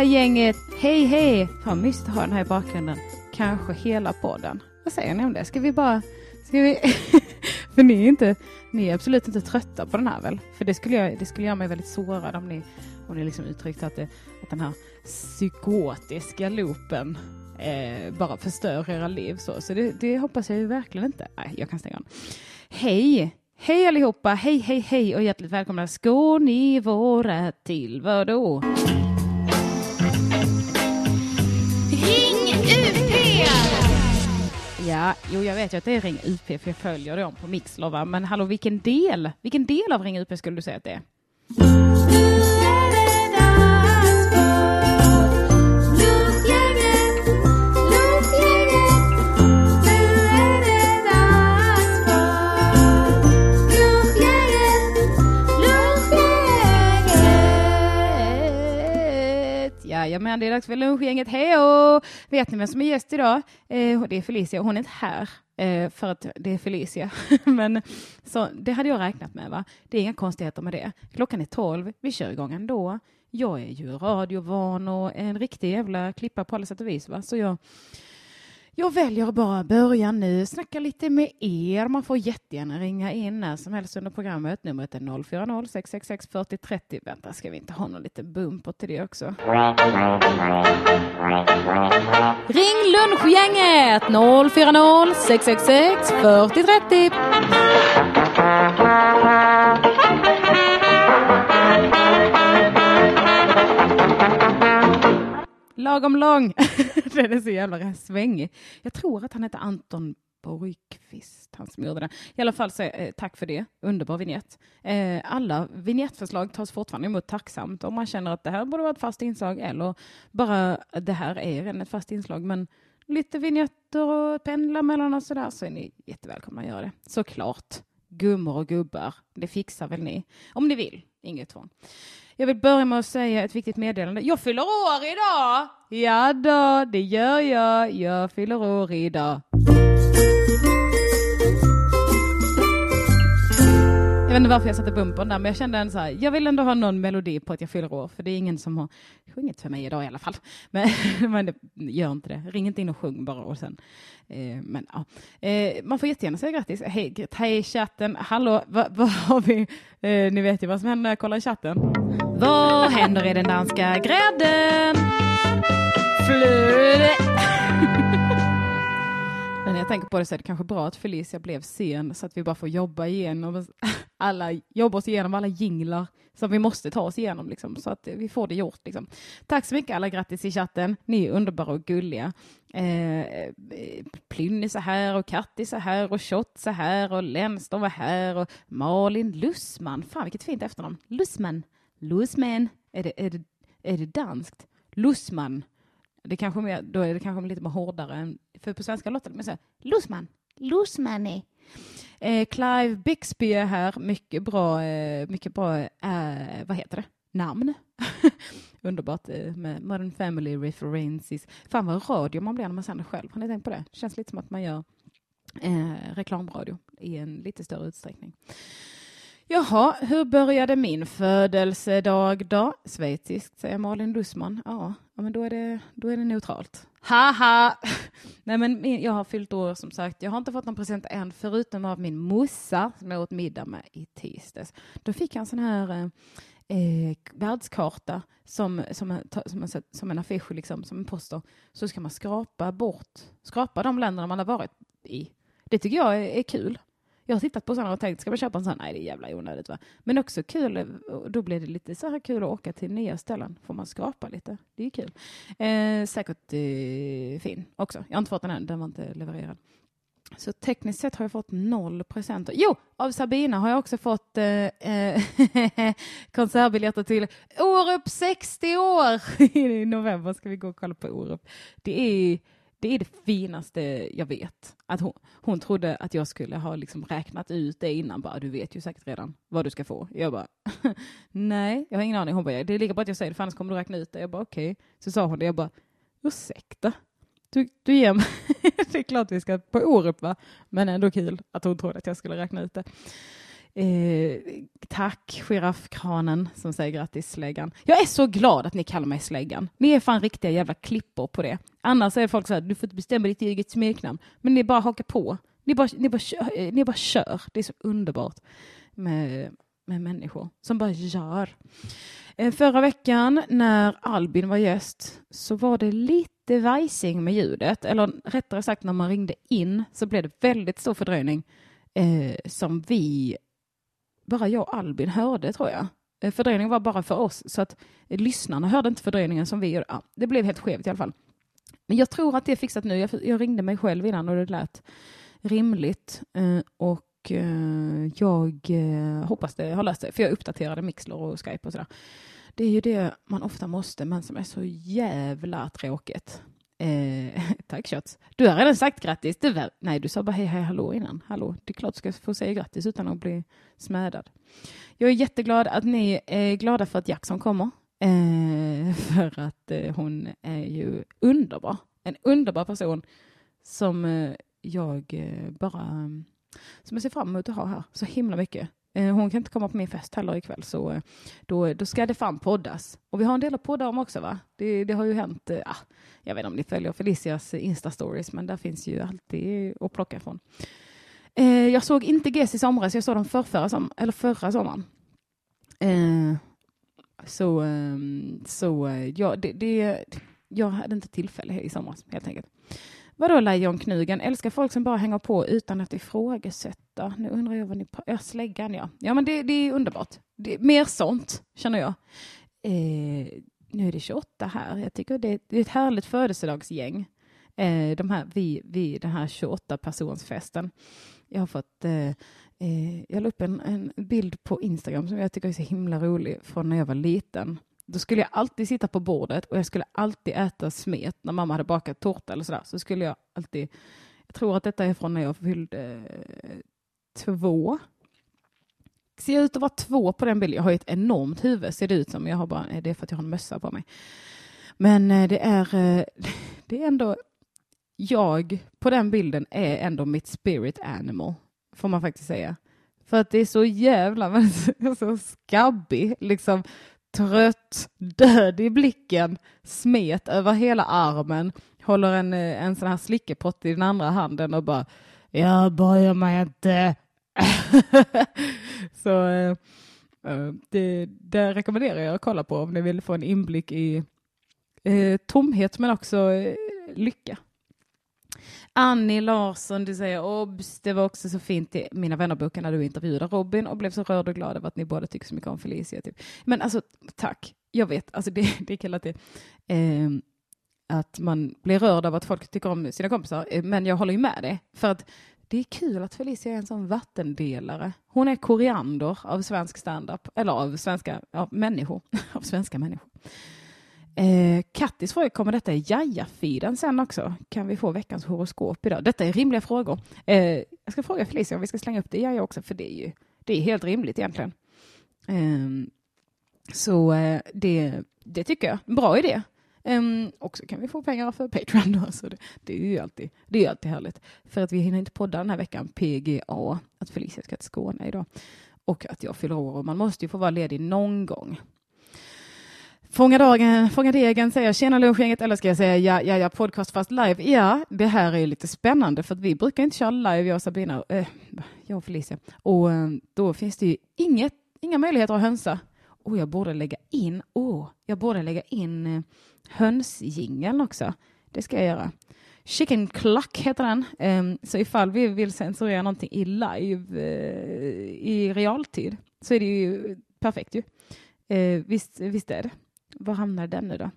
hela gänget. Hej hej! Fan mysigt att ha den här i bakgrunden. Kanske hela podden. Vad säger ni om det? Ska vi bara... Ska vi... För ni är, inte, ni är absolut inte trötta på den här väl? För det skulle, jag, det skulle göra mig väldigt sårad om ni, om ni liksom uttryckte att, det, att den här psykotiska loopen eh, bara förstör era liv. Så, så det, det hoppas jag ju verkligen inte. Nej, jag kan stänga av. Hej! Hej allihopa! Hej, hej, hej och hjärtligt välkomna ska ni vara till vadå? Ja, jo jag vet ju att det är Ring UP för jag följer dem på Mixlova. Men hallå, vilken del? Vilken del av Ring UP skulle du säga att det är? Jajamän, det är dags för lunchgänget. Hej Vet ni vem som är gäst idag? Eh, det är Felicia. Hon är inte här eh, för att det är Felicia. Men så, det hade jag räknat med. va? Det är inga konstigheter med det. Klockan är tolv. Vi kör igång ändå. Jag är ju radiovan och en riktig jävla klippa på alla sätt och vis. Va? Så jag jag väljer att bara börja nu, snacka lite med er. Man får jättegärna ringa in när som helst under programmet. Numret är 040 666 40 30. Vänta, ska vi inte ha någon liten bumper till det också? Ring lunchgänget 040 666 40 30. Lagom lång. den är så jävla svängig. Jag tror att han heter Anton Borgqvist, han som gjorde den. I alla fall så eh, tack för det. Underbar vignett. Eh, alla vignettförslag tas fortfarande emot tacksamt om man känner att det här borde vara ett fast inslag eller bara det här är redan ett fast inslag. Men lite vignetter och pendla mellan och sådär så är ni jättevälkomna att göra det. Såklart. Gummor och gubbar, det fixar väl ni? Om ni vill, inget tvång. Jag vill börja med att säga ett viktigt meddelande. Jag fyller år idag! Ja då, det gör jag. Jag fyller år idag. Inte varför jag satte bumpern där, men jag kände en så här, jag vill ändå ha någon melodi på att jag fyller år, för det är ingen som har sjungit för mig idag i alla fall. Men, men det, gör inte det. Ring inte in och sjung bara och sen. Eh, men ja, eh, man får jättegärna säga grattis. Hej, hej chatten, hallå, vad va har vi? Eh, ni vet ju vad som händer när jag kollar i chatten. Vad händer i den danska grädden? Flöde. Jag tänker på det så är det kanske bra att Felicia blev sen så att vi bara får jobba igenom alla, jobba oss igenom alla jinglar som vi måste ta oss igenom liksom, så att vi får det gjort. Liksom. Tack så mycket alla, grattis i chatten. Ni är underbara och gulliga. Eh, Plynny så här och Katti så här och Shot så här och Lennström var här och Malin Lussman. Fan vilket fint efternamn. Lussman. Lussman. Är det, är det, är det danskt? Lussman. Det kanske mer, då är det kanske lite mer hårdare än, för på svenska låter det mer så här, Lussman. Lussmani. Eh, Clive Bixby är här, mycket bra, eh, mycket bra, eh, vad heter det, namn. Underbart eh, med Modern Family references. Fan vad radio man blir när man sänder själv, har ni tänkt på det? Det känns lite som att man gör eh, reklamradio i en lite större utsträckning. Jaha, hur började min födelsedag då? Schweiziskt, säger Malin Lussman. Ja, ja men då är det, då är det neutralt. Haha! Nej, men jag har fyllt år som sagt. Jag har inte fått någon present än, förutom av min morsa som jag åt middag med i tisdags. Då fick jag en sån här eh, eh världskarta som, som, en, som, en, som en affisch, liksom, som en poster. Så ska man skrapa bort, skrapa de länderna man har varit i. Det tycker jag är, är kul. Jag har tittat på sådana och tänkt, ska man köpa en sån? Nej, det är jävla onödigt. Va? Men också kul, då blir det lite så här kul att åka till nya ställen. Får man skrapa lite. Det är kul. Eh, säkert eh, fin också. Jag har inte fått den än, den var inte levererad. Så tekniskt sett har jag fått noll presenter. Jo, av Sabina har jag också fått eh, eh konsertbiljetter till Orup 60 år. I november ska vi gå och kolla på Orup. Det är det är det finaste jag vet. Att hon, hon trodde att jag skulle ha liksom räknat ut det innan. Bara, du vet ju säkert redan vad du ska få. Jag bara, nej, jag har ingen aning. Hon bara, det är lika bra att jag säger det, för annars kommer du räkna ut det. Jag bara, okej. Okay. Så sa hon det, jag bara, ursäkta? Du, du ger mig, det är klart vi ska på Orup va? Men ändå kul att hon trodde att jag skulle räkna ut det. Eh, tack giraffkranen som säger grattis släggan. Jag är så glad att ni kallar mig släggan. Ni är fan riktiga jävla klippor på det. Annars är folk så här, du får inte bestämma ditt eget smeknamn. Men ni bara hakar på. Ni bara, ni bara, kör, eh, ni bara kör. Det är så underbart med, med människor som bara gör. Eh, Förra veckan när Albin var gäst så var det lite vajsing med ljudet. Eller rättare sagt när man ringde in så blev det väldigt stor fördröjning eh, som vi, bara jag och Albin hörde tror jag. Eh, fördröjningen var bara för oss så att lyssnarna hörde inte fördröjningen som vi gjorde. Ja, det blev helt skevt i alla fall. Men jag tror att det är fixat nu. Jag, jag ringde mig själv innan och det lät rimligt. Eh, och eh, jag eh, hoppas det har löst sig, för jag uppdaterade Mixler och Skype och sådär. Det är ju det man ofta måste, men som är så jävla tråkigt. Eh, tack Shots. Du har redan sagt grattis. Du, väl- nej, du sa bara hej, hej, hallå innan. Hallå, det är klart du ska få säga grattis utan att bli smädad. Jag är jätteglad att ni är glada för att Jackson kommer. Eh, för att eh, hon är ju underbar. En underbar person som eh, jag eh, bara mm, som jag ser fram emot att ha här så himla mycket. Eh, hon kan inte komma på min fest heller ikväll så eh, då, då ska det fan poddas. Och vi har en del att podda om också va? Det, det har ju hänt, eh, ah, jag vet inte om ni följer Felicias Insta-stories men där finns ju alltid att plocka ifrån. Eh, jag såg inte GES i somras, jag såg dem förrförra som, eller förra sommaren. Eh, så ehm, så ja, det, det, jag hade inte tillfälle i somras helt enkelt. Vadå Lejonknugen? Älskar folk som bara hänger på utan att ifrågasätta. Nu undrar jag vad ni... pratar Ja, släggan ja. Ja, men det, det är underbart. Det, mer sånt, känner jag. Eh, nu är det 28 här. Jag tycker det, det är ett härligt födelsedagsgäng. Eh, de här, vi, vi, den här 28-personsfesten. Jag har fått... Eh, eh, jag la upp en, en bild på Instagram som jag tycker är så himla rolig från när jag var liten. Då skulle jag alltid sitta på bordet och jag skulle alltid äta smet när mamma hade bakat tårta eller sådär. Så skulle jag alltid, jag tror att detta är från när jag fyllde eh, två. Ser jag ut att vara två på den bilden? Jag har ju ett enormt huvud ser det ut som. Jag har bara, eh, det är för att jag har en mössa på mig. Men eh, det är, det är ändå, jag på den bilden är ändå mitt spirit animal, får man faktiskt säga. För att det är så jävla så skabbig, liksom trött, död i blicken, smet över hela armen, håller en, eh, en sån här slickepott i den andra handen och bara jag bryr mig inte. så äh, det, det rekommenderar jag att kolla på om ni vill få en inblick i äh, tomhet men också äh, lycka. Annie Larsson, du säger obs, det var också så fint i Mina vännerboken när du intervjuade Robin och blev så rörd och glad över att ni båda tycker så mycket om Felicia. Typ. Men alltså, tack. Jag vet, alltså det, det är kul att det, eh, att man blir rörd av att folk tycker om sina kompisar, eh, men jag håller ju med dig. För att det är kul att Felicia är en sån vattendelare. Hon är koriander av svensk standup, eller av svenska av människor. av svenska människor. Eh, Kattis fråga, kommer detta i Jaja-feeden sen också? Kan vi få veckans horoskop idag? Detta är rimliga frågor. Eh, jag ska fråga Felicia om vi ska slänga upp det i Jaja också, för det är ju det är helt rimligt egentligen. Eh, så eh, det, det tycker jag. Bra idé. Um, och så kan vi få pengar för Patreon då, så det, det är ju alltid, det är ju alltid härligt. För att vi hinner inte podda den här veckan, PGA, att Felicia ska till Skåne idag. Och att jag fyller år och man måste ju få vara ledig någon gång. Fånga, dagen, fånga degen säger tjena lunchgänget eller ska jag säga ja, ja, ja, podcast fast live. Ja, det här är ju lite spännande för att vi brukar inte köra live, jag och Sabina, eh, jag och Felicia. Och eh, då finns det ju inget, inga möjligheter att hönsa. Och jag borde lägga in, åh, jag borde lägga in eh, hönsjingeln också. Det ska jag göra. Chicken Cluck heter den. Um, så ifall vi vill censurera någonting i live uh, i realtid så är det ju perfekt ju. Uh, visst, visst är det. Var hamnar den nu då?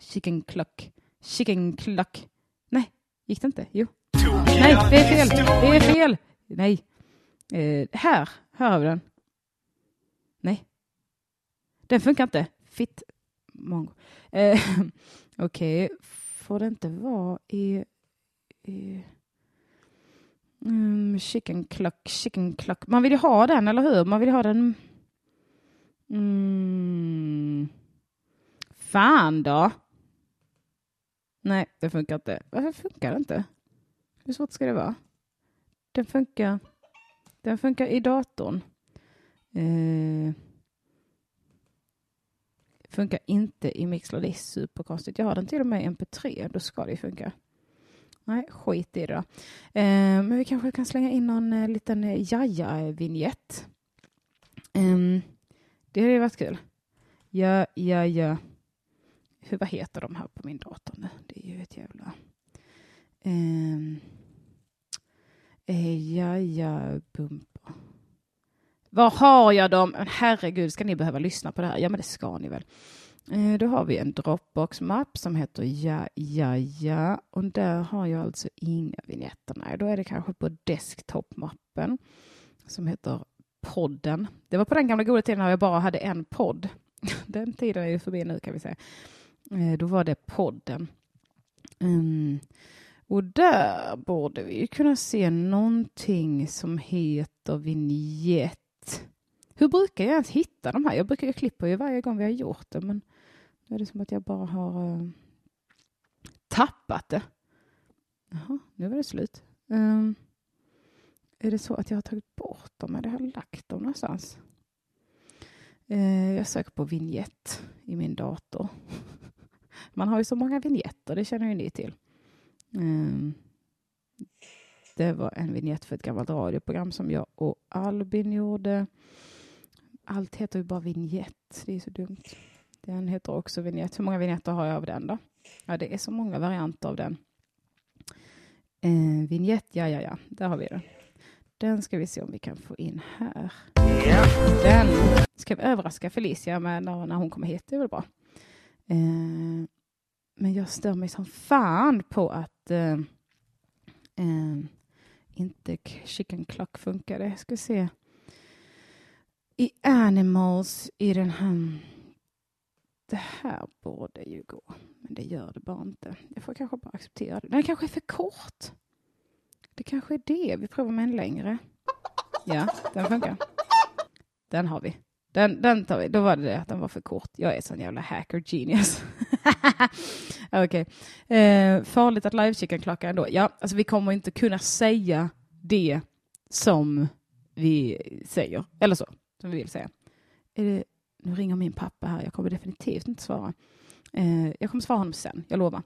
Chicken Cluck. Chicken Cluck. Nej, gick det inte? Jo. Nej, det är fel. Det är fel. Nej. Eh, här, här har vi den. Nej. Den funkar inte. Fitt mongo. Eh, Okej, okay. får det inte vara i... i mm, chicken cluck, chicken cluck. Man vill ju ha den, eller hur? Man vill ha den... Mm. Fan då! Nej, det funkar inte. Varför funkar det inte? Hur svårt ska det vara? Den funkar, den funkar i datorn. Eh, funkar inte i Mixler, det är superkonstigt. Jag har den till och med i MP3, då ska det ju funka. Nej, skit i det då. Eh, men vi kanske kan slänga in någon eh, liten eh, jaja-vinjett. Eh, det hade varit kul. Ja, ja, ja. Hur, vad heter de här på min dator nu? Det är ju ett jävla... Um, eh, ja, ja, bumpa. Var har jag dem? Herregud, ska ni behöva lyssna på det här? Ja, men det ska ni väl. Eh, då har vi en Dropbox-mapp som heter ja, ja, ja. Och där har jag alltså inga vignetter. Nej, då är det kanske på desktop-mappen som heter podden. Det var på den gamla goda tiden när jag bara hade en podd. Den tiden är ju förbi nu kan vi säga. Eh, då var det podden. Mm. Och där borde vi kunna se någonting som heter vignett. Hur brukar jag ens hitta de här? Jag brukar ju klippa ju varje gång vi har gjort det, men nu är det som att jag bara har uh, tappat det. Jaha, nu var det slut. Um, är det så att jag har tagit bort dem eller har jag lagt dem någonstans? Uh, jag söker på vignett i min dator. Man har ju så många vignetter, det känner ju ni till. Um, det var en vignett för ett gammalt radioprogram som jag och Albin gjorde. Allt heter ju bara vignett. Det är så dumt. Den heter också vignett. Hur många vignetter har jag av den då? Ja, det är så många varianter av den. Eh, vignett, ja, ja, ja. Där har vi den. Den ska vi se om vi kan få in här. Den ska vi överraska Felicia med när, när hon kommer hit. Det är väl bra. Eh, men jag stör mig som fan på att eh, eh, inte chicken clock funkade. Jag ska se. I Animals i den här det här borde ju gå, men det gör det bara inte. Jag får kanske bara acceptera det. Den kanske är för kort. Det kanske är det. Vi provar med en längre. Ja, den funkar. Den har vi. Den, den tar vi. Då var det det att den var för kort. Jag är sån jävla hacker genius. Okej. Okay. Eh, farligt att en klockan ändå. Ja, alltså vi kommer inte kunna säga det som vi säger. Eller så, som vi vill säga. Är det nu ringer min pappa här, jag kommer definitivt inte svara. Eh, jag kommer svara honom sen, jag lovar.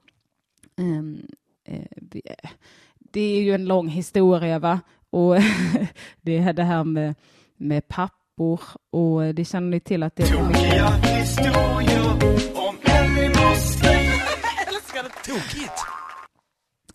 Ehm, eh, eh, det är ju en lång historia, va? Och det är det här med, med pappor och det känner ni till att det är Tokiga historier om en vi måste älska det tokigt.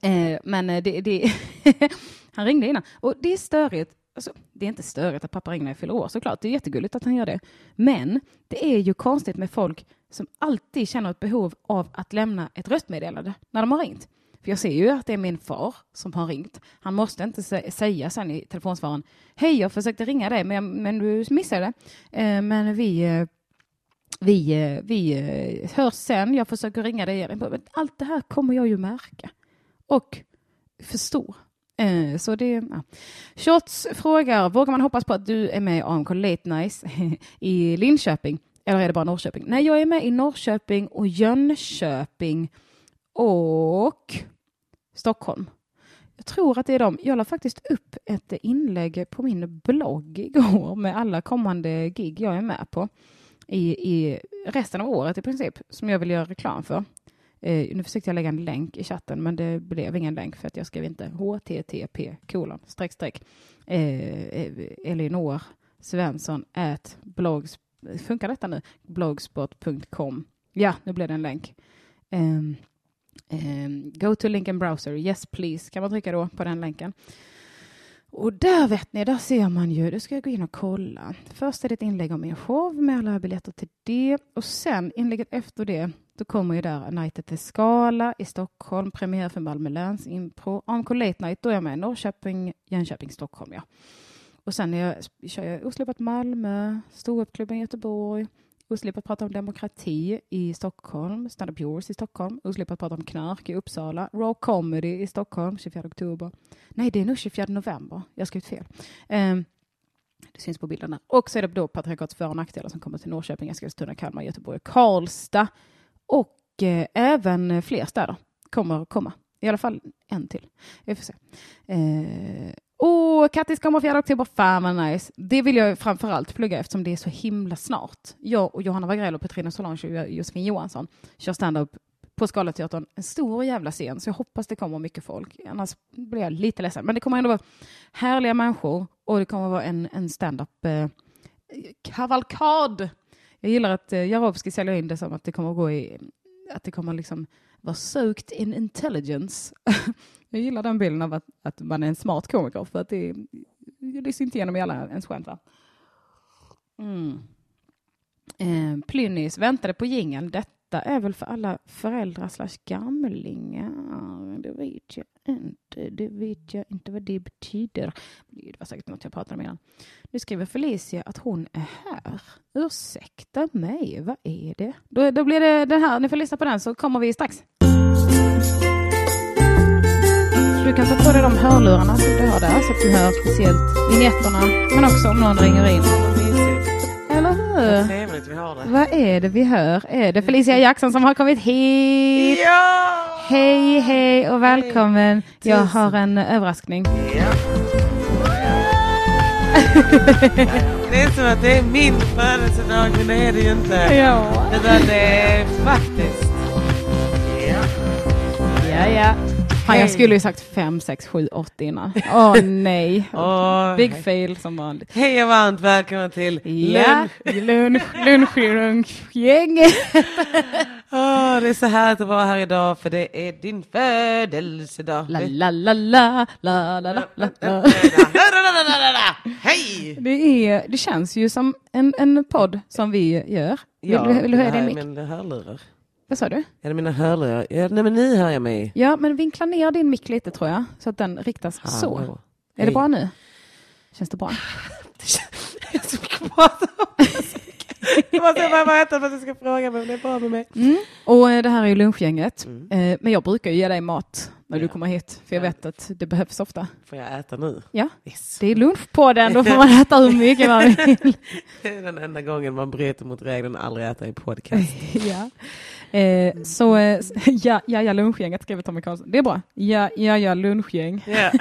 Eh, men det, det han ringde innan och det är störigt Alltså, det är inte störigt att pappa ringer när jag fyller år såklart. Det är jättegulligt att han gör det. Men det är ju konstigt med folk som alltid känner ett behov av att lämna ett röstmeddelande när de har ringt. För jag ser ju att det är min far som har ringt. Han måste inte säga sen i telefonsvaren Hej, jag försökte ringa dig, men, men du missade det. Eh, men vi, eh, vi, eh, vi eh, hörs sen. Jag försöker ringa dig. Allt det här kommer jag ju märka och förstå Eh, så det, ja. Shots frågar, vågar man hoppas på att du är med i AMK Late Nice i Linköping? Eller är det bara Norrköping? Nej, jag är med i Norrköping och Jönköping och Stockholm. Jag tror att det är dem. Jag la faktiskt upp ett inlägg på min blogg igår med alla kommande gig jag är med på i, i resten av året i princip, som jag vill göra reklam för. Eh, nu försökte jag lägga en länk i chatten, men det blev ingen länk för att jag skrev inte http kolon streck streck eh, Elinor Svensson at blogs funkar detta nu? blogspot.com. Ja, nu blev det en länk. Eh, um, go to link browser, yes please, kan man trycka då på den länken. Och där vet ni, där ser man ju, då ska jag gå in och kolla. Först är det ett inlägg om min show. Med alla biljetter till det. Och sen inlägget efter det, då kommer ju där Night at the Scala i Stockholm, premiär för Malmö Läns Impro, AMK Late Night, då är jag med Norrköping, Jönköping, Stockholm, ja. Och sen är jag, kör jag Oslipat Malmö, Ståuppklubben Göteborg, Oslipat prata om demokrati i Stockholm, Stand Up Yours i Stockholm, Oslipat prata om knark i Uppsala, Raw Comedy i Stockholm 24 oktober. Nej, det är nog 24 november. Jag har skrivit fel. Um, det syns på bilden där. Och så är det då patriarkats för och nackdelar som kommer till Norrköping, Eskilstuna, Kalmar, Göteborg, Karlstad och eh, även fler städer kommer komma. I alla fall en till. Vi får se. Eh, Åh, Kattis kommer 4 oktober, fan vad nice. Det vill jag framförallt plugga eftersom det är så himla snart. Jag och Johanna Wagrell och Petrina Solange och Josefin Johansson kör stand-up på Scalateatern. En stor jävla scen, så jag hoppas det kommer mycket folk. Annars blir jag lite ledsen. Men det kommer ändå vara härliga människor och det kommer vara en, en stand-up eh, kavalkad. Jag gillar att eh, Jarowski säljer in det som att det kommer gå i, att det kommer liksom var soaked in intelligence. jag gillar den bilden av att, att man är en smart komiker för att det, det lyser inte igenom i alla ens skämt. Mm. Eh, Plynnis väntade på jingeln. Detta är väl för alla föräldrar slash gamlingar. Det vet jag inte. Det vet jag inte vad det betyder. Det var säkert något jag pratade om innan. Nu skriver Felicia att hon är här. Ursäkta mig, vad är det? Då, då blir det den här. Ni får lyssna på den så kommer vi strax. Du kan ta på dig de hörlurarna som du har där så att du hör speciellt vinjetterna men också om någon ringer in. Hur? Trevligt vi har det. Vad är det vi hör? Är det Felicia Jackson som har kommit hit? Ja! Hej, hej och välkommen. Jag Tusen. har en överraskning. ja. Det är som att det är min födelsedag men det är det ju inte. Ja. Utan det är faktiskt. Ja, ja. Fan, jag skulle ju sagt 5, 6, 7, 8 innan. Åh oh, nej. Oh, Big hej. fail som vanligt. Hej och varmt välkomna till ja, lunch. Lunchrunk-gänget. oh, det är så härligt att vara här idag för det är din födelsedag. La, la, la, la, la, la, la, la. Hej! Det, är, det känns ju som en, en podd som vi gör. Vill, ja, vill, vill du höja din mick? Ja, men hörlurar. Vad sa du? Är det mina hörlurar? Ja, nej men ni hör jag mig. Ja, men vinkla ner din mick lite tror jag, så att den riktas så. Hallå. Är Hej. det bra nu? Känns det bra? Jag är så mycket att prata om. Jag måste bara veta vad du ska fråga mig om det är bra med mig. Mm. Och eh, det här är ju lunchgänget. Mm. Eh, men jag brukar ju ge dig mat när du Ja. kommer hit, för jag Ja. vet att det behövs ofta. Får jag äta nu? Ja, Yes. det är lunch på den, då får man äta hur mycket man vill. Det är den enda gången man bryter mot regeln aldrig äta i podcast. ja. Eh, så eh, ja, ja, ja, lunchgänget skriver Tommy Karlsson. Det är bra. Ja, ja, ja, lunchgäng. Ja,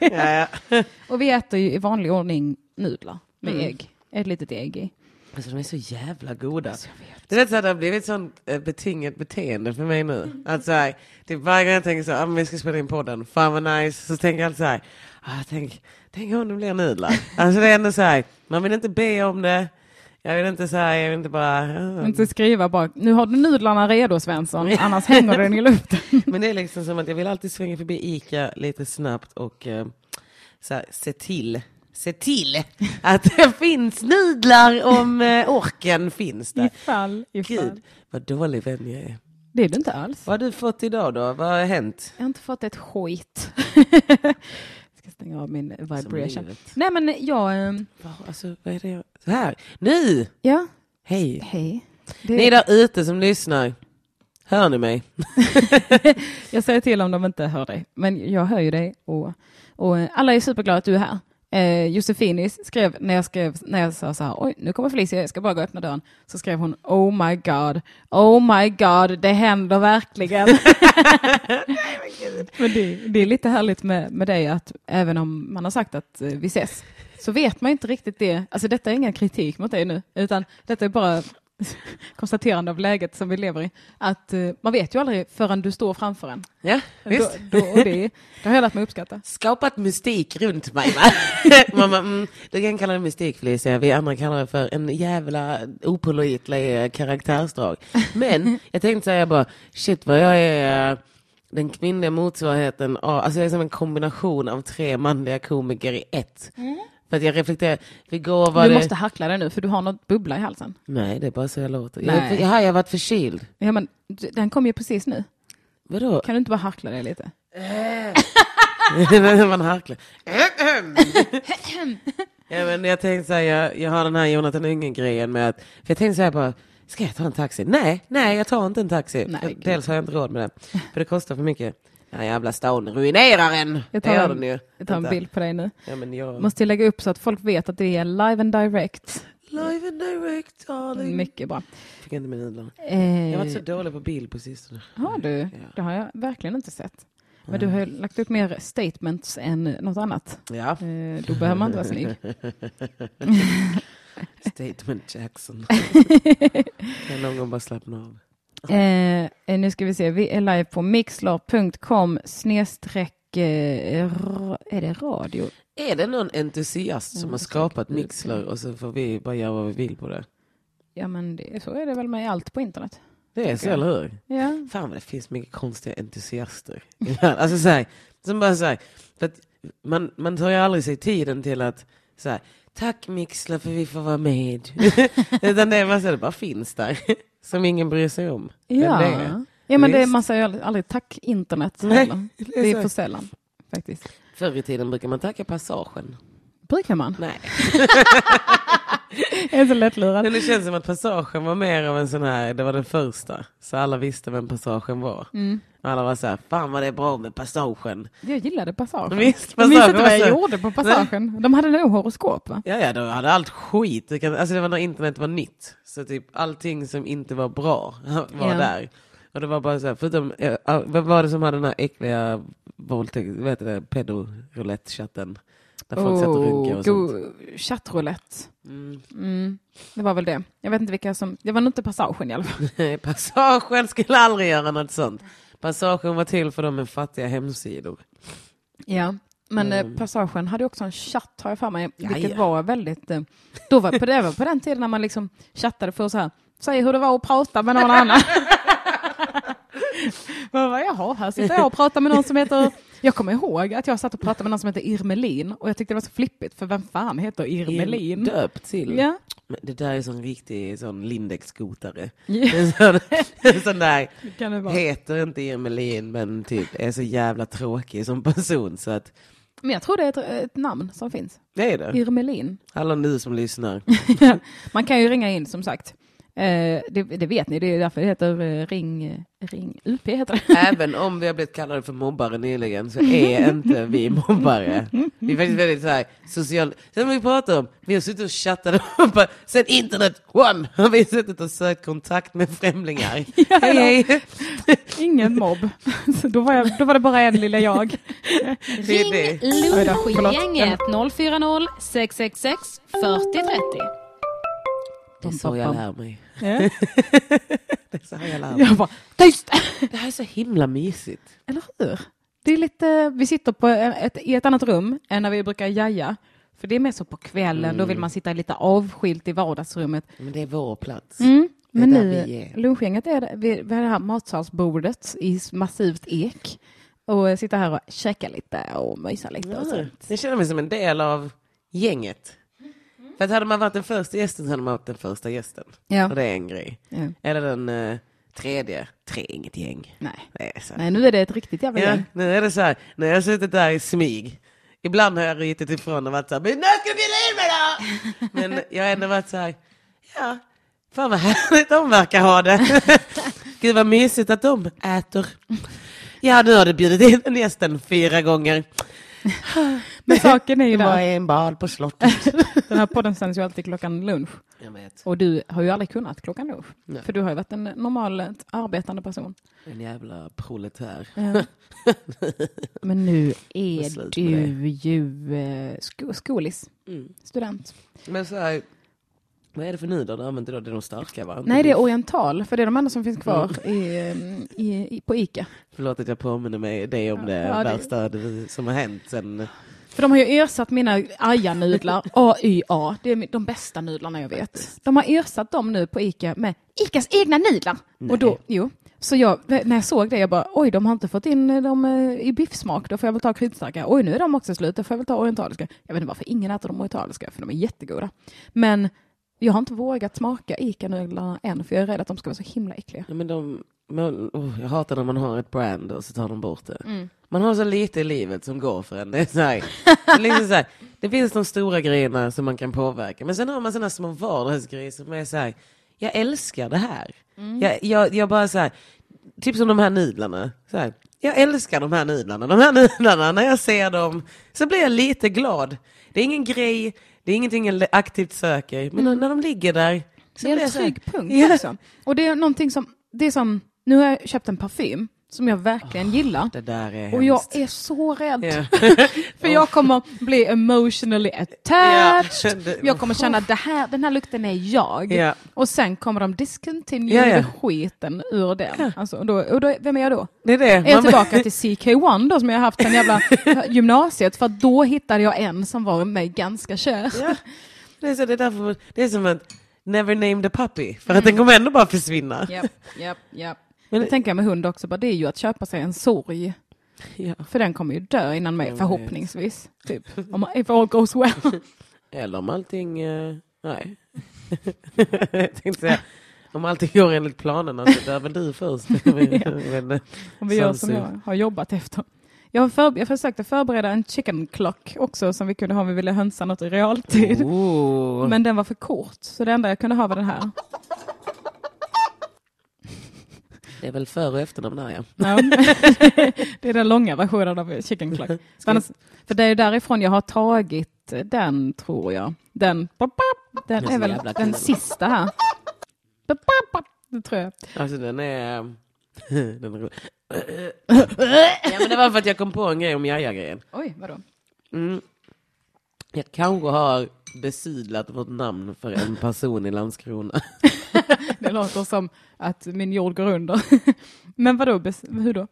ja. Och vi äter ju i vanlig ordning nudlar med Mm. ägg. Ett litet ägg i. Alltså de är så jävla goda. Alltså, jag vet. Det, det har blivit ett sånt eh, betingat beteende för mig nu. Att så här, typ varje gång jag tänker så här, ah, vi ska spela in podden, fan vad nice, så tänker jag alltid så här, ah, tänk, tänk om det blir nudlar. Alltså det är ändå så här, man vill inte be om det, jag vill inte här, jag vill inte bara. Inte skriva bara, nu har du nudlarna redo Svensson, annars hänger den i luften. Men det är liksom som att jag vill alltid svänga förbi Ica lite snabbt och eh, så här, se till Se till att det finns nudlar om eh, orken finns där. Ifall, ifall. Gud, vad dålig vän jag är. Det är du inte alls. Vad har du fått idag då? Vad har hänt? Jag har inte fått ett skit. Stänga av min vibration. Nej men jag, eh, Vad, alltså, vad är det jag... Så här, nu! ja, Hej! hej. Det, Ni där ute som lyssnar, hör ni mig? Jag säger till om de inte hör dig, men jag hör ju dig och, och alla är superglada att du är här. Eh, Josefinis skrev när jag, skrev, när jag sa så här, oj, nu kommer Felicia, jag ska bara gå och öppna dörren, så skrev hon, oh my god, oh my god, det händer verkligen. Men det, det är lite härligt med, med dig att även om man har sagt att eh, vi ses, så vet man inte riktigt det. Alltså detta är ingen kritik mot dig nu, utan detta är bara konstaterande av läget som vi lever i. Att eh, man vet ju aldrig förrän du står framför en. Ja, Då, visst. då, och det, det har jag lärt mig uppskatta. Skapat mystik runt mig? Mamma, mm, du kan kalla det mystik Felicia, vi andra kallar det för en jävla opålitlig eh, karaktärsdrag. Men jag tänkte säga bara, shit vad jag är eh, den kvinnliga motsvarigheten av, alltså jag är som en kombination av tre manliga komiker i ett. För att jag reflekterar, igår var Du det... måste hackla dig nu för du har något bubbla i halsen. Nej, det är bara så jag låter. Nej. Jag, jag, jag har varit förkyld. Ja, men, den kom ju precis nu. Vadå? Kan du inte bara hackla dig lite? När man harklar. ja, men jag tänkte säga, jag, jag har den här Jonathan Unge-grejen med att, för jag tänkte säga bara, ska jag ta en taxi? Nej, nej jag tar inte en taxi. Nej. Dels har jag inte råd med det, för det kostar för mycket. Den här jävla stan ruinerar en. Jag Det tar, gör en, den ju. jag tar en bild på dig nu. Ja, men jag... Måste lägga upp så att folk vet att det är live and direct. Live and direct darling. Mycket bra. Fick inte nudlarna. Eh, Jag har varit så dålig på bild på sistone. har du? Ja. Det har jag verkligen inte sett. Men du har ju lagt upp mer statements än något annat. Ja, Eh, Då behöver man inte vara snygg. statement Jackson. kan någon bara slappna av. Eh, eh, nu ska vi se, vi är live på mixlar.com snedstreck, eh, är det radio? Är det någon entusiast som har skapat Mixler och så får vi bara göra vad vi vill på det? Ja men det, så är det väl med allt på internet. Det är så, eller hur? Ja, Fan vad det finns mycket konstiga entusiaster. alltså så här, som bara så här, för att man, man tar ju aldrig sig tiden till att så här, tack Mixler för vi får vara med. Utan det bara så det bara finns där. Som ingen bryr sig om. ja. det är. ja men det, Visst. man säger aldrig, aldrig tack internet. Nej, heller. det Det är är så. för sällan faktiskt. Förr i tiden brukar man tacka passagen. Brukar man? Nej. Jag är så lättlurad. Men det känns som att passagen var mer av en sån här, det var den första. Så alla visste vem passagen var. Mm. Alla var så här, fan vad det är bra med passagen. Jag gillade passagen. Visst, Jag minns passagen inte vad jag gjorde på passagen. De hade nog horoskop va? Ja, ja, de hade allt skit. Alltså det var när internet var nytt. Så typ allting som inte var bra var Ja. där. Och det var bara så här, förutom, eh, ah, vem var det som hade den här äckliga våldtäkt, vad heter det, pedoroulettechatten? Där folk satt och runkade och sånt. chattroulette. Mm. Mm, det var väl det. Jag vet inte vilka som... Det var nog inte passagen i alla fall. Nej, Passagen skulle aldrig göra något sånt. Passagen var till för de med fattiga hemsidor. Ja, men Mm. eh, passagen hade också en chatt har jag för mig, vilket ja. var väldigt... Eh, då var, på, det var på den tiden när man liksom chattade för så här, säg hur det var att prata med någon annan. Vad var Jaha, här sitter jag och pratar med någon som heter... Jag kommer ihåg att jag satt och pratade med någon som heter Irmelin och jag tyckte det var så flippigt för vem fan heter Irmelin? Döpt till. Ja. Men det där är sån riktig sån Lindex-skotare. Ja, En sån, en sån där, det kan det vara. heter inte Irmelin men typ är så jävla tråkig som person så att Men jag tror det är ett, ett namn som finns. det är det. Irmelin. Alla ni som lyssnar. Man kan ju ringa in som sagt. Eh, det, det vet ni, det är därför det heter eh, Ring, ring UP. Heter det. Även om vi har blivit kallade för mobbare nyligen så är inte vi mobbare. Vi är faktiskt väldigt så här social... Sen vi pratar om, vi har suttit och chattat och sen internet one har vi suttit och sökt kontakt med främlingar. hej hej! Ingen mobb. Så då, var jag, då var det bara en lilla jag. Förlåt. Lunchgänget 040 666 4030. Det är så jag lär mig. Ja. Det är så här jag lär mig. Jag bara, tyst! Det här är så himla mysigt. Eller hur? Det är lite, vi sitter på ett, i ett annat rum än när vi brukar jaja. För det är mer så på kvällen, då vill man sitta lite avskilt i vardagsrummet. Men det är vår plats. Mm. Det Men nu, lunchgänget är det, vi, vi har det här matsalsbordet i massivt ek. Och sitta här och käka lite och mysa lite och Ja, sånt. jag känner mig som en del av gänget. För att hade man varit den första gästen så hade man varit den första gästen. Ja. Och det är en grej. Ja. Eller den eh, tredje. Tre är inget gäng. Nej. Det är så. Nej, nu är det ett riktigt jävla Ja, gäng. nu är det så här, jag har suttit där i smyg. Ibland har jag rytit ifrån och varit så här, men när ska vi in mig då? Men jag har ändå varit så här, ja, fan vad härligt de verkar ha det. Gud vad mysigt att de äter. Ja, nu har du bjudit in den gästen fyra gånger. Men saken är ju Det var där, en bal på slottet. den här podden sänds ju alltid klockan lunch. Jag vet. Och du har ju aldrig kunnat klockan lunch. Nej. För du har ju varit en normal arbetande person. En jävla proletär. Ja. Men nu Vad är du ju eh, sko skolis, Mm. student. Men så här, vad är det för nudlar du använder då? Det är de starka va? Nej, det är oriental, för det är de enda som finns kvar Mm. i, eh, i, i, på Ica. Förlåt att jag påminner mig dig om det Ja, det- värsta som har hänt sen För de har ju ersatt mina aja-nudlar, AYA, det är de bästa nudlarna jag vet. De har ersatt dem nu på Ica med Icas egna nudlar. Och då, jo. Så jag, när jag såg det, jag bara oj, de har inte fått in dem eh, i biffsmak, då får jag väl ta kryddstarka. Oj, nu är de också slut, då får jag väl ta orientaliska. Jag vet inte varför ingen äter de orientaliska, för de är jättegoda. Men jag har inte vågat smaka Ica-nudlarna än, för jag är rädd att de ska vara så himla äckliga. Ja, men de, men, oh, jag hatar när man har ett brand och så tar de bort det. Mm. Man har så lite i livet som går för en. Det, är så här, liksom så här, det finns de stora grejerna som man kan påverka. Men sen har man sådana små vardagsgrejer som är så här, jag älskar det här. Mm. Jag, jag, jag bara så här, typ som de här nudlarna. Så här, jag älskar de här nudlarna. De här nudlarna, när jag ser dem så blir jag lite glad. Det är ingen grej, det är ingenting jag aktivt söker. Men när de ligger där så Det är en trygg punkt Ja. också. Och det är någonting som, det är som, nu har jag köpt en parfym som jag verkligen gillar. Där är Och jag är så rädd. Ja. För jag kommer bli emotionally attached. Det- Jag kommer känna att här, den här lukten är jag. Ja. Och sen kommer de discontinue ja. skiten ur den. Alltså, och då, och då, vem är jag då? Det är det. Är jag tillbaka till CK1 då som jag har haft sen jävla gymnasiet? För då hittade jag en som var mig ganska kär. Det, är så, det, är därför, det är som att never name the puppy. För att den kommer ändå bara försvinna. Japp, japp, japp. Men Det tänker jag med hund också, bara det är ju att köpa sig en sorg. Ja. För den kommer ju dö innan mig, förhoppningsvis. Typ. Om, if all goes well. Eller om allting... eh, nej. jag tänkte säga, om allting går enligt planerna så dör väl du först. Men, Om vi gör som jag har jobbat efter. Jag, har för, jag försökte förbereda en chicken clock också som vi kunde ha om vi ville hönsa något i realtid. oh. Men den var för kort, så det enda jag kunde ha var den här. Det är väl före och efternamn där ja. Ja. det är den långa versionen av chicken clock. Annars, för det är därifrån jag har tagit den, tror jag. Den, den är väl den sista här. Det tror jag. Alltså den är... den är ja men det var för att jag kom på en grej om Jaja-grejen. Oj, vadå? Mm. Jag kanske har besudlat vårt namn för en person i Landskrona. Det låter som att min jord går under. Men vadå, hur då?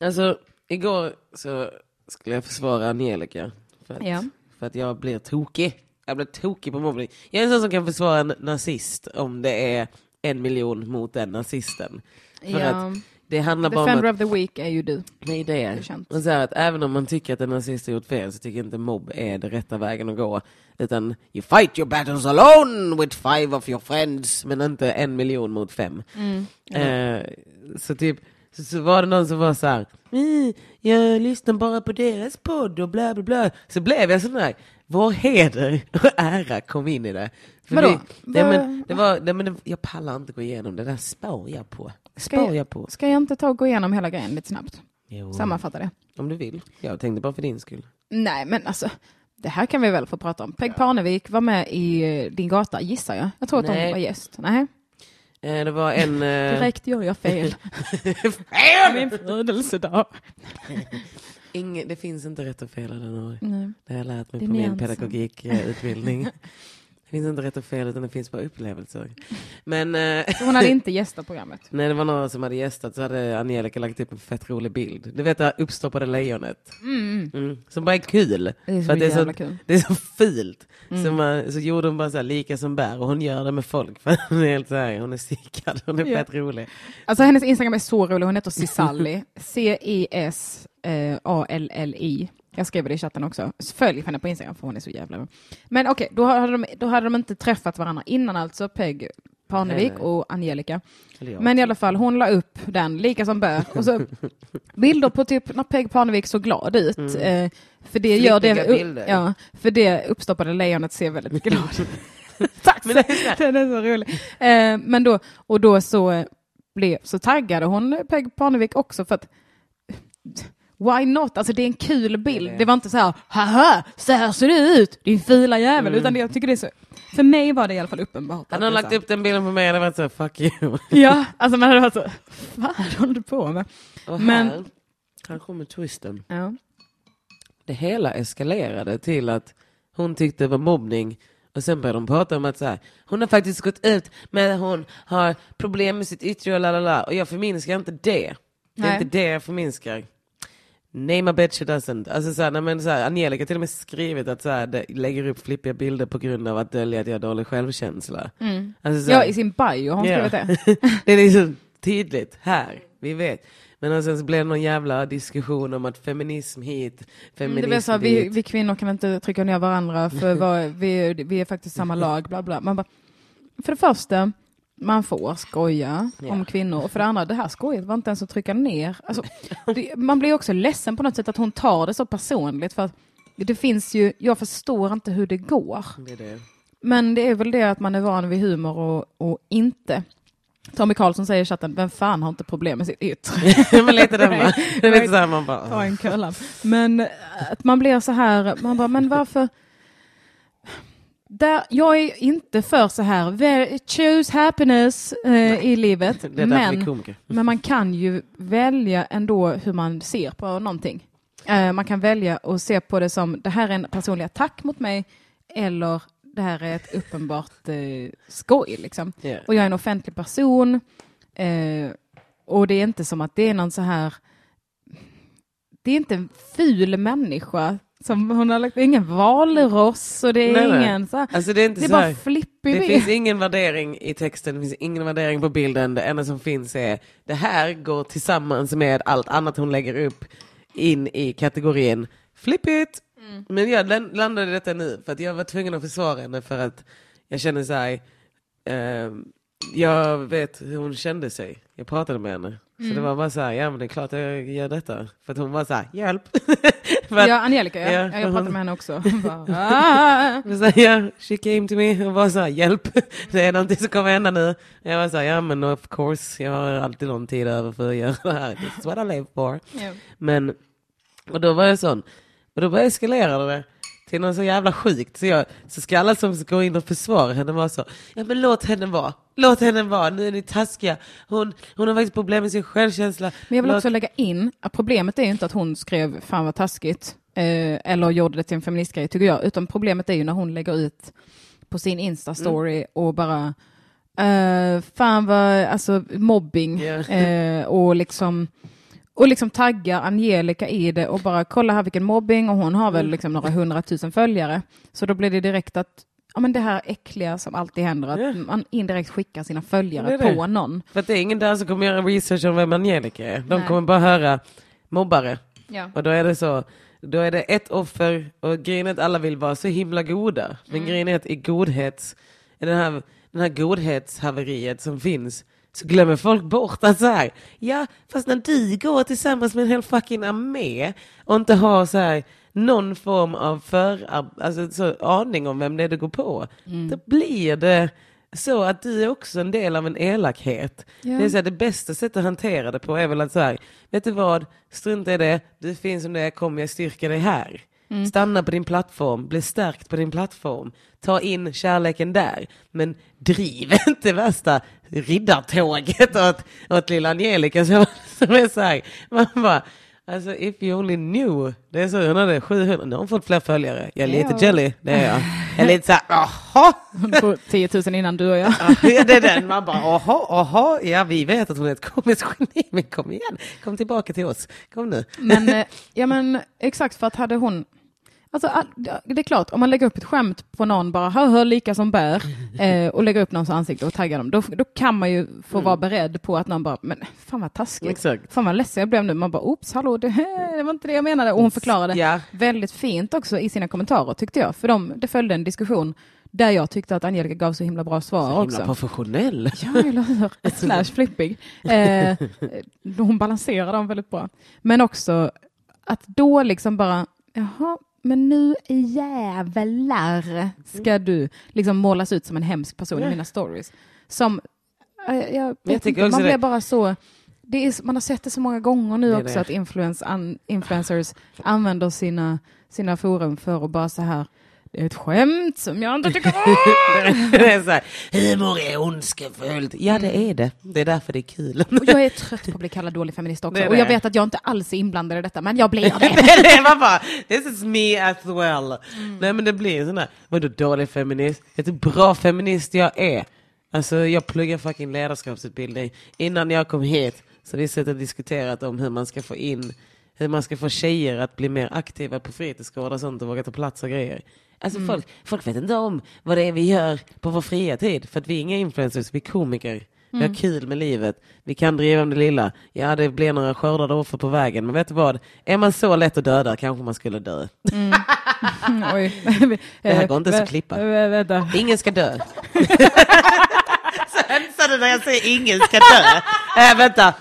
Alltså, igår så skulle jag försvara Angelica. För att, Ja. för att jag blir tokig. Jag blir tokig på mobbning. Jag är en sån som kan försvara en nazist om det är en miljon mot den nazisten. För Ja. att det handlar bara om Defender att... of the Week är ju du. Nej, det Det är... är känt. Och så att även om man tycker att en nazist har gjort fel så tycker jag inte mobb är det rätta vägen att gå. Utan you fight your battles alone with five of your friends. Men inte en miljon mot fem. Mm. Eh, så typ, så, var det någon som var så här, "Mm, jag lyssnar bara på deras podd och bla bla bla. Så blev jag sån där, vår heder och ära kom in i det. För Vadå? Nej, Vad- men, det var, nej, men det, jag pallar inte gå igenom det där spar jag på. Ska jag- jag på. Ska jag inte ta och gå igenom hela grejen lite snabbt? Jo, Sammanfatta det. om du vill. Jag tänkte bara för din skull. Nej, men alltså, det här kan vi väl få prata om. Peg Parnevik var med i eh, Din gata, gissar jag. Jag tror att hon Nej. var gäst. Nej, Eh, det var en... Eh, direkt gör jag fel. Min födelsedag. ing, det finns inte rätt och fel den år. Nej. Det har jag lärt mig Det på min pedagogikutbildning. Det finns inte rätt och fel utan det finns bara upplevelser. Men eh, hon hade inte gästat programmet. när det var några som hade gästat så hade Angelica lagt upp en fett rolig bild. Du vet det här uppstoppade lejonet. Mm. Som bara är kul. Det är så det, är så, kul. det är så fult. Mm. Så, man, så gjorde hon bara så här, lika som bär och hon gör det med folk. För hon är helt så här, hon är psykad, hon är Ja. fett rolig. Alltså hennes Instagram är så rolig. Hon heter Cisalli. C-I-S-A-L-L-I. Jag skrev det i chatten också. Följ henne på Instagram för hon är så jävla. Men okej, då, hade de, då hade de inte träffat varandra innan alltså, Peg Parnevik och Angelica. Men i alla fall, hon la upp den, lika som bör. Och så bilder på typ när Peg Parnevik såg glad ut. Eh, för det gör det, bilder. ja, för det uppstoppade lejonet ser väldigt glad Tack, Men det är så här- den är så rolig. Eh, men då, och då så, eh, blev, så taggade hon Peg Parnevik också för att Why not? Alltså det är en kul bild. det. Var inte så här, haha, så här ser du ut, din fula jävel. Mm. Utan det, jag tycker det är så, för mig var det i alla fall uppenbart. Han har lagt upp den bilden på mig och det var så fuck you. Ja, alltså man hade varit så, vad håller du på med? Och Men- här, här kommer twisten. Ja. Det hela eskalerade till att hon tyckte det var mobbning och sen började de prata om att så här, hon har faktiskt gått ut med att hon har problem med sitt yttre och lalala. Och jag förminskar inte det. Det är Nej. inte det jag förminskar. Name a bitch it doesn't. Alltså så här, men så här, Angelica till och med skrivit att så här, det lägger upp flippiga bilder på grund av att dölja att jag har dålig självkänsla. Alltså, så ja, här- i sin bio har hon Ja. skrivit det. det är liksom tydligt här, vi vet. Men sen så blev det någon jävla diskussion om att feminism hit, Mm, feminism det är så här, vi, dit. vi kvinnor kan inte trycka ner varandra för vi, vi är faktiskt samma lag, bla bla. Man bara, för det första, man får skoja Ja. om kvinnor. Och för det andra, det här skojet var inte ens att trycka ner. Alltså, det, man blir också ledsen på något sätt att hon tar det så personligt. För det finns ju, jag förstår inte hur det går. Det det. Men det är väl det att man är van vid humor och, och inte. Tommy Karlsson säger i chatten, vem fan har inte problem med sitt yttre? men lite den va? Nej. Det är lite så här man bara... Ta en kulla. Men att man blir så här, man bara, men varför? Där, jag är inte för så här, "Ve- choose happiness eh, i livet. Men, men man kan ju välja ändå hur man ser på någonting. Eh, man kan välja att se på det som, det här är en personlig attack mot mig, eller det här är ett uppenbart eh, skoj. Liksom. Ja. Och jag är en offentlig person. Eh, och det är inte som att det är någon så här... Det är inte en ful människa. Som hon har lagt, ingen valross och det är Nej, nej. ingen så här, Alltså det är inte Det är så bara flippig Det bild. finns ingen värdering i texten, det finns ingen värdering på bilden. Det enda som finns är det här går tillsammans med allt annat hon lägger upp in i kategorin flippigt. Mm. Men jag lan- landade i detta nu för att jag var tvungen att försvara henne för att jag känner så här, ehm, jag vet hur hon kände sig. Jag pratade med henne. Så Mm. det var bara så här, ja men det är klart jag gör detta. För att hon var så här, hjälp. att, Ja, Angelica, ja. Ja, ja. Jag pratade med henne också. Bara, "Ah." Så ja, she came to me och var så här, hjälp, det är någonting som kommer hända nu. Jag var så här, ja men of course, jag har alltid någon tid över för att göra det här. This is what I live for. Ja. Men, och då var jag sån, och då bara eskalerade det till något så jävla sjukt. Så, jag, så ska alla som ska gå in och försvara henne vara så, ja men låt henne vara. Låt henne vara, nu är ni taskiga. Hon, hon har faktiskt problem med sin självkänsla. Men jag vill Låt- också lägga in att problemet är ju inte att hon skrev fan vad taskigt eh, eller gjorde det till en feministgrej tycker jag, utan problemet är ju när hon lägger ut på sin Insta-story och bara eh, fan vad, alltså mobbing Ja. eh, och liksom och liksom tagga Angelica i det och bara kolla här vilken mobbing och hon har väl liksom några hundratusen följare. Så då blir det direkt att ja, men det här äckliga som alltid händer, att Ja. man indirekt skickar sina följare Det det. på någon. För att det är ingen där som kommer göra research om vem Angelica är. De Nej. kommer bara höra mobbare. Ja. Och då är det så, då är det ett offer och grejen är att alla vill vara så himla goda. Men Mm. grejen är att i godhets, i den här, den här godhetshaveriet som finns så glömmer folk bort att så här, ja fast när du går tillsammans med en hel fucking armé och inte har så här någon form av för, alltså, så, aning om vem det är du går på, Mm. då blir det så att du är också en del av en elakhet. Ja. Det är så här, det bästa sättet att hantera det på är väl att så här, vet du vad, strunta i det, du finns som det är, kom jag styrka dig här. Mm. Stanna på din plattform, bli stärkt på din plattform, ta in kärleken där, men driv inte värsta riddartåget åt, åt lilla Angelica som, som är så här, man bara, alltså if you only knew, det är så, hon hade 700, nu har hon fått fler följare, jag är lite jelly, det är jag. Jag är lite så här, jaha, på 10 000 innan du och jag. Ja, det är den. Man bara, aha, aha, ja vi vet att hon är ett komiskt geni, men kom igen, kom tillbaka till oss, kom nu. Men, eh, ja, men exakt för att hade hon... Alltså, all- det är klart, om man lägger upp ett skämt på någon, bara hör, hör lika som bär, eh, och lägger upp någons ansikte och taggar dem, då, då kan man ju få vara beredd på att någon bara, men fan vad taskigt. Exakt. Fan vad ledsen jag blev nu. Man bara, oops, hallå, det, det var inte det jag menade. Och hon förklarade Ja. väldigt fint också i sina kommentarer, tyckte jag. För de, det följde en diskussion där jag tyckte att Angelica gav så himla bra svar Himla också. professionell. Ja, eller hur? Slash flippig. Eh, hon balanserar dem väldigt bra. Men också att då liksom bara, jaha, men nu jävlar ska du liksom målas ut som en hemsk person i mina stories. Som, jag vet jag tycker inte, man blir bara så, det är, man har sett det så många gånger nu också det. att influens, an, influencers använder sina, sina forum för att bara så här, det är ett skämt som jag inte tycker om. det är så här, humor är ondskefullt. Ja det är det, det är därför det är kul. Och jag är trött på att bli kallad dålig feminist också. Det är Och jag det. vet att jag inte alls är inblandad i detta, men jag blir det. det var bara, this is me as well. Nej men det blir där, vadå dålig feminist? Vet du bra feminist jag är? Alltså jag pluggar fucking ledarskapsutbildning. Innan jag kom hit så vi suttit och diskuterat om hur man ska få in, hur man ska få tjejer att bli mer aktiva på fritidsgårdar och sånt och våga ta plats och grejer. Alltså folk, folk vet inte om vad det är vi gör på vår fria tid. För att vi är inga influencers, vi är komiker. Vi har kul med livet. Vi kan driva om det lilla. Ja, det blir några skördade offer på vägen. Men vet du vad? Är man så lätt att döda kanske man skulle dö. Oj. Det här går inte att klippa. Vänta. Ingen ska dö. så hälsar du när jag säger ingen ska dö. Äh, vänta.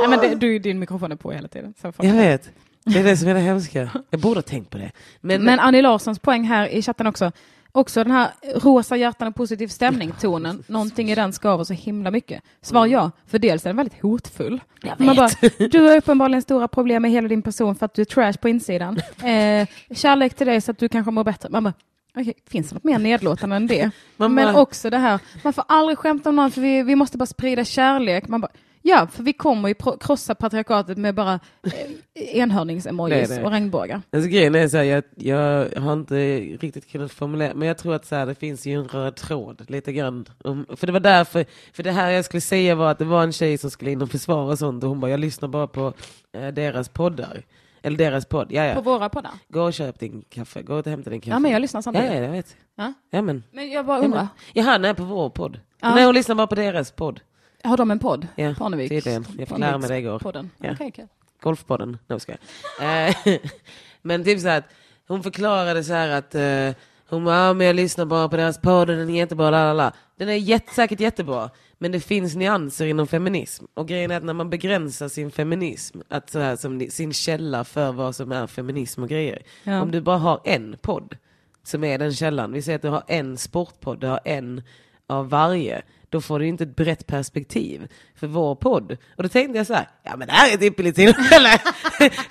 Nej, men det, du, din mikrofon är på hela tiden. Så Jag vet. Det är det som är det hemska. Jag borde ha tänkt på det. Men, Men Annie Larssons poäng här i chatten också, också den här rosa hjärtan och positiv stämning-tonen, någonting i den skaver så himla mycket. Svar ja, för dels är den väldigt hotfull. Man bara, du har uppenbarligen stora problem med hela din person för att du är trash på insidan. Eh, kärlek till dig så att du kanske mår bättre. Man bara, Okej, finns det något mer nedlåtande än det? Man Men bara- också det här, man får aldrig skämta om någon för vi, vi måste bara sprida kärlek. Man bara, ja, för vi kommer ju krossa patriarkatet med bara eh, enhörningsemojis och regnbågar. Alltså grejen är så här, jag, jag har inte riktigt kunnat formulera, men jag tror att så här, det finns ju en röd tråd lite grann. Om, för det var därför, för det här jag skulle säga var att det var en tjej som skulle in och försvara och sånt och hon bara, jag lyssnar bara på eh, deras poddar. Eller deras podd, ja På våra poddar. Gå och köp din kaffe, gå och hämta din kaffe. Ja, men jag lyssnar samtidigt. ja, jag vet. Ja. Ja men. Men jag bara undrar. Jaha, nej på vår podd. Ja. Nej hon lyssnar bara på deras podd. Har de en podd? Ja, Parneviks- tydligen. Jag fick lära mig det igår. Podden. Ja. Okej, okej. Golfpodden, no, ska jag. Eh, Men typ så här att hon förklarade så här att eh, hon bara, ja, men jag lyssnar bara på deras podd och den är jättebra, la, la, la. Den är jätte, säkert jättebra, men det finns nyanser inom feminism. Och grejen är att när man begränsar sin feminism, att så här, som sin källa för vad som är feminism och grejer. Ja. Om du bara har en podd som är den källan, vi säger att du har en sportpodd, du har en av varje, då får du inte ett brett perspektiv för vår podd. Och då tänkte jag så här, ja men det här är ett ypperligt tillfälle.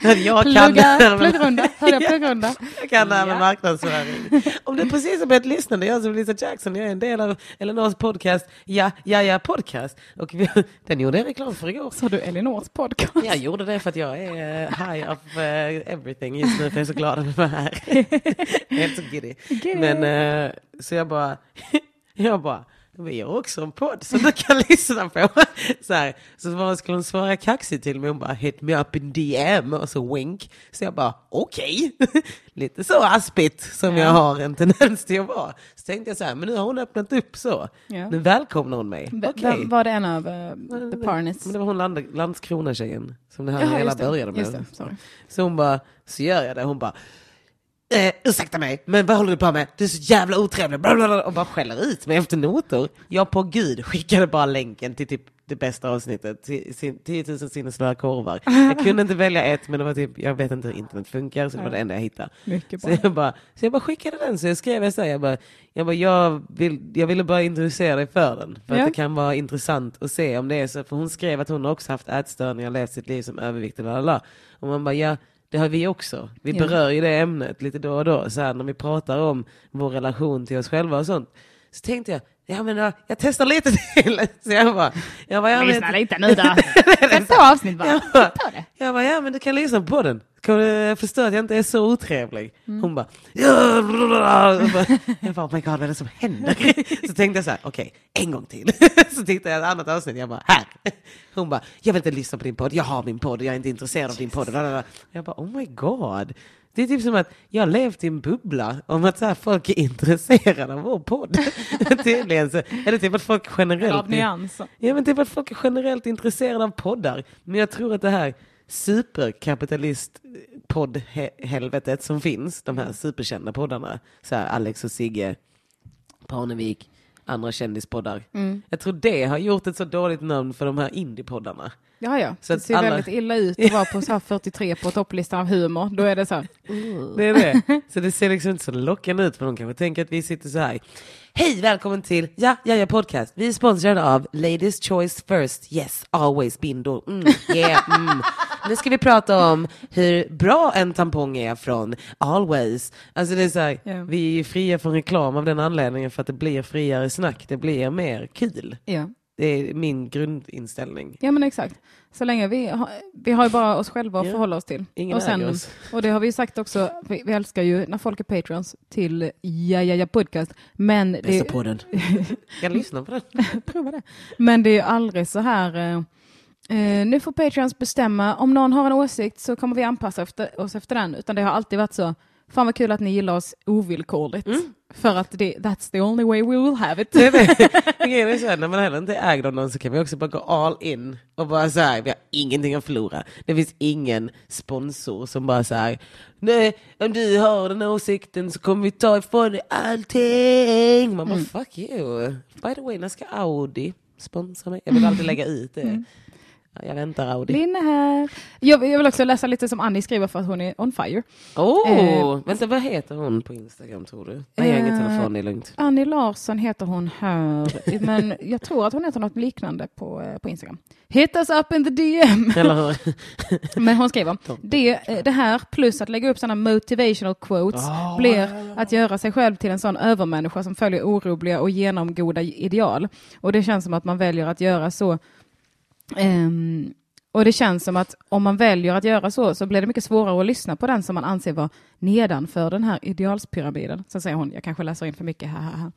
Jag kan Plugga, pluggrunda. Hörde jag pluggrunda? jag kan det här med Ja. marknadsföring. Om du precis har börjat lyssna, det är jag som Lisa Jackson, jag är en del av Elinors podcast, Ja, ja, ja podcast. Och vi, den gjorde jag reklam för igår. Sa du Elinors podcast? Jag gjorde det för att jag är eh, high of eh, everything just nu, för jag är så glad att vara här. Helt så giddy. Giddy. Men eh, så jag bara, jag bara, vi har också en podd som du kan lyssna på. Så, här, så bara skulle hon svara kaxigt till mig, hon bara hit me up in DM och så wink. Så jag bara okej, lite så aspigt som jag har en tendens till att vara. Så tänkte jag så här, men nu har hon öppnat upp så. Ja. Nu välkomnar hon mig. Okej. vem- Var det en av uh, The Parnets? Men det var hon Land Landskrona-tjejen som det här Jaha, hela började med. Så hon bara, så gör jag det. Hon bara, eh, ursäkta mig, men vad håller du på med? Du är så jävla otrevlig. Bla, bla, bla, och bara skäller ut mig efter noter. Jag på gud skickade bara länken till typ det bästa avsnittet, till sin- 10 000 sinnesfulla korvar. Jag kunde inte välja ett, men det var typ, jag vet inte hur internet funkar, så det var det enda jag hittade. Så jag, bara, så jag bara skickade den, så jag skrev så här, jag bara, jag, bara, jag, vill, jag ville bara introducera dig för den, för Ja. att det kan vara intressant att se om det är så, för hon skrev att hon också haft ätstörningar, levt sitt liv som överviktig, och man bara, ja, det har vi också. Vi Ja. berör ju det ämnet lite då och då, så här, när vi pratar om vår relation till oss själva och sånt. Så tänkte jag, ja men jag, jag testar lite till. Så jag bara, jag bara, ja, men, Lyssna lite nu då. Nästa avsnitt bara. jag bara, jag bara, ja men du kan lyssna på den. Kan du förstå att jag inte är så otrevlig? Mm. Hon bara, ja, jag bara, jag oh my god vad är det som händer? Så tänkte jag så här, okej, en gång till. Så tittade jag ett annat avsnitt, jag bara, här. Hon bara, jag vill inte lyssna på din podd, jag har min podd, jag är inte intresserad av din podd. Jag bara, oh my god. Det är typ som att jag har levt i en bubbla om att så här, folk är intresserade av vår podd. Tydligen så det typ att folk generellt... Av nyanser. Ja men typ att folk är generellt intresserade av poddar. Men jag tror att det här superkapitalist poddhelvetet som finns, de här superkända poddarna, så här Alex och Sigge, Parnevik, andra kändispoddar. Jag tror det har gjort ett så dåligt namn för de här indiepoddarna. Ja, ja. Så det ser alla- väldigt illa ut att vara på så här 43 på topplistan av humor. Då är det så här. Det är det. Så det ser liksom inte så lockande ut för de kanske tänker att vi sitter så här. Hej, välkommen till Ja, ja, ja podcast. Vi är sponsrade av Ladies Choice First. Yes, always Bindo. Mm, yeah, mm. Nu ska vi prata om hur bra en tampong är från Always. Alltså det är så här, Ja. vi är ju fria från reklam av den anledningen för att det blir friare snack. Det blir mer kul. Ja. Det är min grundinställning. ja, men exakt. Så länge vi har, vi har ju bara oss själva att Ja. förhålla oss till. Ingen och, äger oss. och det har vi ju sagt också, vi, vi älskar ju när folk är patrons till Ja, ja, ja podcast. Men det, Bästa podden. Jag lyssnar på den. prova det. Men det är ju aldrig så här, eh, eh, nu får patrons bestämma, om någon har en åsikt så kommer vi anpassa efter, oss efter den. Utan det har alltid varit så, fan vad kul att ni gillar oss ovillkorligt. För att det, that's the only way we will have it. Grejen är så här, när man heller inte är ägd av någon så kan vi också bara gå all in och bara så här, vi har ingenting att förlora. Det finns ingen sponsor som bara så här, nej, om du har den åsikten så kommer vi ta ifrån dig allting. Man bara, fuck you. By the way, när ska Audi sponsra mig? Jag vill alltid lägga ut det. Jag väntar Audi. Linn är här. Jag, jag vill också läsa lite som Annie skriver för att hon är on fire. Åh, Eh, vänta vad heter hon på Instagram tror du? Nej, jag har ingen Eh, telefon, det är lugnt. Annie Larsson heter hon här, men jag tror att hon heter något liknande på, eh, på Instagram. Hit us up in the DM. Men hon skriver, det, eh, det här plus att lägga upp sådana motivational quotes Ah, blir att göra sig själv till en sån övermänniska som följer orubbliga och genomgoda ideal. Och det känns som att man väljer att göra så Ehm, och det känns som att om man väljer att göra så, så blir det mycket svårare att lyssna på den som man anser vara nedanför den här idealspyramiden. Så säger hon, jag kanske läser in för mycket här, här, här.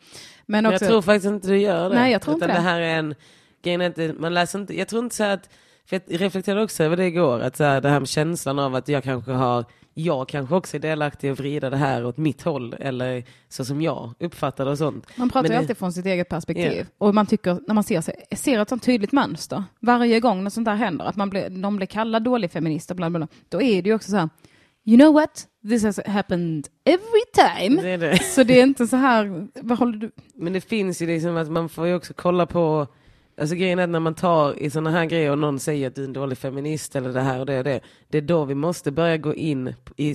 Men också, jag tror faktiskt inte du gör det. Nej, jag tror inte det det. här är en, grejen är inte, man läser inte, jag tror inte så att, för jag reflekterade också över det igår, att så här, det här med känslan av att jag kanske har, jag kanske också är delaktig i att vrida det här åt mitt håll, eller så som jag uppfattar det och sånt. man pratar Men ju alltid från sitt eget perspektiv. Ja. Och man tycker, när man ser, sig, ser ett sånt tydligt mönster, varje gång när sånt där händer, att man blir, de blir kallade dålig feminister, bla, bla, bla, då är det ju också så här, you know what, this has happened every time. Det det. Så det är inte så här, vad håller du, Men det finns ju liksom att man får ju också kolla på Alltså grejen är att när man tar i sådana här grejer och någon säger att du är en dålig feminist eller det här och det och det. Det är då vi måste börja gå in i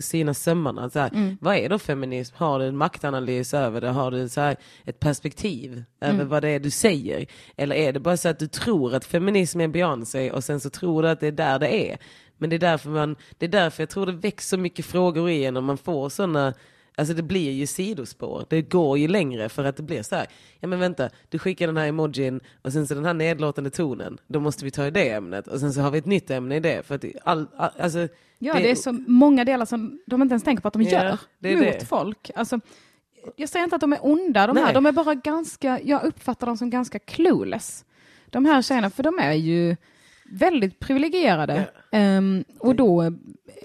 sina sömmarna. Så här, Mm. Vad är då feminism? Har du en maktanalys över det? Har du så här ett perspektiv över Mm. vad det är du säger? Eller är det bara så att du tror att feminism är Beyoncé och sen så tror du att det är där det är? Men det är därför, man, det är därför jag tror det väcks så mycket frågor i en och man får sådana Alltså det blir ju sidospår. Det går ju längre för att det blir så här. Ja men vänta, du skickar den här emojin och sen så den här nedlåtande tonen. Då måste vi ta i det ämnet och sen så har vi ett nytt ämne i det. För att det- all, all, alltså, Ja, det, är så många delar som de inte ens tänker på att de Ja, gör det mot det. folk. Alltså, jag säger inte att de är onda, de Nej. här. De är bara ganska, jag uppfattar dem som ganska clueless. De här tjejerna, för de är ju väldigt privilegierade. Ehm, och då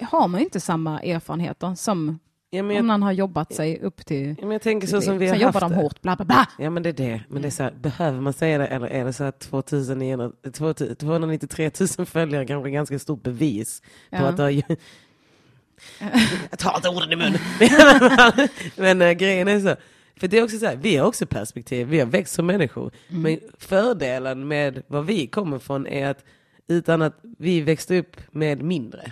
har man inte samma erfarenheter som ja, men om någon har jobbat sig upp till... ja, men jag tänker så som vi har Sen jobbar de hårt, bla bla bla. Ja men det är det. Men det är så här, behöver man säga det eller är det så att 2900 2000 293 000 följare kanske är ganska stort bevis på Ja. att det har. Jag tar inte orden i mun. men äh, grejen är så. För det är också så här, vi har också perspektiv, vi har växt som människor. Men fördelen med vad vi kommer från är att utan att vi växte upp med mindre.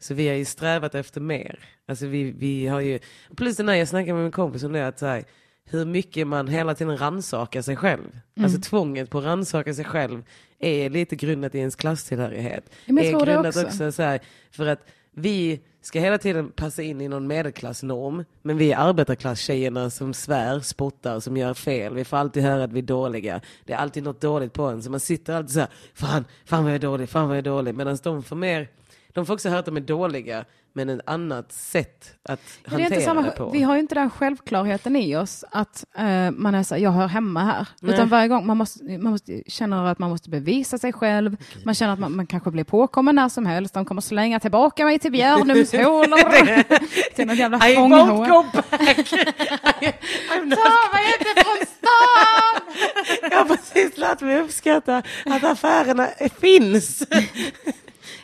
Så vi har ju strävat efter mer. Alltså vi, vi har ju, plus den här jag snackade med min kompis om det, att så här, hur mycket man hela tiden rannsakar sig själv. Alltså tvånget på att rannsaka sig själv är lite grundat i ens klasstillhörighet. Men är det grundat också. så här, för att vi ska hela tiden passa in i någon medelklassnorm, men vi är arbetarklasstjejerna som svär, spottar, som gör fel. Vi får alltid höra att vi är dåliga. Det är alltid något dåligt på en, så man sitter alltid så här, fan, fan vad jag är dålig, fan vad jag är dålig. Medan de får mer, de får också höra att de är dåliga, men ett annat sätt att Ja, det är hantera inte samma, det på. vi har ju inte den självklarheten i oss att eh, man är så jag hör hemma här. Nej. Utan varje gång man måste, man måste känner att man måste bevisa sig själv. Man känner att man, man kanske blir påkommen när som helst. De kommer slänga tillbaka mig till Björnums hålor. till något jävla I won't fånghål. go back! I, I'm not Ta mig inte från stan! Jag har precis lärt mig uppskatta att affärerna finns.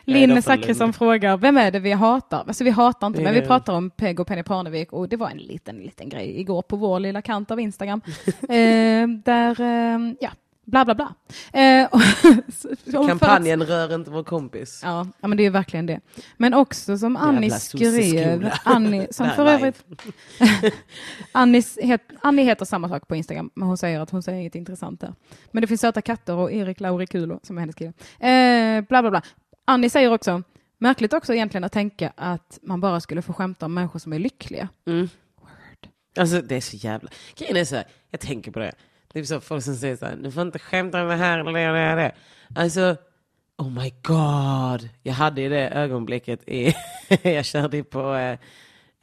Linn Zachrisson frågar, vem är det vi hatar? Alltså vi hatar inte, men vi pratar om Peg och Penny Parnevik och det var en liten, liten grej igår på vår lilla kant av Instagram. eh, där, eh, ja, bla bla bla. Eh, för att- Kampanjen Rör inte vår kompis. Ja, ja, men det är verkligen det. Men också som Annie skrev. Annie, som för övrigt, Annis het, Annie heter samma sak på Instagram, men hon säger att hon säger inget intressant där. Men det finns söta katter och Erik Laurikulo som är hennes kille. Eh, bla bla bla. Annie säger också, märkligt också egentligen att tänka att man bara skulle få skämta om människor som är lyckliga. Mm. Alltså det är så jävla... Grejen är så här, jag tänker på det. Det är så folk som säger så här, du får inte skämta om det här eller det eller det. Alltså, oh my god. Jag hade i det ögonblicket, i, jag körde ju på eh,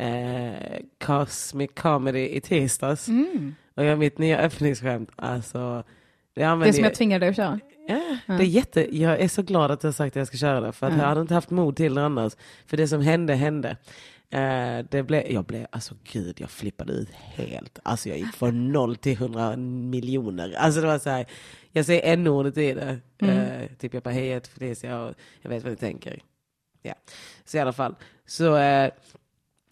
eh, Cosmic Comedy i tisdags. Och jag mitt nya öppningsskämt, alltså. Det, Det som jag tvingade dig att köra. Ja, det är jätte, jag är så glad att du har sagt att jag ska köra det. För att Ja. jag hade inte haft mod till det annars. För det som hände, hände. Eh, det blev, jag blev, alltså gud, jag flippade ut helt. Alltså jag gick från noll till hundra miljoner. Alltså det var så här, jag säger n-ordet i det. Eh, typ jag bara, hej jag Felicia och jag vet vad ni tänker. Ja, så i alla fall. Så, eh,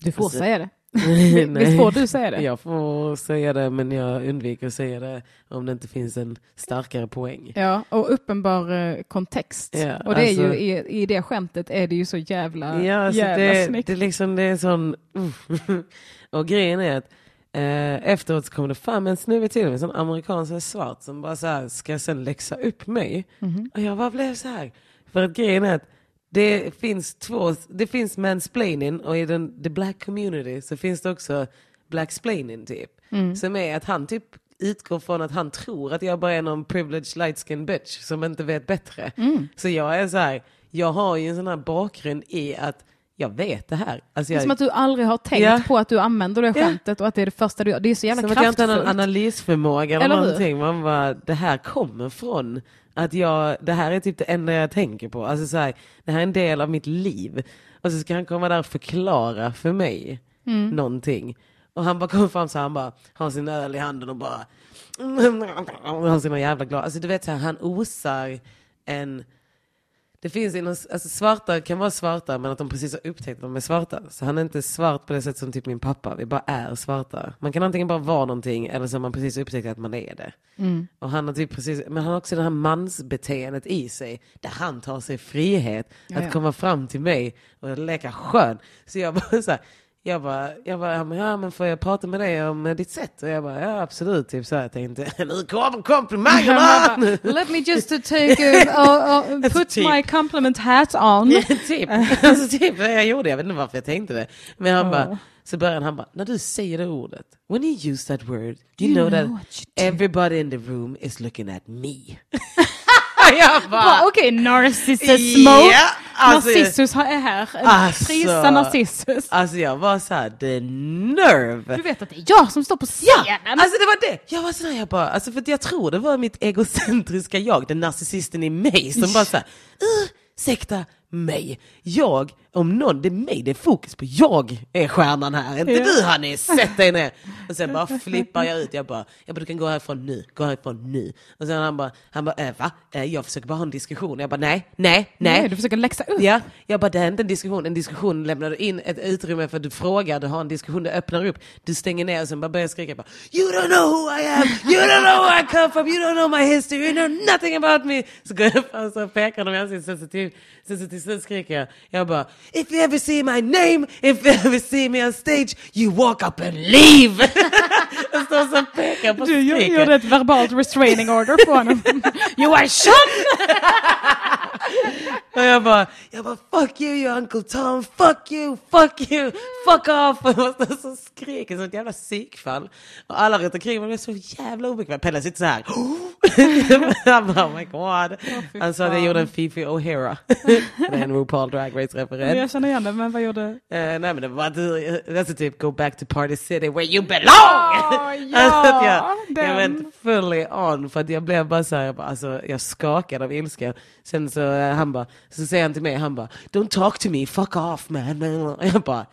Du får Alltså- säga det. Visst får du säga det? Jag får säga det men jag undviker att säga det om det inte finns en starkare poäng. Ja, och uppenbar eh, kontext. Ja, och det är alltså- ju, i, i det skämtet är det ju så jävla, Ja, alltså jävla det, snyggt. det, är liksom, det är sån... och grejen är att eh, efteråt så kom det fram en snubbe till mig, en sån amerikan som är svart, som bara så här, ska sen läxa upp mig. Mhm. Och jag bara blev så här. För att grejen är att det finns två, det finns mansplaining och i den the black community så finns det också blacksplaining typ. Mm. Som är att han typ utgår från att han tror att jag bara är någon privileged light skin bitch som inte vet bättre. Mm. Så jag är så här, jag har ju en sån här bakgrund i att jag vet det här. Alltså Det är jag, som att du aldrig har tänkt Ja. på att du använder det Ja. skämtet och att det är det första du gör. Det är så jävla som att jag inte har någon kraftfullt. analysförmåga eller, Eller någonting. Man bara, det här kommer från att jag, det här är typ det enda jag tänker på. Alltså så här, det här är en del av mitt liv. Och så ska han komma där och förklara för mig Mm. någonting. Och han bara kommer fram så här, han bara har sin öl i handen och bara och har sina jävla glas. Alltså du vet så här, han osar en det finns inom, alltså svarta kan vara svarta men att de precis har upptäckt att de är svarta. Så han är inte svart på det sättet som typ min pappa, vi bara är svarta. Man kan antingen bara vara någonting eller så har man precis upptäckt att man är det. Och han har typ precis, men han har också det här mansbeteendet i sig där han tar sig frihet Ja, att komma fram till mig och leka skön. Så jag bara så här, jag bara, jag bara, ja, men, får jag prata med dig om ditt sätt? Och jag bara, ja absolut, typ så här, jag tänkte, nu kommer komplimangerna! Let me just take uh, uh, uh, put typ. my compliment hat on. typ. Alltså, typ jag gjorde, jag vet inte varför jag tänkte det. Men han Ja. bara, så började han bara, när du säger det ordet, when you use that word, you, You know, know that what you do." everybody in the room is looking at me. jag Ja, bara, Okej, mode. ja, alltså, Narcissus är här. Alltså. Prisa Narcissus. alltså jag var så här, the nerve. Du vet att det är jag som står på scenen. Alltså det var det, jag var sådär, jag bara, alltså för jag tror det var mitt egocentriska jag, den narcissisten i mig som bara såhär, ursäkta mig, jag, om någon, det är mig, det är fokus på jag är stjärnan här, inte Ja. du Hanni, sätt dig ner. Och sen bara flippar jag ut, jag bara, jag bara du kan gå härifrån nu, gå härifrån nu. Och sen han bara, han bara, äh, va? Äh, jag försöker bara ha en diskussion. Jag bara, nej, nej, nej. Nej, du försöker läxa upp. Ja, jag bara det är inte en diskussion. En diskussion lämnar du in ett utrymme för att du frågar, du har en diskussion, du öppnar upp, du stänger ner och sen bara börjar skrika bara You don't know who I am, you don't know where I come from, you don't know my history, you know nothing about me. Så går jag fram och pekar de i ansiktet, sen till slut skriker jag, jag bara If you ever see my name, if you ever see me on stage, you walk up and leave. och står och pekar på Du gjorde ett verbalt restraining order på honom. you are shot! Och jag bara, jag bara fuck you, you Uncle Tom, fuck you, fuck you, fuck off. Och jag så skriker som ett jävla psykfall. Och alla runt omkring mig blev så jävla obekväma. Pelle sitter så här. Han bara, oh my god. Han sa att jag gjorde en Fifi O'Hara. det är en RuPaul Drag Race-referens. Jag känner igen det, men vad gjorde... Eh, nej men det var alltså typ go back to party city where you belong! ja, alltså jag, jag went fully on för att jag blev bara så här, jag, bara, alltså, jag skakade av ilska. Sen så eh, han bara, så säger han till mig, han bara don't talk to me, fuck off man. Och jag bara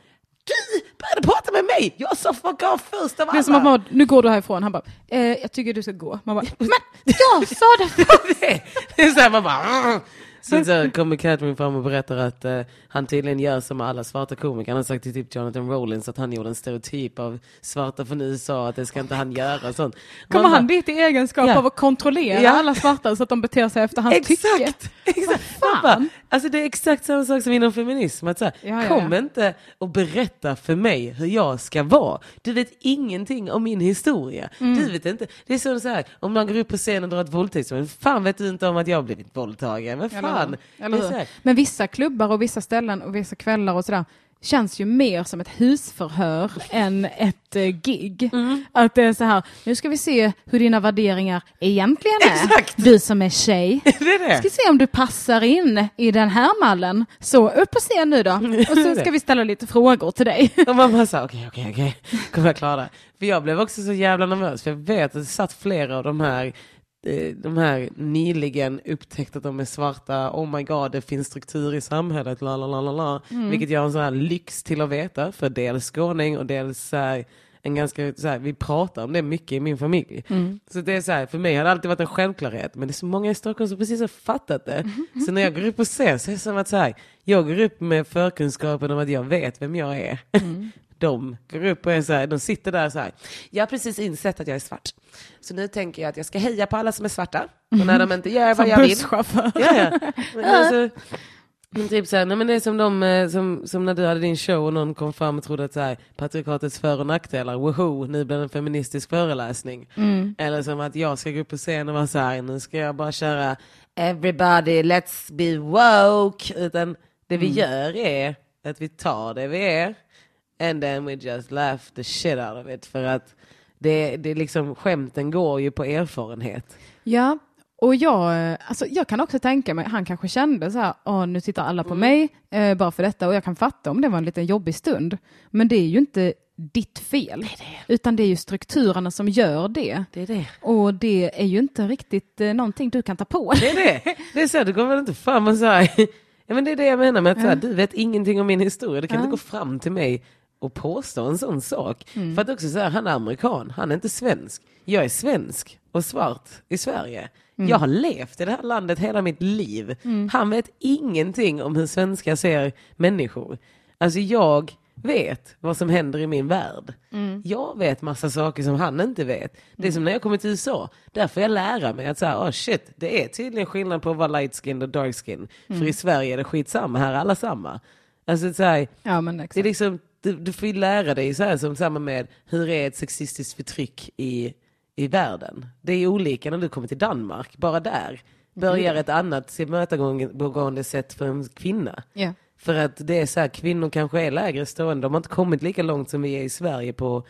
du började prata med mig, jag sa fuck off först av Det är som att alla. man, nu går du härifrån. Han bara, eh, jag tycker du ska gå. Man bara, men jag sa det det, det är så här, man bara Sen så kommer Catherine fram och berättar att eh, han tydligen gör som alla svarta komiker. Han har sagt till typ Jonathan Rollins att han gjorde en stereotyp av svarta från USA, att det ska inte han göra. Sånt. Kommer Man han dit i egenskap Ja. av att kontrollera Ja. alla svarta så att de beter sig efter hans tycke? Exakt! exakt. Vad Man bara, fan? alltså det är exakt samma sak som inom feminism. Att så här, Ja, kom inte och berätta för mig hur jag ska vara. Du vet ingenting om min historia. Mm. Du vet inte. Det är som så här, om någon går upp på scenen och drar ett våldtäktsmål. Fan vet du inte om att jag har blivit våldtagen? Men Eller fan. Eller Men vissa klubbar och vissa ställen och vissa kvällar och sådär känns ju mer som ett husförhör än ett eh, gig. Mm. Att det är så här, nu ska vi se hur dina värderingar egentligen är. Exakt. Du som är tjej. det är det. Ska se om du passar in i den här mallen. Så upp på scen nu då. Och så ska vi ställa lite frågor till dig. Och man bara okej, okej, okej, kommer jag klara det? För jag blev också så jävla nervös, för jag vet att det satt flera av de här de här nyligen upptäckt att de är svarta, oh my god det finns struktur i samhället, la la la la la. Vilket jag har en sån här lyx till att veta, för dels skåning och dels här, en ganska, så här, vi pratar om det mycket i min familj. Så det är så här, för mig har det alltid varit en självklarhet, men det är så många i Stockholm som precis har fattat det. Så när jag går upp på scen så är det som att så här, jag går upp med förkunskapen om att jag vet vem jag är. De går upp och är så här, de sitter där så här. Jag har precis insett att jag är svart. Så nu tänker jag att jag ska heja på alla som är svarta. Och när de inte gör vad Som jag vill. busschaufför. Ja, ja. Men alltså, men typ så här, nej men det är som, de, eh, som, som när du hade din show och någon kom fram och trodde att så här, patriarkatets för och nackdelar, woho, nu blir det en feministisk föreläsning. Eller som att jag ska gå upp på scen och vara så här, nu ska jag bara köra everybody let's be woke. Utan det vi gör är att vi tar det vi är and then we just laugh the shit out of it. För att det, det liksom, skämten går ju på erfarenhet. Ja, och jag, alltså jag kan också tänka mig, han kanske kände så här, Åh, nu tittar alla på Mm. mig eh, bara för detta och jag kan fatta om det var en liten jobbig stund. Men det är ju inte ditt fel, utan det är ju strukturerna som gör det. Det är det. Och det är ju inte riktigt eh, någonting du kan ta på. Det är det. Det är så, du går väl inte fram och säger, ja men det är det jag menar med att så här, du vet ingenting om min historia. Du kan inte gå fram till mig och påstå en sån sak. För att också säga, han är amerikan, han är inte svensk. Jag är svensk och svart i Sverige. Jag har levt i det här landet hela mitt liv. Han vet ingenting om hur svenskar ser människor. Alltså jag vet vad som händer i min värld. Jag vet massa saker som han inte vet. Det är som när jag kommer till USA. Där får jag lära mig att säga, oh shit, det är tydligen skillnad på att vara light skin och dark skin. För i Sverige är det skitsamma, här är alla samma. Alltså så här, Ja, det är liksom, du, du får ju lära dig så här som samma med hur är ett sexistiskt förtryck i, i världen. Det är olika när du kommer till Danmark, bara där börjar ett annat tillmötesgående sätt för en kvinna. Ja. För att det är så här, kvinnor kanske är lägre stående, de har inte kommit lika långt som vi är i Sverige på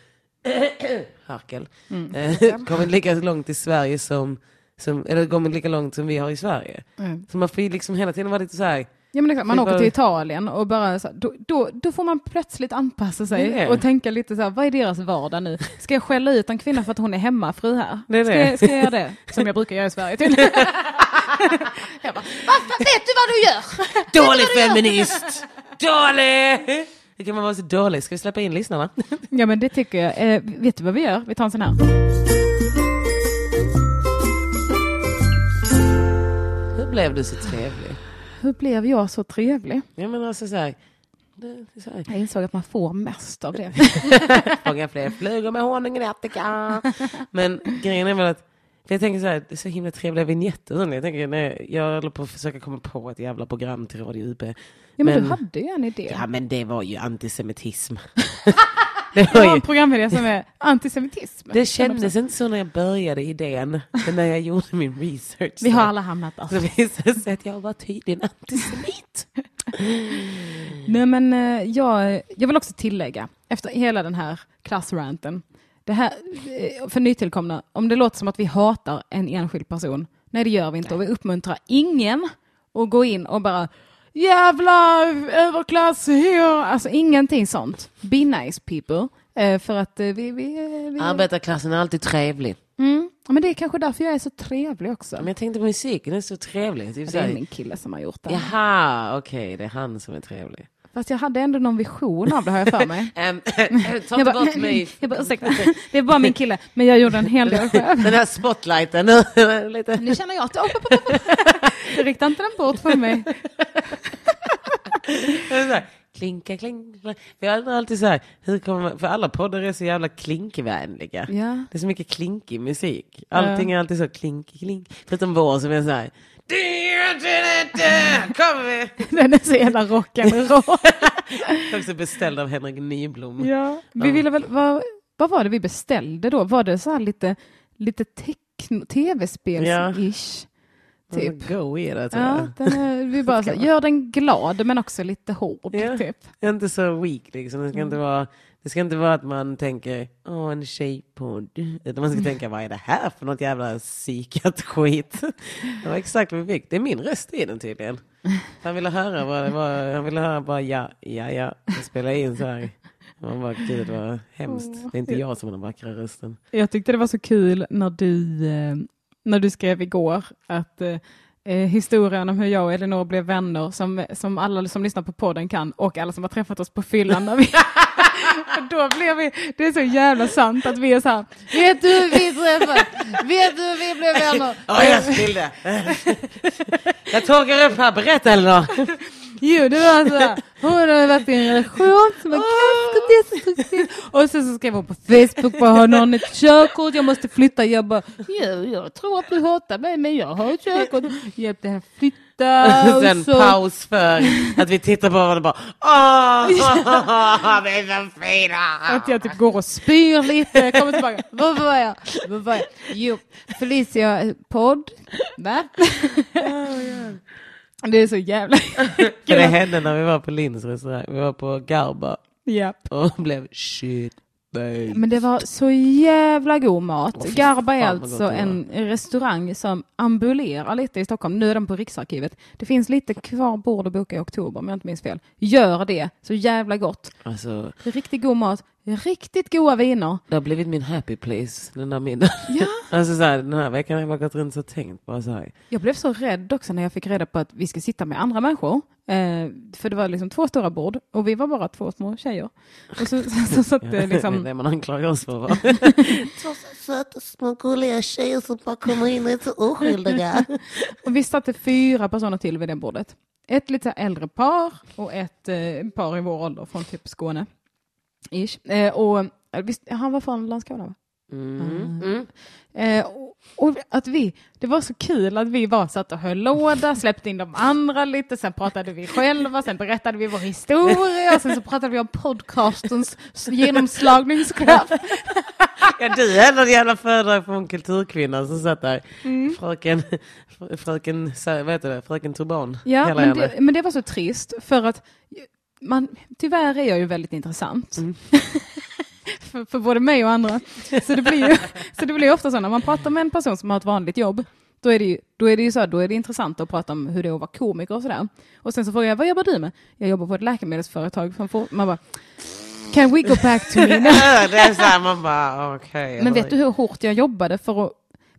harkel. Eh, kommit lika långt i Sverige som, som, eller kommit lika långt som vi har i Sverige. Mm. Så man får ju liksom hela tiden vara lite så här, Ja, men exakt, man Det åker till Italien och bara så, då, då, då får man plötsligt anpassa sig Det det. och tänka lite så här, vad är deras vardag nu? Ska jag skälla ut en kvinna för att hon är hemmafru här? Det är ska, det. Jag, ska jag göra det? Som jag brukar göra i Sverige tydligen. jag bara, "Varför vet du vad du gör? Dålig feminist! Dålig! Hur kan man vara så dålig? Ska vi släppa in lyssnarna? Ja men det tycker jag. Eh, vet du vad vi gör? Vi tar en sån här. Hur blev du så trevlig? Hur blev jag så trevlig? Jag menar alltså så här, så här. Jag insåg att man får mest av det. Fånga fler flugor med honung i Attica. Men grejen är väl att, jag tänker så här, det är så himla trevliga sånt. Jag, tänker, när jag håller på att försöka komma på ett jävla program till Radio UP. Ja men, Men- du hade ju en idé. Ja men det var ju antisemitism. Jag det, var har ju, en programidé som är antisemitism. det kändes inte så när jag började idén, men när jag gjorde min research. Vi har alla hamnat där. Så visade det sig att jag var tydligen antisemit. Nej men eh, jag, jag vill också tillägga, efter hela den här klassranten, det här, eh, för nytillkomna, om det låter som att vi hatar en enskild person, nej det gör vi inte och vi uppmuntrar ingen att gå in och bara jävla överklass, ja. alltså ingenting sånt. Be nice people. Eh, För att eh, vi, vi, eh, vi Arbetarklassen är alltid trevlig. mm. Men det är kanske därför jag är så trevlig också. Men jag tänkte på musiken, den är så trevlig. Typ det är min kille som har gjort det. Jaha, okej, det är han som är trevlig. Fast jag hade ändå någon vision av det har jag för mig. Um, ta inte bort mig. jag bara, ursäkta, det är bara min kille, men jag gjorde en hel del själv. Den här spotlighten. Lite. Nu känner jag att, oh, oh, oh, oh. rikta inte den bort från mig. Klinka, klinka. För jag undrar alltid så här, hur kommer man, för alla poddar är så jävla klinkvänliga. Ja. Det är så mycket klinkig musik. Allting är alltid så klink, klink. Förutom vår som är så här. Vi! Den är så jävla rock'n'roll. Också beställd av Henrik Nyblom. Ja. Vi ville väl, vad, vad var det vi beställde då? Var det så här lite, lite tv-spels-ish? Typ. Go i det tror Ja, jag. den är, vi bara så, gör den glad men också lite hård. Ja. Typ. Inte så weak liksom. Det ska, inte vara, det ska inte vara att man tänker, åh en tjejpodd. Utan man ska tänka, vad är det här för något jävla psykat skit? Det var exakt vad vi fick. Det är min röst i den tydligen. Han ville höra vad det var. Han ville höra bara ja, ja, ja. Jag spelade in så här. Man bara, gud vad hemskt. Det är inte jag som har den vackra rösten. Jag tyckte det var så kul när du, eh, när du skrev igår att eh, historien om hur jag och Elinor blev vänner som, som alla som lyssnar på podden kan och alla som har träffat oss på fyllan. När vi, då blev vi, det är så jävla sant att vi är så här, vet du hur vi träffades? Vet du hur vi blev vänner? Ja, jag spillde. jag torkar upp här. Berätta Elinor. Jo, det var så. Hon har varit i en relation som var ganska. Och sen så skrev hon på Facebook, bara har någon ett körkort, jag måste flytta. Jag bara, ja, jag tror att du hatar mig, men jag har ett körkort. Hjälpte henne flytta. Och Sen så, paus för att vi tittar på varandra och bara Åh, vi är så fina! Att jag typ går och spyr lite, kommer tillbaka. Vad var jag? Vad var jag? Jo, Felicia podd. Va? Det är så jävla För det hände när vi var på Linns restaurang. Vi var på Garba Japp. och blev shit. Men det var så jävla god mat. Fy Garba är alltså en restaurang som ambulerar lite i Stockholm. Nu är den på Riksarkivet. Det finns lite kvar bord att boka i oktober om jag inte minns fel. Gör det. Så jävla gott. Alltså, Riktigt god mat. Riktigt goda viner. det har blivit min happy place, den där middagen. Ja. Alltså så här, den här veckan har jag bara gått runt och tänkt bara så här. Jag blev så rädd också när jag fick reda på att vi ska sitta med andra människor. Eh, för det var liksom två stora bord och vi var bara två små tjejer. Och så, så, så satt det Det är liksom... det man anklagar oss för. va? Två så söta små gulliga tjejer som bara kommer in och är så oskyldiga. Och vi satte fyra personer till vid det bordet. Ett lite så äldre par och ett eh, par i vår ålder från typ Skåne. Ish. Eh, och visst, han var från Landskrona va? Mm. Mm. Eh, och, och att vi, det var så kul att vi bara satt och höll låda, släppte in de andra lite, sen pratade vi själva, sen berättade vi vår historia, och sen så pratade vi om podcastens genomslagningskraft. Ja, du hade en jävla föredrag från kulturkvinnan som satt där. Mm. Fröken, fröken, vad heter det, fröken Turban. Ja, men det, men det var så trist för att man, tyvärr är jag ju väldigt intressant. Mm. för, för både mig och andra. Så det blir ju så det blir ofta så när man pratar med en person som har ett vanligt jobb, då är det ju, då är det ju så då är det intressant att prata om hur det är att vara komiker och sådär. Och sen så frågar jag, vad jobbar du med? Jag jobbar på ett läkemedelsföretag. Man bara, can we go back to me det är så här, man bara okej. Men vet du hur hårt jag jobbade för att,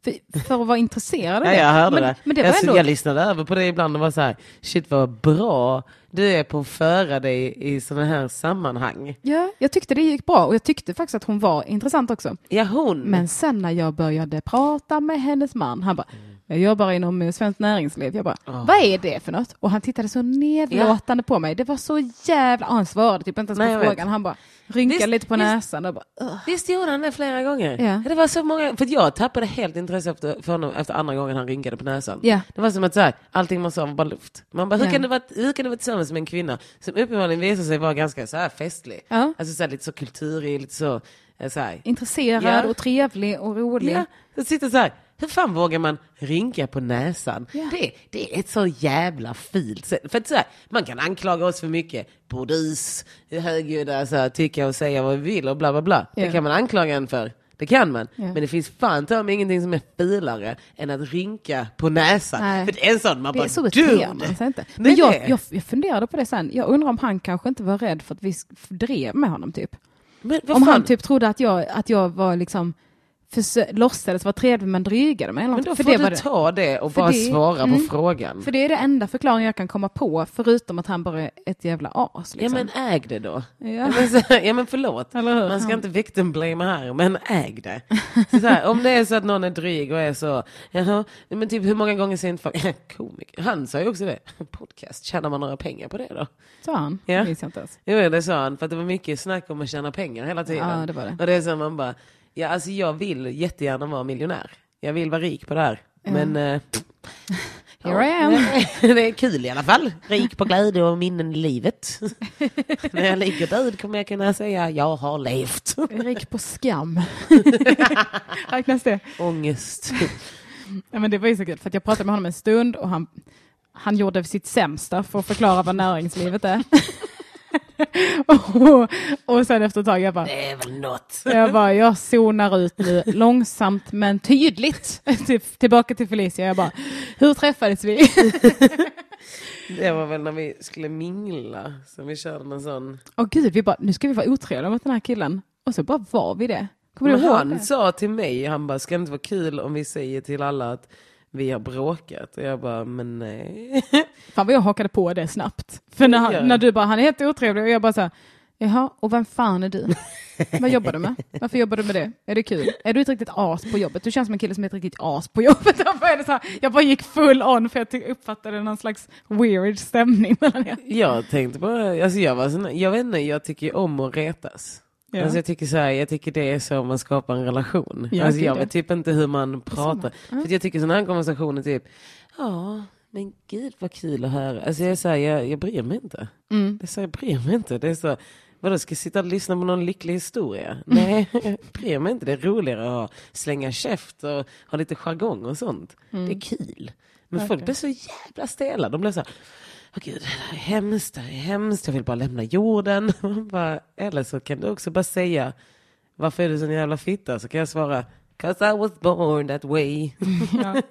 för, för att vara intresserad av Ja, det? jag hörde men, det. Men det jag, ändå... jag lyssnade över på det ibland och var så här, shit vad bra du är på att föra dig i sådana här sammanhang. Ja, jag tyckte det gick bra och jag tyckte faktiskt att hon var intressant också. Ja, hon. Men sen när jag började prata med hennes man, han bara, jag jobbar inom eh, svenskt näringsliv. Jag bara, vad är det för något? Och han tittade så nedlåtande på mig. Det var så jävla, ah, han svarade typ inte ens Nej, på jag vet. frågan. Han bara rynkade Visst, lite på visst. näsan och bara, "Ugh." Visst gjorde han det flera gånger? Ja. Det var så många, för jag tappade helt intresse efter, för honom efter andra gången han rynkade på näsan. Ja. Det var som att så här, allting man sa var bara luft. Man bara, hur, Ja. kan du vara, hur kan du vara tillsammans med en kvinna som uppenbarligen visar sig vara ganska så här festlig? Ja. Alltså så här, lite så kulturig, lite så, eh, så här. intresserad Ja. och trevlig och rolig. Ja, så sitter så här. Hur fan vågar man rynka på näsan? Ja. Det, det är ett så jävla fult sätt. För att så här, man kan anklaga oss för mycket. Bordis, högljudda, så här, tycka och säga vad vi vill och bla bla bla. Ja. Det kan man anklaga en för. Det kan man. Ja. Men det finns fan ta mig ingenting som är fulare än att rynka på näsan. Nej. För det är en sån man Det bara, så beter man sig inte. Men jag, det. jag, jag funderade på det sen. Jag undrar om han kanske inte var rädd för att vi drev med honom typ. Men Om fan? han typ trodde att jag, att jag var liksom försö- låtsades vara trevlig men drygade mig. eller men då för får det du det. ta det och För bara det- svara mm. på frågan. För det är det enda förklaringen jag kan komma på, förutom att han bara är ett jävla as. Ja Liksom. men äg det då. Ja. Ja, men, ja förlåt. Man ska Ja. inte victim blame här, men äg det. Här, om det är så att någon är dryg och är så, jaha, men typ hur många gånger säger inte folk, komiker, han sa ju också det, podcast, tjänar man några pengar på det då? Sa han? Ja. Minns jag inte ens. Jo det sa han, för att det var mycket snack om att tjäna pengar hela tiden. Ja, det var det. Och det är så man bara, ja alltså jag vill jättegärna vara miljonär. Jag vill vara rik på det här. Men eh, Here I am. det är kul i alla fall. Rik på glädje och minnen i livet. När jag ligger död kommer jag kunna säga jag har levt. Rik på skam. Räknas det? Ångest. Ja, men det var ju så kul, för att jag pratade med honom en stund och han, han gjorde sitt sämsta för att förklara vad näringslivet är. och, och sen efter ett tag, jag bara, Det är väl något. jag bara, jag zonar ut nu långsamt men tydligt. Till, tillbaka till Felicia, jag bara, hur träffades vi? Det var väl när vi skulle mingla som vi körde någon sån. Åh gud, vi bara, nu ska vi vara otrevliga mot den här killen. Och så bara var vi det. Kommer du Men ihåg han det? sa till mig, han bara, ska det inte vara kul om vi säger till alla att vi har bråkat? Och jag bara, men nej. Fan vad jag hakade på det snabbt. För när, han, när du bara, han är helt otrevlig och jag bara så här, jaha, och vem fan är du? Vad jobbar du med? Varför jobbar du med det? Är det kul? Är du ett riktigt as på jobbet? Du känns som en kille som är ett riktigt as på jobbet. Jag, började så här, jag bara gick full on för jag uppfattade någon slags weird stämning mellan er. Jag tänkte bara, alltså jag var sån, jag vet inte, jag tycker om att retas. Ja. Alltså jag tycker så här, jag tycker det är så man skapar en relation. Ja, alltså jag ja. vet typ inte hur man pratar. För att jag tycker sådana här konversationer typ, ja, men gud vad kul att höra. Alltså jag är så här, jag, jag bryr mig inte. Mm. Det är så, jag bryr mig inte. Det är så, vadå, ska jag sitta och lyssna på någon lycklig historia? Nej, jag bryr mig inte. Det är roligare att slänga käft och ha lite jargong och sånt. Det är kul. Men folk blir så jävla stela. De blir så här, Åh gud, det här är hemskt, det här är hemskt, jag vill bara lämna jorden. Bara, eller så kan du också bara säga, varför är du sån jävla fitta? Så kan jag svara, 'cause I was born that way. Ja.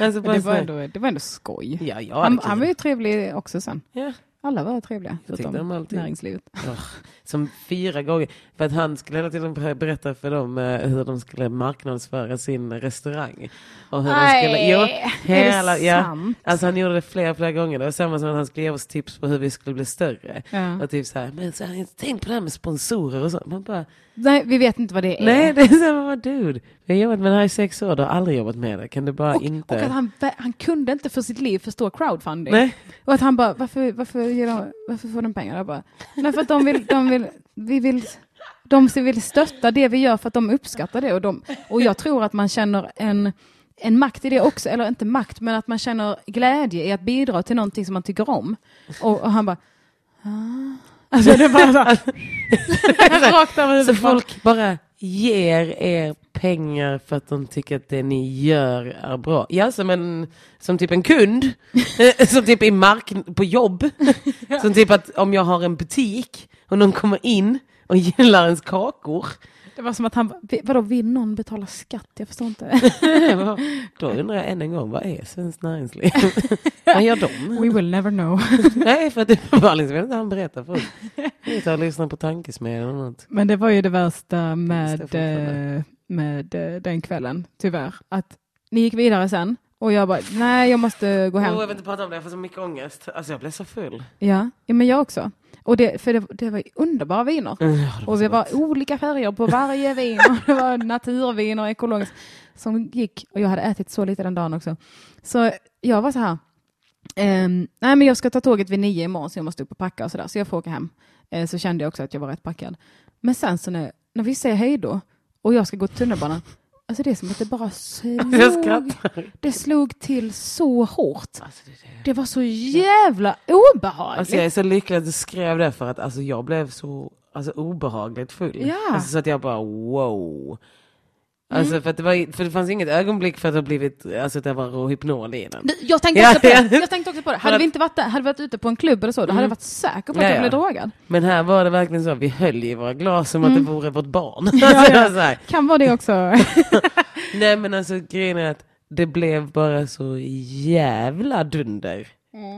alltså Det, var ändå, det var ändå skoj. ja, jag Han, han var ju trevlig också sen. ja. Alla var trevliga, förutom näringslivet. Ugh, Som fyra gånger. För att han skulle hela tiden berätta för dem eh, hur de skulle marknadsföra sin restaurang. Och hur de skulle, jo, hela, är det ja, sant? Alltså han gjorde det flera, flera gånger. Det var samma som att han skulle ge oss tips på hur vi skulle bli större. Ja. Och typ så här, men så här, tänk på det här med sponsorer och så. Man bara, Nej, vi vet inte vad det är. nej det är så här, dude. Vi har jobbat med det här i sex år, du har aldrig jobbat med det. Kan du bara och, inte? och att han, han kunde inte för sitt liv förstå crowdfunding. Nej. Och att han bara, varför, varför, de, varför får de pengar? Jag bara, nej för att de vill, de vill, vi vill, de vill stötta det vi gör för att de uppskattar det. Och, de, och jag tror att man känner en, en makt i det också, eller inte makt, men att man känner glädje i att bidra till någonting som man tycker om. Och, och han bara, ah. Alltså det var så rakt över Så huvudet. bara, folk bara ger er pengar för att de tycker att det ni gör är bra. Ja, som, en, som typ en kund. Eh, som typ i mark på jobb. Som typ att om jag har en butik och någon kommer in och gillar ens kakor. Det var som att han bara, "Vi- vadå vill någon betala skatt? Jag förstår inte. Då undrar jag än en gång, vad är Svenskt Näringsliv? vad gör de? We will never know. Nej, för det var liksom, jag vet inte, han berättar för oss. Vi tar och lyssnar på Tankesmedjan eller något. Men det var ju det värsta med, eh, med eh, den kvällen, tyvärr. Att ni gick vidare sen och jag bara, nej jag måste gå hem. Oh, jag vill inte prata om det, jag får så mycket ångest. Alltså jag blev så full. Ja, ja men jag också. Och det, för det, det var underbara viner. Mm, ja, det Och det var olika färger på varje vin. Och det var naturvin och ekologiskt som gick. Och jag hade ätit så lite den dagen också. Så jag var så här. ehm, nej men jag ska ta tåget vid nio imorgon så jag måste upp och packa och sådär. Så jag får åka hem. Eh, så kände jag också att jag var rätt packad. Men sen så när, när vi säger hej då och jag ska gå till tunnelbanan. Alltså det är som att det bara slog. Det slog till så hårt. Alltså, det, det. Det var så jävla obehagligt. Alltså jag är så lycklig att du skrev det för att alltså, jag blev så alltså, obehagligt full. Ja. Alltså, så att jag bara wow. Alltså för att det, var, för det fanns inget ögonblick för att det har blivit, alltså att det var hypnol i den. Jag tänkte, också på det. ja. jag tänkte också på det. Hade vi inte varit där, hade vi varit ute på en klubb eller så, då hade jag varit säker på att Ja, jag ja. blev drogad. Men här var det verkligen så, vi höll i våra glas som att det vore vårt barn. alltså, Ja. Kan vara det också. Nej men alltså grejen är att det blev bara så jävla dunder.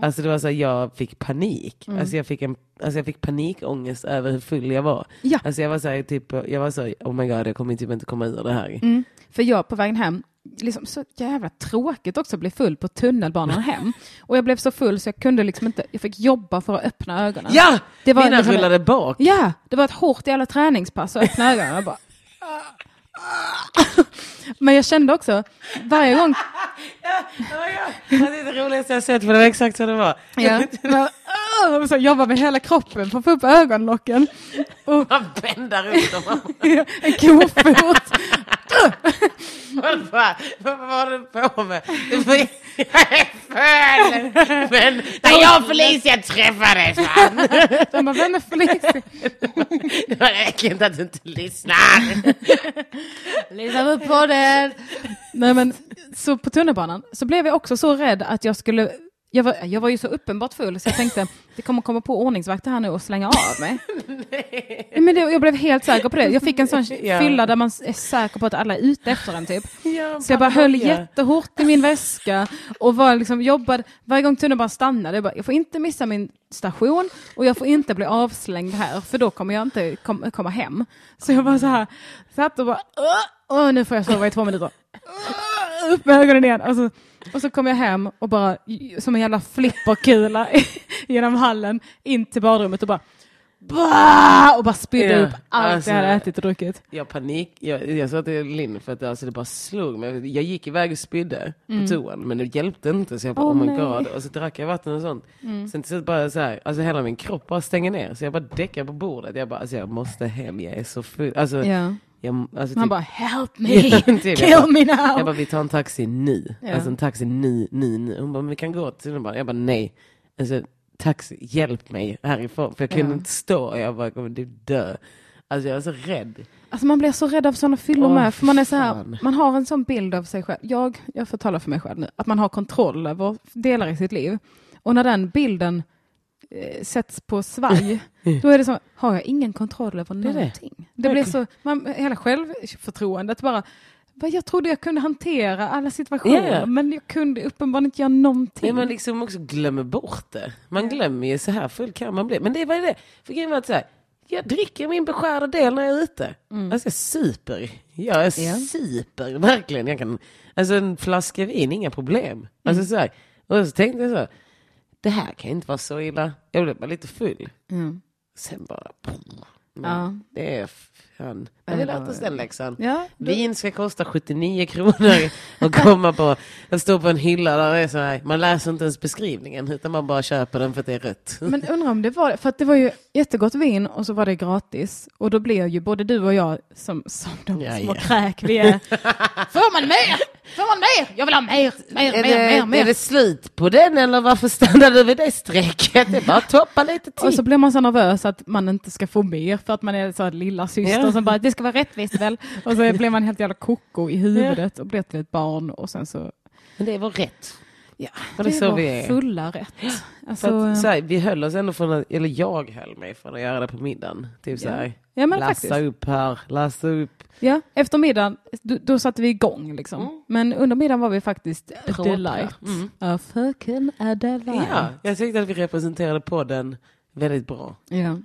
Alltså det var så här, jag fick panik. Alltså, jag fick en, alltså jag fick panikångest över hur full jag var. Ja. Alltså jag var så här, typ, jag var så här, oh my god jag kommer typ inte komma ur det här. Mm. För jag på vägen hem, liksom så jävla tråkigt också att bli full på tunnelbanan hem. Och jag blev så full så jag kunde liksom inte, jag fick jobba för att öppna ögonen. Ja! Det var Mina liksom- rullade bak. Ja, det var ett hårt jävla träningspass att öppna ögonen. Jag bara, Men jag kände också, varje gång Ja, ja. Det är det roligaste jag sett för det var exakt så det var. Ja. Åh, så jobbar med hela kroppen för att få upp ögonlocken. Och Man bändar upp dem. en kofot. Vad vad- vad var du på med? Jag är! Men när jag och Felicia träffades? De bara, vem är Felicia? Det var äckligt att du inte lyssnar. Lyssna på den. Nej men, så på tunnelbanan så blev jag också så rädd att jag skulle jag var, jag var ju så uppenbart full så jag tänkte det kommer komma på ordningsvakter här nu och slänga av mig. Nej. Men det, jag blev helt säker på det. Jag fick en sån Ja. fylla där man är säker på att alla är ute efter en typ. Ja, Så jag bara höll paranoia. jättehårt i min väska och var liksom jobbade, varje gång tunnelbanan stannade, jag, bara, jag får inte missa min station och jag får inte bli avslängd här för då kommer jag inte kom, komma hem. Så jag bara så här, satt och bara, "Åh, nu får jag sova i två minuter. Upp med ögonen igen. Och så, och så kom jag hem och bara som en jävla flipperkula genom hallen in till badrummet och bara bah! och bara spydde Ja, upp allt alltså- jag hade ätit och druckit. Jag panik, jag, jag sa till Linn för att alltså, det bara slog mig. Jag gick iväg och spydde på toan men det hjälpte inte så jag bara Mm. Åh, oh, my. Mm. god. Och så drack jag vatten och sånt. Sen till slut bara så här, alltså hela min kropp bara stänger ner. Så jag bara däckar på bordet. Jag bara, alltså jag måste hem, jag är så full. Alltså, Ja. Jag, alltså, Han typ, bara help me, Ja, typ, jag kill bara- me jag now. bara, vi tar en taxi nu. Ja. Alltså en taxi nu, nu, nu. Hon bara, vi kan gå till den bara. Jag bara, nej. Alltså taxi, hjälp mig härifrån. För jag kunde Ja. inte stå. Jag bara, kommer du dö? Alltså jag var så rädd. Alltså man blir så rädd av sådana fyllor Åh, med. För man är så här, fan. man har en sån bild av sig själv. Jag, jag får tala för mig själv nu. Att man har kontroll över delar i sitt liv. Och när den bilden sätts på svaj, då är det så, har jag ingen kontroll över är det. någonting? Det, blir så, man, hela självförtroendet bara, jag trodde jag kunde hantera alla situationer, Ja. men jag kunde uppenbarligen inte göra någonting. Nej, man liksom också glömmer bort det. Man glömmer ju så här full kan man bli. Men det var ju det. För grejen var att så här, jag dricker min beskärda del när jag är ute. Alltså jag super. Jag är Ja. super, verkligen. Jag kan, alltså en flaska vin, inga problem. Alltså så här. Och så tänkte jag så här, det här kan inte vara så illa. Jag blev bara lite full. Mm. Sen bara... Men Ja. Det är fan... Jag vill lärt oss den läxan. Ja, då- Vin ska kosta 79 kronor och komma på, den står på en hylla där det är så här, man läser inte ens beskrivningen utan man bara köper den för att det är rött. Men undrar om det var det, för att det var ju jättegott vin och så var det gratis. Och då blir ju både du och jag som, som de Ja, små ja. kräk vi är. Får man mer? Får man mer? Jag vill ha mer, mer, Är mer, det, mer, mer. är det slut på den eller varför stannar du vid det strecket? Det är bara att toppa lite till. Och så blir man så nervös att man inte ska få mer för att man är så här lilla syster Ja. som bara, det ska vara rättvist väl? Och så blir man helt jävla koko i huvudet och blir till ett barn och sen så, Men det var rätt. ja, Och det det så var vi är. fulla rätt. Alltså, att, så här, vi höll oss ändå från att, eller jag höll mig från att göra det på middagen. Typ så här, ja men lassa faktiskt. upp här, lassa upp. Ja, efter middagen, då, då satte vi igång liksom. Men under middagen var vi faktiskt delight. Mm. A fucking a delight. Ja, jag tyckte att vi representerade podden väldigt bra. Ja.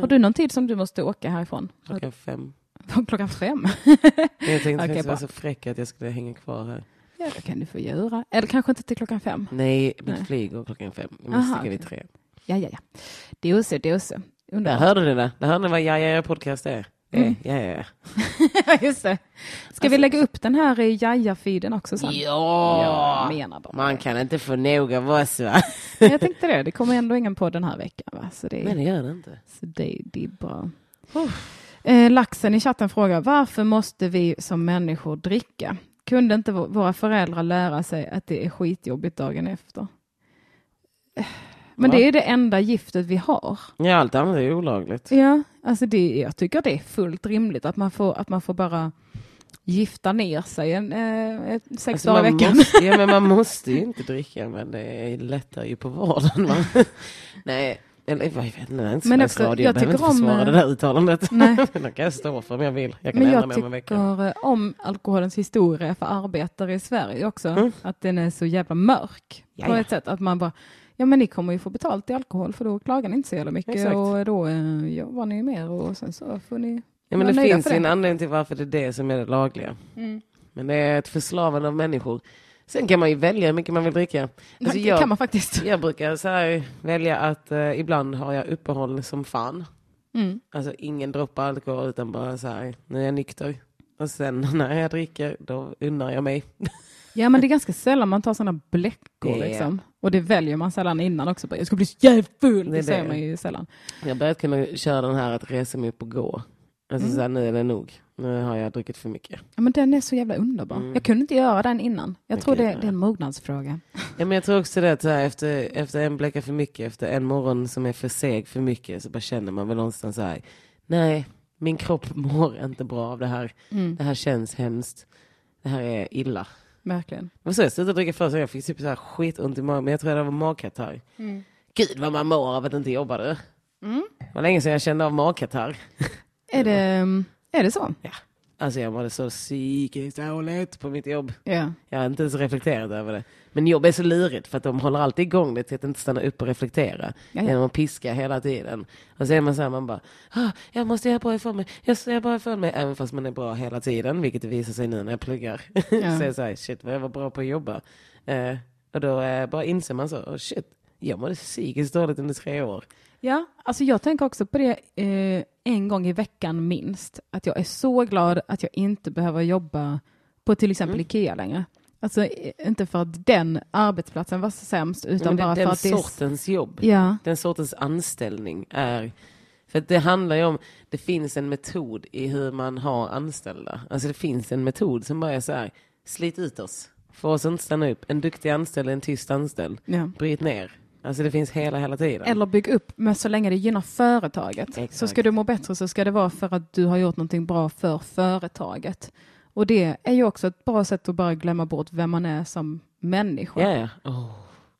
Har du någon tid som du måste åka härifrån? Klockan fem. Klockan fem? Jag tänkte Okej, faktiskt bra. vara så fräck att jag skulle hänga kvar här. Ja, det kan du få göra. Eller kanske inte till klockan fem. Nej, mitt Nej. flyg går klockan fem. Jag måste Aha, sticka vid tre. Ja, ja, ja. Dose, dose. Där Underbart. hörde ni det. Där hörde ni vad Ja, ja, ja podcast är. Det är Ja, ja, ja. Just det. Ska vi lägga upp den här i Jaja-feeden också sen? Ja! Jag menar bara. Man kan inte få nog av oss va? Jag tänkte det. Det kommer ändå ingen på den här veckan. Va? Så det, Nej, det gör det inte. så det, det är bra. Eh, laxen i chatten frågar varför måste vi som människor dricka? Kunde inte vå- våra föräldrar lära sig att det är skitjobbigt dagen efter? Eh, Men Va? det är det enda giftet vi har. Ja, allt annat är olagligt. Ja, alltså det, jag tycker det är fullt rimligt att man får, att man får bara gifta ner sig en, eh, sex Alltså, dagar i man veckan. Måste, ja, men man måste ju inte dricka, men det är lättare ju på vården. Va? Nej, eller jag vet inte, inte Men också, Radio. jag Jag behöver inte om, försvara eh, det där uttalandet. Nej. det kan jag stå för om jag vill. Jag kan Men ändra jag mig om en vecka. tycker eh, om alkoholens historia för arbetare i Sverige också. Mm. Att den är så jävla mörk på Jaja. ett sätt. Att man bara, ja men ni kommer ju få betalt i alkohol för då klagar ni inte så jävla mycket Exakt. och då eh, jobbar ni mer och sen så får ni Ja, men det finns för ju en anledning till varför det är det som är det lagliga. Mm. Men det är ett förslavande av människor. Sen kan man ju välja hur mycket man vill dricka. Alltså det jag, kan man faktiskt. jag brukar så här välja att eh, ibland har jag uppehåll som fan. Mm. Alltså ingen droppe alkohol utan bara så här, nu är jag nykter. Och sen när jag dricker, då unnar jag mig. Ja men det är ganska sällan man tar sådana bläckor Ja. liksom. Och det väljer man sällan innan också. Jag ska bli så jävla full. Det Det, säger man ju sällan. Jag har börjat kunna köra den här att resa mig upp och gå. Alltså Mm. så här, nu är det nog. Nu har jag druckit för mycket. Ja, men den är så jävla underbar. Mm. Jag kunde inte göra den innan. Jag tror Okej, det, det är en mognadsfråga. Ja, men jag tror också det att här, efter, efter en bläcka för mycket, efter en morgon som är för seg för mycket, så bara känner man väl någonstans så här, nej, min kropp mår inte bra av det här. Mm. Det här känns hemskt. Det här är illa. Verkligen. Det var så jag slutade dricka först, jag fick typ så här skitont i magen, men jag tror det var magkatarr. Gud vad man mår av att inte jobba du. Mm. Det var länge sedan jag kände av magkatarr. Är det, är det så? Alltså jag mådde så psykiskt dåligt på mitt jobb. Ja. Jag har inte ens reflekterat över det. Men jobb är så lurigt för att de håller alltid igång det till att inte stanna upp och reflektera. Ja. Genom att piska hela tiden. Och så är man så här, man bara, ah, jag måste göra bra ifrån mig, jag ska göra bra ifrån mig. Även fast man är bra hela tiden, vilket det visar sig nu när jag pluggar. så är jag så här, shit vad jag var bra på att jobba. Eh, och då eh, bara inser man så, oh, shit, jag mådde psykiskt dåligt under tre år. Ja, alltså jag tänker också på det eh, en gång i veckan minst. Att jag är så glad att jag inte behöver jobba på till exempel Mm. Ikea längre. Alltså eh, inte för att den arbetsplatsen var sämst, utan det- bara den för att det är... sortens jobb, Ja, den sortens anställning är... För det handlar ju om, det finns en metod i hur man har anställda. Alltså det finns en metod som bara är så här, slit ut oss. Få oss att inte stanna upp. En duktig anställd är en tyst anställd. ja. Bryt ner. Alltså det finns hela, hela tiden. Eller bygg upp, men så länge det gynnar företaget. Så Exakt. ska du må bättre så ska det vara för att du har gjort någonting bra för företaget. Och det är ju också ett bra sätt att bara glömma bort vem man är som människa. Ja, ja. Åh.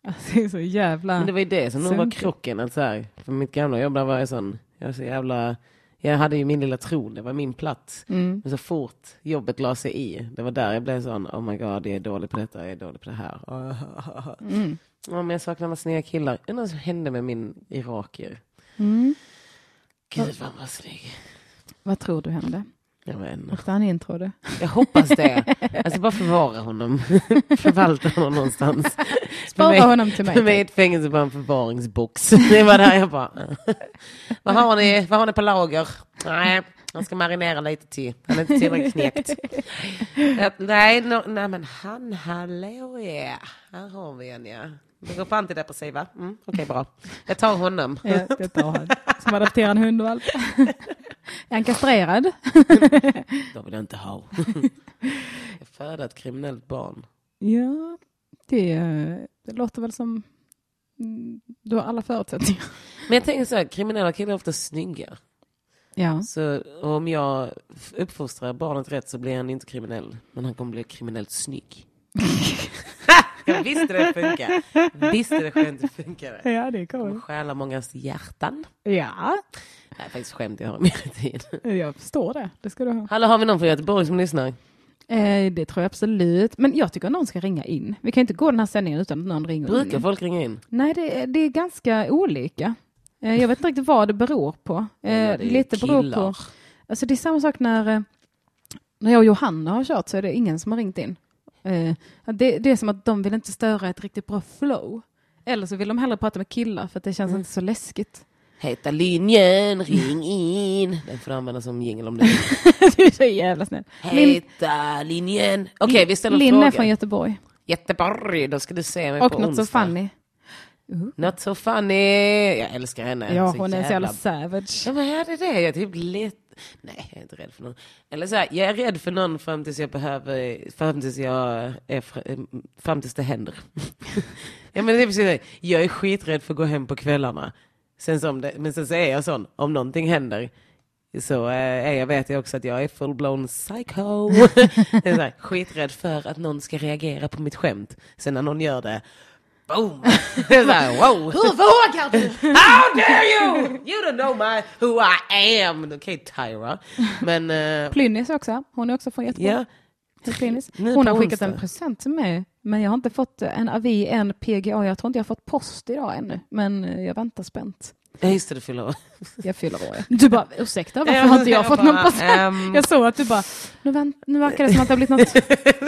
Alltså, det är så jävla... Men det var ju det som nog var krocken. Att så här, för mitt gamla jobb där var jag sån, jag var så jävla, jag hade ju min lilla tron, det var min plats. Mm. Men så fort jobbet la sig i, det var där jag blev sån, oh my god, jag är dålig på detta, jag är dålig på det här. Mm. Ja, men jag saknar alla snygga killar. Undrar vad som hände med min irakier. Mm. Gud vad han var snygg. Vad tror du hände? Jag vet inte. Åkte han in tror du? Jag hoppas det. Alltså bara förvara honom. Förvalta honom någonstans. Spara mig- honom till mig. För mig är ett fängelse bara en förvaringsbox. Det var där jag bara... vad, har ni, vad har ni på lager? Nej, han ska marinera lite till. Han är inte tillräckligt knäckt. Nej, no, nej, men han, hallå ja. Här har vi en ja. Det går på antidepressiva. Mm, Okej, bra. Jag tar honom. Ja, det tar han. Som adopterar en hundvalp. Är han kastrerad? De vill jag inte ha. jag födde ett kriminellt barn. Ja, det, det låter väl som... mm, Du har alla förutsättningar. Men jag tänker så här, kriminella killar är ofta snygga. Ja. Så om jag uppfostrar barnet rätt så blir han inte kriminell. Men han kommer bli kriminellt snygg. jag visste det funkar. Visste det skämtet funkar. Ja, det Kommer stjäla mångas hjärtan. Ja, Det är faktiskt skämt jag har mer tid. jag förstår det. Det ska du ha. Hallå, har vi någon från Göteborg som lyssnar? Eh, det tror jag absolut. Men jag tycker att någon ska ringa in. Vi kan inte gå den här sändningen utan att någon ringer Brukar in. folk ringa in? Nej, det, är- det är ganska olika. Eh, jag vet inte riktigt vad det beror på. Eh, Ja, det är lite beror killar. på... Alltså det är samma sak när, eh, när jag och Johanna har kört så är det ingen som har ringt in. Eh, det, det är som att de vill inte störa ett riktigt bra flow. Eller så vill de hellre prata med killar för att det känns Mm. inte så läskigt. Heta linjen, ring in. Den får du använda som jingel om du du är så jävla snäll. Lin, Heta linjen. Okej, vi ställer en Linn fråga. är från Göteborg. Göteborg, då ska du se mig Och på något onsdag. så funny. Not so funny. Jag älskar henne. Ja, hon är så jävla savage. Ja, men är det det? Jag är typ lite... Nej, jag är inte rädd för någon. Eller så här, jag är rädd för någon fram tills jag behöver... Fram tills jag är... fr- Fram tills det händer. ja, men det är precis det. Jag är skiträdd för att gå hem på kvällarna. Sen som det, men sen så är jag sån, om någonting händer så eh, är jag, vet jag också att jag är full-blown psycho. det är så här, skiträdd för att någon ska reagera på mitt skämt. Sen när någon gör det, är så här, wow! Hur vågar du? How dare you! You don't know my, who I am! Okej, Tyra. Men, eh, Plynnis också. Hon är också från Göteborg. Nu Hon har skickat en present till mig. Men jag har inte fått en avi, en PGA. Jag tror inte jag har fått post idag ännu. Men jag väntar spänt. Ja, just det, du fyller år. Jag fyller år. ja. Du bara, ursäkta, varför har inte jag jag fått bara, någon present? ehm. Jag såg att du bara, nu, vänt, nu verkar det som att det har blivit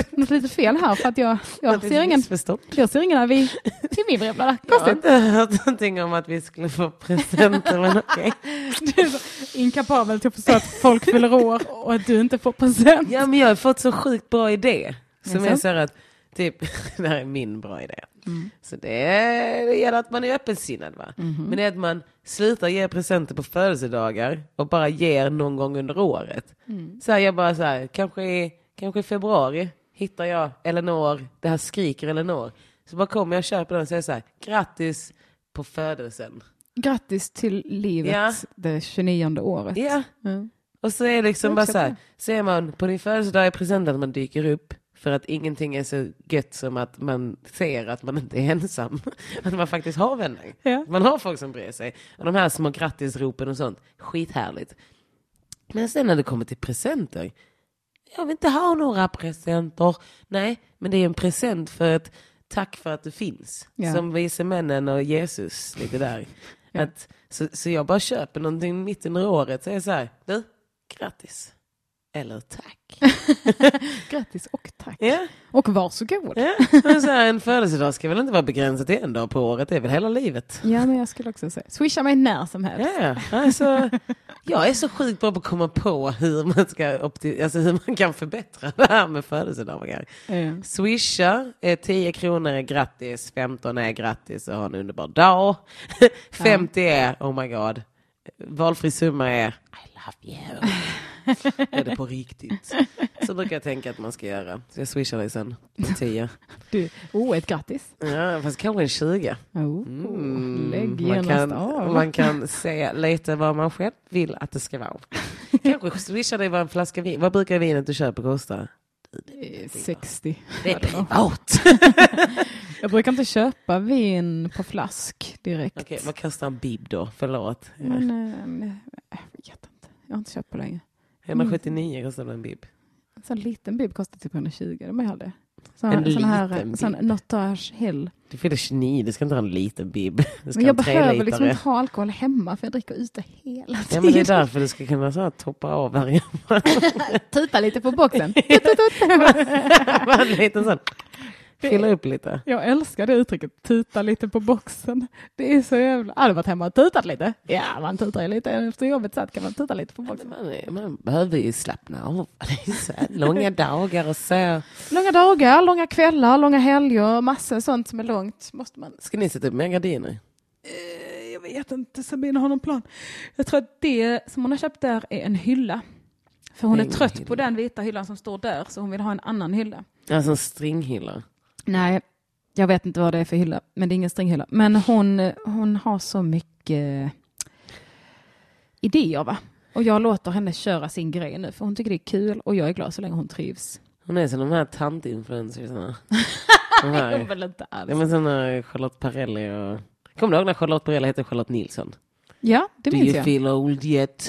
något, något litet fel här. För att jag, jag, ser, ingen, jag ser ingen avi till min brevlåda. Jag har inte hört någonting om att vi skulle få presenter, men okej. Du är så inkapabel till att förstå att folk fyller år och att du inte får present. Ja, men jag har fått så sjukt bra idé. Som så här att, typ, det här är min bra idé. Så det, är, det gäller att man är öppensinnad va. Men det är att man slutar ge presenter på födelsedagar och bara ger någon gång under året. Så här, jag bara så här, kanske i, kanske i februari hittar jag Eleanor, det här skriker Eleanor. Så bara kommer jag och köper den och säger så här, grattis på födelsen. Grattis till livet Ja. det 29 året. Ja, Mm. och så är det liksom bara så här, ser man på din födelsedag är presenten att man dyker upp för att ingenting är så gött som att man ser att man inte är ensam. Att man faktiskt har vänner. Ja. Man har folk som bryr sig. Och de här små grattisropen och sånt, skithärligt. Men sen när det kommer till presenter, jag vill inte ha några presenter. Nej, men det är en present för ett tack för att du finns. Ja. Som vise männen och Jesus, lite där. Ja. Att, så, så jag bara köper någonting mitt under året, så är jag så här, du, grattis. Eller tack. Grattis och tack. Ja, Och varsågod. ja. Men så här, en födelsedag ska väl inte vara begränsad till en dag på året, det är väl hela livet. Ja, men jag skulle också säga. Swisha mig när som helst. Ja, alltså, jag är så sjukt bra på att komma på hur man, ska alltså hur man kan förbättra det här med födelsedagar. Ja. Swisha, eh, 10 kronor är grattis, 15 är grattis och ha en underbar dag. 50 är, oh my god, valfri summa är I love you. Är det på riktigt? Så brukar jag tänka att man ska göra. Så jag swishar dig sen, 10. Du, oh, ett grattis. Ja, fast kanske en 20. Oh, Mm, lägg man, genast kan, av. man kan säga lite vad man själv vill att det ska vara. Kanske swisha dig vad en flaska vin. Vad brukar vinet du köper kosta? Eh, 60. Det är privat. Jag brukar inte köpa vin på flask direkt. Okej, vad kostar en bib då? Förlåt. Men, eh, jag vet inte. Jag har inte köpt på länge. 179 kostar en bib. En sån liten bib kostar typ 120. De är det. Sån, En sån här, liten sån bib. Notage Hill. Du fyller 29, du ska inte ha en liten bib. Men jag en behöver liksom inte ha alkohol hemma för jag dricker ute hela Ja, tiden. men det är därför du ska kunna så här, toppa av varje Tuta lite på boxen. varje liten sån. Fylla upp lite. Jag älskar det uttrycket, tuta lite på boxen. Det är så jävla... Har du varit hemma och tutat lite? Ja, man tutar ju lite efter jobbet så att kan man tuta lite på boxen. Man, man behöver ju slappna av. Långa dagar och så. Långa dagar, långa kvällar, långa helger, massor sånt som är långt. Måste man... Ska ni sätta upp mer gardiner? Eh, Jag vet inte, Sabina har någon plan. Jag tror att det som hon har köpt där är en hylla. För hon är trött hylla. på den vita hyllan som står där, så hon vill ha en annan hylla. Alltså en stringhylla. Nej, jag vet inte vad det är för hylla, men det är ingen stringhylla. Men hon, hon har så mycket idéer va? Och jag låter henne köra sin grej nu, för hon tycker det är kul och jag är glad så länge hon trivs. Hon är som de här tantinfluencersarna. De Det är hon väl inte alls. ja, men såna Charlotte Perrelli och... Kommer du ihåg när Charlotte Perrelli hette Charlotte Nilsson? Ja, det Do minns you jag. feel old yet?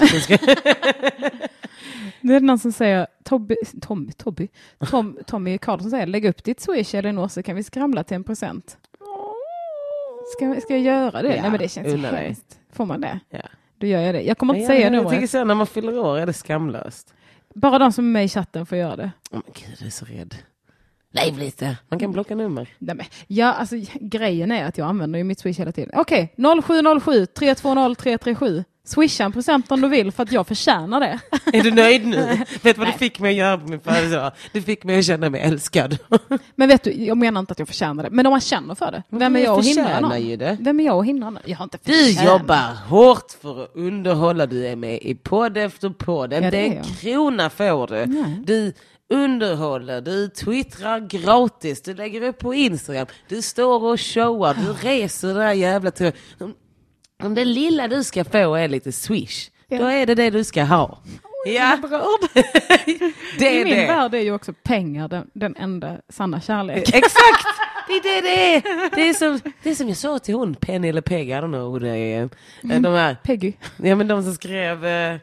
Hon ska- Det är någon som säger, Tobby, Tommy, Tobby, Tom, Tommy Karlsson säger, lägg upp ditt Swish Elinor så kan vi skramla till en present. Ska, ska jag göra det? Ja, Nej men det känns hemskt. Får man det? Ja. Då gör jag det. Jag kommer inte Ja, säga jag numret. tycker så här, när man fyller år är det skamlöst. Bara de som är med i chatten får göra det. Åh men gud, jag är så rädd. Lev lite. Man kan blocka nummer. Nej, men, ja, alltså, grejen är att jag använder ju mitt Swish hela tiden. Okej, 0707 320 337. Swisha en present om du vill för att jag förtjänar det. Är du nöjd nu? Vet du vad du fick mig att göra på min födelsedag? Du fick mig att känna mig älskad. Men vet du, jag menar inte att jag förtjänar det. Men om man känner för det. Vem är jag att hindra någon? ju det. Vem är jag att hindra någon? Jag har inte Du förtjänat. jobbar hårt för att underhålla. Du är med i podd efter podd. Ja, det är en krona får du. Nej. Du underhåller, du twittrar gratis, du lägger upp på Instagram, du står och showar, du reser det där jävla. Om, det lilla du ska få är lite swish, Ja. då är det det du ska ha. Ja, det I är min det. värld är ju också pengar den, den enda sanna kärlek. Exakt! Det är det det är. Det är som, det är som jag sa till hon, Penny eller Peg, I don't know who är. Mm. De här, Peggy. ja men de som skrev eh,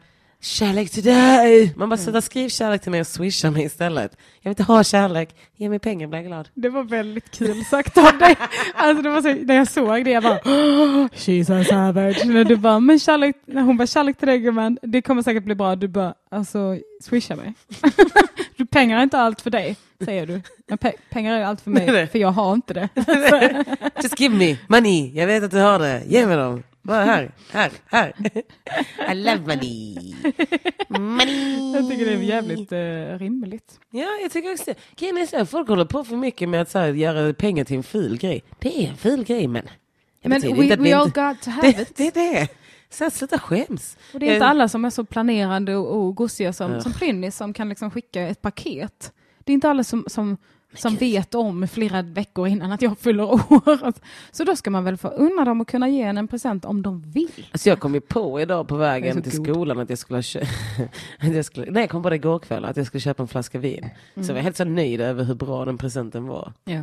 Kärlek till dig! Man bara sluta skriv kärlek till mig och swisha mig istället. Jag vill inte ha kärlek, ge mig pengar blir jag glad. Det var väldigt kul sagt av dig. Alltså det var så, när jag såg det, jag bara "Oh, She's a savage. När du bara, men kärlek, när hon bara kärlek till dig gumman, det kommer säkert bli bra. Du bara, alltså swisha mig. du, pengar är inte allt för dig, säger du. Men pe- pengar är allt för mig, för jag har inte det. Just give me money, jag vet att du har det, ge mig dem. Bara här, här, här. I love money. Money. Jag tycker det är jävligt eh, rimligt. Ja, jag tycker också det. Grejen är så här, folk håller på för mycket med att så här, göra pengar till en ful grej. Det är en ful grej, men... det Men betyder we, inte we all inte- got to have det, it. det är det. Så att sluta skäms. Och det är inte Eh, alla som är så planerande och, och gosiga som, Ja. som Plynnis som kan liksom skicka ett paket. Det är inte alla som, som, som vet om flera veckor innan att jag fyller år. Så då ska man väl få unna dem att kunna ge en en present om de vill. Alltså jag kom ju på idag på vägen till god. skolan att jag skulle kö- att jag skulle, Nej, jag kom på det igår kväll, att jag skulle köpa en flaska vin. Så jag var helt så nöjd över hur bra den presenten var. Ja,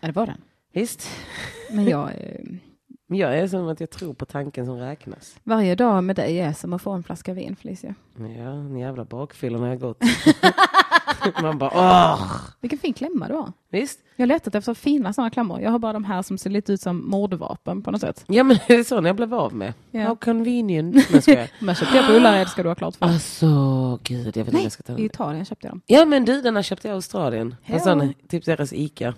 ja det var den. Visst? Men jag, eh, Men jag är som att jag tror på tanken som räknas. varje dag med dig är som att få en flaska vin Felicia. Ja, en jävla bakfylla när jag gått. Man bara åh. Vilken fin klämma det var. Visst? Jag har letat efter fina sådana klämmor. Jag har bara de här som ser lite ut som mordvapen på något sätt. Ja men det är så jag blev av med. Ja. How convenient. Men ska jag. Men köpte jag på Ullared ska du ha klart för. Alltså gud, jag vet inte Nej, jag ska ta i. Italien köpte jag dem. Ja men du, den här köpte jag i Australien. Sån, typ deras Ica.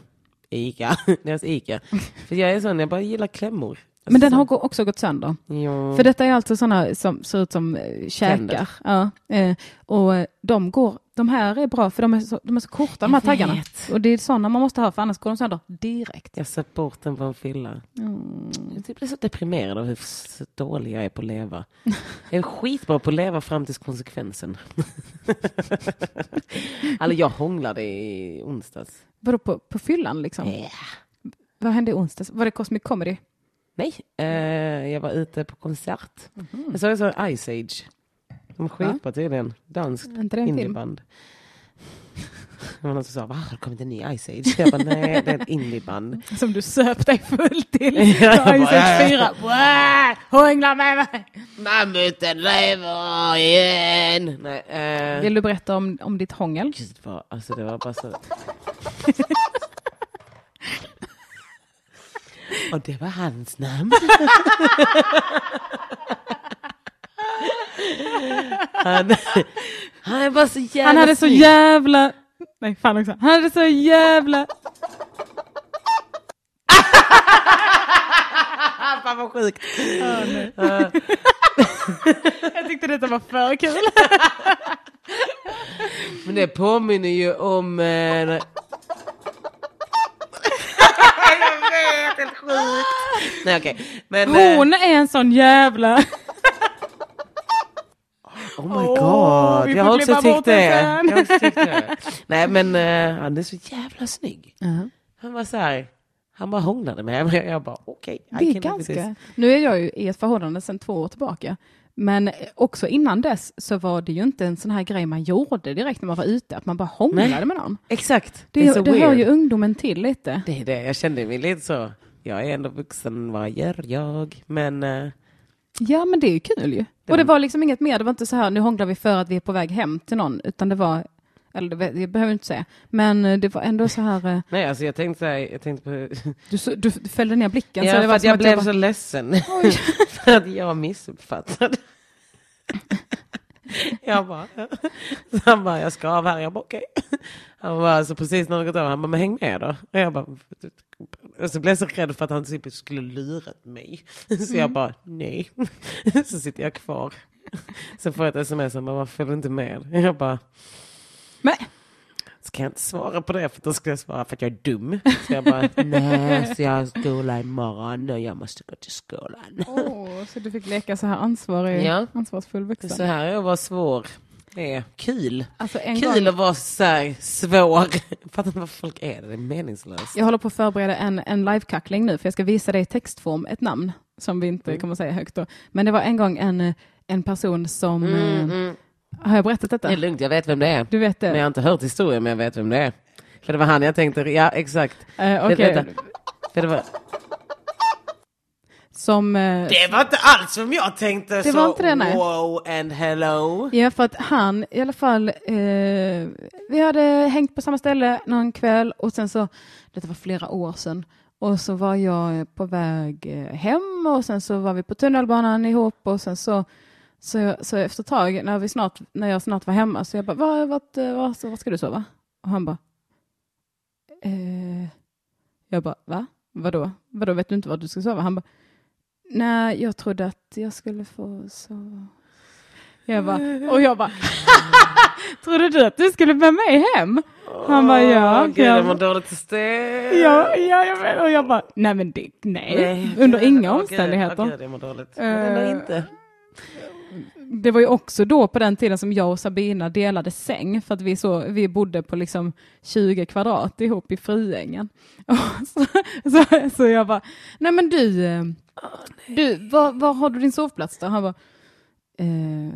Ica, deras Ica. För jag är sån, jag bara gillar klämmor. Men den har Alltså, också gått sönder. ja. För detta är alltså sådana som ser ut som eh, käkar. Ja, eh, och eh, de går, de här är bra för de är så, de är så korta de här Jag taggarna. vet. Och det är sådana man måste ha för annars går de sönder direkt. Jag söp bort den på en fylla. Mm. Jag typ blir så deprimerad av hur dålig jag är på att leva. Jag är skitbra på att leva fram till konsekvensen. alltså jag hånglade i onsdags. Vadå på, på fyllan liksom? Vad hände i onsdags? Var det Cosmic Comedy? Nej, eh, jag var ute på konsert. Mhm. Jag såg så Ice Age. De är skitbra tydligen. Danskt en film? Var någon som sa, va, har det kommit en ny Ice Age? Jag bara, nej, det är ett indieband. Som du söp dig full till. Ja, Ice Age 4. Wow, Hångla med mig! Mammuten lever igen! Nej, eh, Vill du berätta om, om ditt hångel? Gud, vad, alltså det var bara så... Och det var hans namn. Han, han bara så jävla Han hade så jävla... Nej, fan också. Han hade så jävla... Fan vad sjukt. Jag tyckte detta var för kul. Men det påminner ju om... Eh, jag vet, helt sjukt. Nej okej. Men... eh, Hon är en sån jävla... Oh my god, jag har också tyckt det. det sen. Jag har också tyckt det. Nej men eh, han är så jävla snygg. Han var så här, han bara hånglade med mig. Jag bara okej. I Det är ganska... Nu är jag ju i ett förhållande sedan två år tillbaka. Men också innan dess så var det ju inte en sån här grej man gjorde direkt när man var ute, att man bara hånglade Nej. med någon. Exakt, Det, det det hör ju ungdomen till lite. Det är det, jag kände mig lite så. Jag är ändå vuxen, vad gör jag? Men eh, Ja, men det är ju kul ju. Och det var liksom inget mer, det var inte så här, nu hånglar vi för att vi är på väg hem till någon, utan det var, eller det, det behöver jag inte säga, men eh, det var ändå så här, eh, nej alltså jag tänkte så här, jag tänkte på... du, så- du, fällde ner blicken. Ja, så det för var att som jag att blev bara, så ledsen. för att jag missuppfattade. jag bara, så han bara, jag ska av här. Jag bara, okej. Han bara, så precis när det gått över, han bara, men häng med då. Och jag bara, och så blev jag så rädd för att han typ skulle lurat mig. Så jag bara, nej. så sitter jag kvar. Så får jag ett sms, bara, varför följer du inte med? Jag bara, Men, ska jag inte svara på det för då ska jag svara för att jag är dum. Så jag bara, nej, så jag har skola imorgon och jag måste gå till skolan. åh, så du fick leka så här ansvarig, Ja. ansvarsfull vuxen. Så här är att vara svår. Det är kul. Alltså Kul gång, att vara så här svår. Fattar inte vad folk är. Det är meningslöst. jag håller på att förbereda en, en livekackling nu, för jag ska visa dig i textform ett namn, som vi inte kommer säga högt då. Men det var en gång en, en person som, eh, har jag berättat detta? Det är lugnt, jag vet vem det är. Du vet det? Men jag har inte hört historien, men jag vet vem det är. För det var han jag tänkte, ja exakt. Eh, okej. Det, det, var, Som, eh, det var inte alls som jag tänkte. Det så var inte det, nej. wow and hello. Ja, för att han i alla fall, eh, vi hade hängt på samma ställe någon kväll och sen så, detta var flera år sedan, och så var jag på väg eh, hem och sen så var vi på tunnelbanan ihop och sen så, så, så efter ett tag när, vi snart, när jag snart var hemma så jag bara, var, eh, var, så, var ska du sova? Och han bara, eh, jag bara, va? Vadå? Vadå, vet du inte var du ska sova? Han bara, nej, jag trodde att jag skulle få sova. Jag bara, och jag bara, trodde du att du skulle med mig hem? Han bara, ja. Gud, jag, mår dåligt stel. ja, ja, jag vet. Och jag bara, nej men det, nej, Nej, under gud, inga åh, omständigheter. åh, gud, jag mår dåligt. Men Eh, inte. Det var ju också då på den tiden som jag och Sabina delade säng för att vi, så, vi bodde på liksom 20 kvadrat ihop i Friängen. Och så, så, så jag bara, nej men du, eh, du var, var har du din sovplats då? Han bara, eh,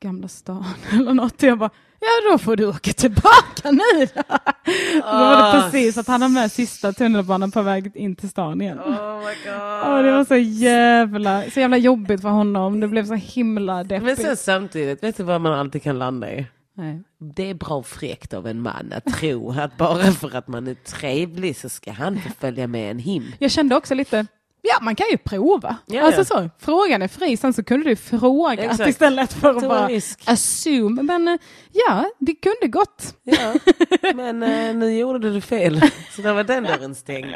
Gamla stan eller något. Jag bara, ja då får du åka tillbaka nu då. Då var det Ah, precis att han har med sista tunnelbanan på väg in till stan igen. Oh my god. Och det var så jävla, så jävla jobbigt för honom. Det blev så himla Men deppigt. sen samtidigt, vet du vad man alltid kan landa i? Nej. Det är bra fräckt av en man att tro att bara för att man är trevlig så ska han få följa med en him. Jag kände också lite, ja man kan ju prova. Ja, alltså så, frågan är fri, sen så kunde du fråga Exakt. istället för att bara risk. assume. Men eh, ja, det kunde gått. Ja, men eh, nu gjorde du fel. Så där var den dörren stängd.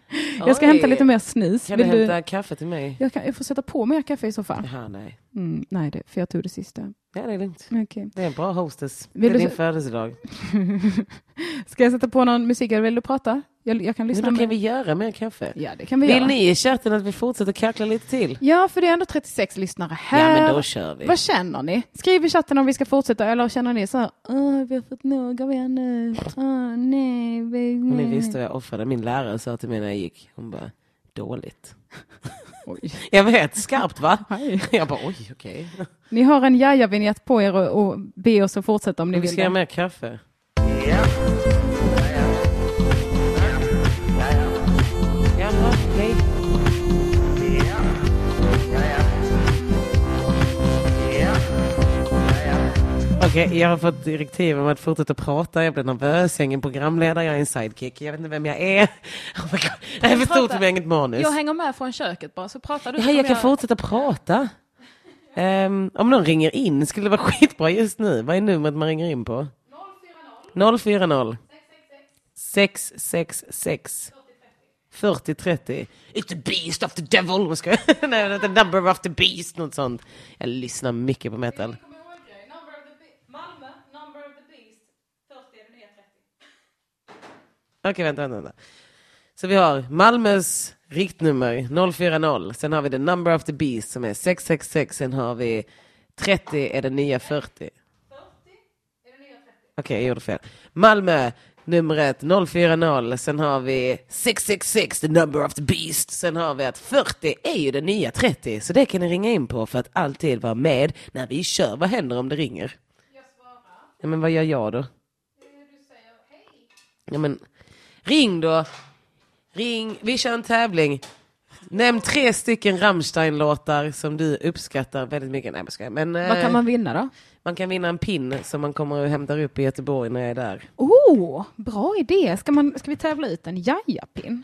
Jag ska Oj. hämta lite mer snus. Kan du Vill hämta kaffe till mig? Jag, kan, jag får sätta på mer kaffe i så fall. Jaha, nej. Mm, nej, det, för jag tog det sista. Ja, det är lugnt. Okej. Det är en bra hostess. Vill det är du din se- födelsedag. Ska jag sätta på någon musik eller vill du prata? Jag, jag kan Men lyssna då kan med. vi göra mer kaffe. Ja, det kan vi Vill göra. ni i chatten att vi fortsätter kackla lite till? Ja, för det är ändå 36 lyssnare här. Ja, men då kör vi. Vad känner ni? Skriv i chatten om vi ska fortsätta eller känner ni så här, Åh, vi har fått nog av er nu. Åh, nej. Vi, Och ni nej." visste jag offrade. Min lärare sa till mig när jag gick. Hon bara, dåligt. Oj. Jag vet, skarpt va? Hej. Jag bara, oj, okej. Ni har en jaja-vinjett på er och, och be oss att fortsätta om ni Vi vill ska göra det. mer kaffe. Jaha, Okej, jag har fått direktiv om att fortsätta prata. Jag blir nervös. Jag är ingen programledare, jag är en sidekick. Jag vet inte vem jag är. Oh my God. Det här är för stort för inget manus. Jag hänger med från köket bara så pratar du. Ja, jag kommer kan fortsätta prata. Ehm, om någon ringer in skulle det vara skitbra just nu. Vad är numret man ringer in på? 040 666 40 30. It's the beast of the devil. Jag- Nej, the number of the beast. Något sånt. Jag lyssnar mycket på metal. Okej, vänta, vänta, vänta. Så vi har Malmös riktnummer 040. Sen har vi the number of the beast som är 666. Sen har vi 30 är det nya 40. Okej, jag gjorde fel. Malmö, numret 040. Sen har vi 666, the number of the beast. Sen har vi att 40 är ju det nya 30. Så det kan ni ringa in på för att alltid vara med när vi kör. Vad händer om det ringer? Ja, men vad gör jag då? Ja, men ring då. Ring. Vi kör en tävling. Nämn tre stycken Rammstein-låtar som du uppskattar väldigt mycket. Nej, jag. Men Vad eh, kan man vinna då? man kan vinna en pin som man kommer och hämtar upp i Göteborg när jag är där. Oh, bra idé. Ska, man, ska vi tävla ut en jaja-pin?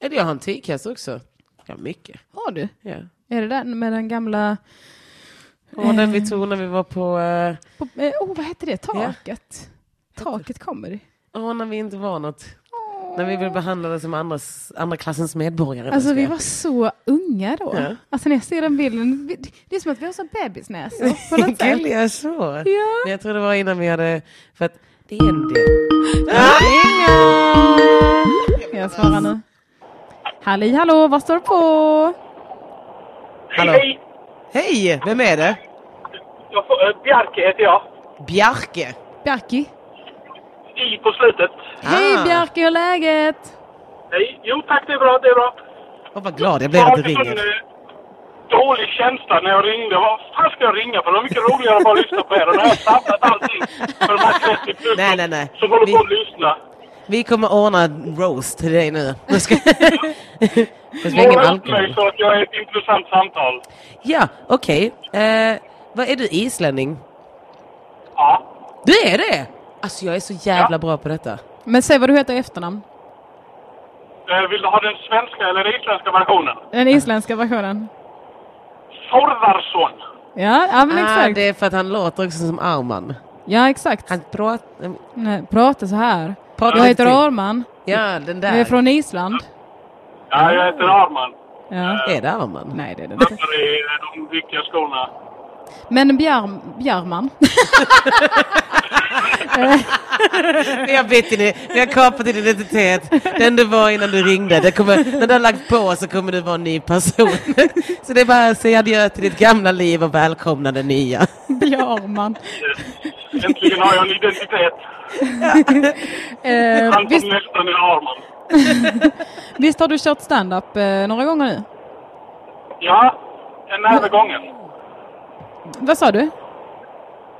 Eller jag har en tygkasse också. Ja, mycket. Har du? Ja. Är det den med den gamla... Och den vi tog när vi var på... eh, På, eh, oh, vad hette det? Taket? Taket comedy. Åh, när vi inte var något. När vi blev behandlade som andras, andra klassens medborgare. Alltså vi var så unga då. Ja. Alltså när jag ser den bilden, det är som att vi har så bebisnäsor på något sätt. Gulliga så. Ja. Men jag tror det var innan vi hade... För att det är en del. Jag svarar nu. Halli hallå, vad står på? Hallå. Hej, Hej, vem är det? jag får, äh, Bjarke heter jag. Bjarke. Bjarki. I på slutet. Hej Ah. Bjarki, hur är läget? Hej, jo tack det är bra, det är bra. Åh, vad glad jag blev att du ringer. eh, dålig känsla när jag ringde. Vad fan ska jag ringa för? Det var mycket roligare att bara lyssna på er. Och nu har jag sabbat allting för de här 30 plus Nej, nej, nej. som håller Vi- på att lyssna. Vi kommer ordna roast till dig nu. nu ska... Måla upp mig så att jag är ett intressant samtal. Ja, okej. Eh, vad är du, islänning? Ja. Du är det? Alltså jag är så jävla Ja. bra på detta. Men säg vad du heter i efternamn. Eh, Vill du ha den svenska eller den isländska versionen? Den isländska versionen. Thorvarsson. Ja, ja men Ah, exakt. det är för att han låter också som Arman. Ja, exakt. Han pratar... Nej, prata så här. Prata Jag heter. Arman. Ja, den där. Jag är från Island. Ja, jag heter Arman. Ja. Är det Arman? Nej, det är det inte. De viktiga skolorna. Men Bjarm, Bjarman. Vi har bytt din, vi har kapat din identitet. Den du var innan du ringde. Det kommer, när du har lagt på så kommer du vara en ny person. Så det är bara att säga adjö till ditt gamla liv och välkomna det nya. Bjarman. Eh, Äntligen har jag en identitet. Eh, Han visst, som nästan är Arman. visst har du kört stand-up eh, några gånger nu? Ja, en näve gånger. Vad sa du?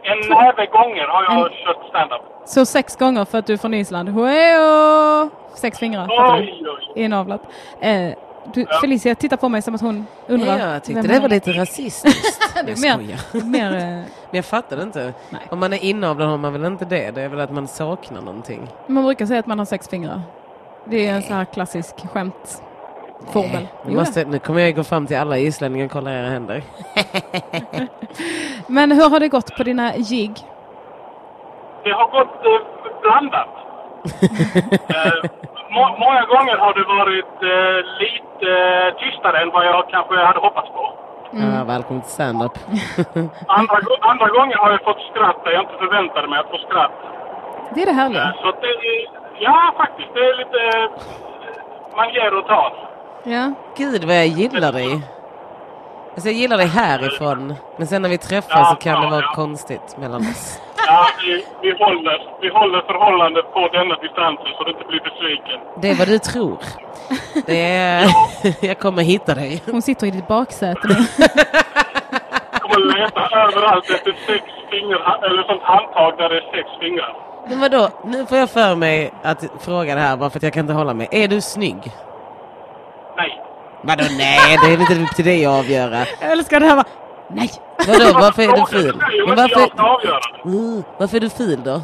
En näve gånger har jag En- kört stand-up. Så sex gånger för att du är från Island. Hueo! Sex fingrar. fattar? Oj, oj. Inavlat. Eh, Du, Felicia tittar på mig som att hon undrar. Ja, jag tyckte det var lite rasistiskt. Det är jag mer-. Mer, eh, Men jag fattade inte. Nej. Om man är inavlad har man väl inte det? Det är väl att man saknar någonting. man brukar säga att man har sex fingrar. Det är en sån här klassisk skämtformel. Nu, måste, nu kommer jag gå fram till alla islänningar och kolla era händer. Men hur har det gått på dina gig? Det har gått eh, blandat. eh, må, många gånger har det varit eh, lite eh, tystare än vad jag kanske hade hoppats på. Ja, välkommen till stand-up. Andra, andra gånger har jag fått skratt där jag inte förväntade mig att få skratt. Det är det härliga. Så att det är, ja faktiskt, det är lite, eh, man ger och tar. Ja. Gud vad jag gillar dig. Alltså jag gillar dig härifrån. Men sen när vi träffas Ja, så kan det ja, vara ja. konstigt mellan oss. Ja, vi, vi, håller, vi håller förhållandet på denna distansen så du inte blir besviken. Det är vad du tror. Det är... Jag kommer hitta dig. Hon sitter i ditt baksäte nu. Jag kommer leta överallt efter sex fingrar, eller sånt handtag där det är sex fingrar. Men vadå? Nu får jag för mig att fråga det här bara för att jag kan inte hålla mig. Är du snygg? Vadå nej? Det är inte upp till dig att avgöra. Jag älskar det här bara. Nej! Vadå? Varför är du ful? Men varför? Jag. Mm, varför är du ful då? Eh,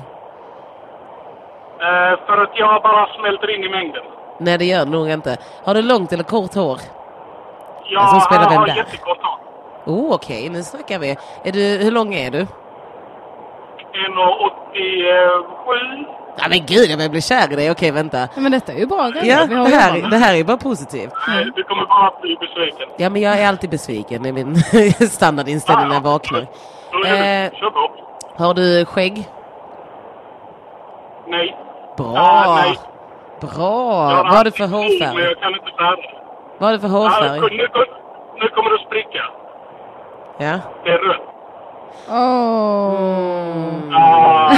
för att jag bara smälter in i mängden. Nej det gör du nog inte. Har du långt eller kort hår? Jag som spelar vem har där? jättekort hår. Oh, okej, nu snackar vi. Är du, hur lång är du? 1,87. Ja men gud, jag börjar bli kär i dig. Okej, vänta. Men detta är ju bra grejer. Ja, vi har det här, det här är bara positivt. Nej, Du kommer bara att bli besviken. Ja, men jag är alltid besviken. Det är min standardinställning när jag vaknar. Eh. Har du skägg? Nej. Bra! Ah, nej. Bra! Vad har du för hårfärg? jag kan inte färga. Vad har du för Ah, hårfärg? nu, nu, nu kommer det att spricka. Ja. Det är rött. Åh. Ah.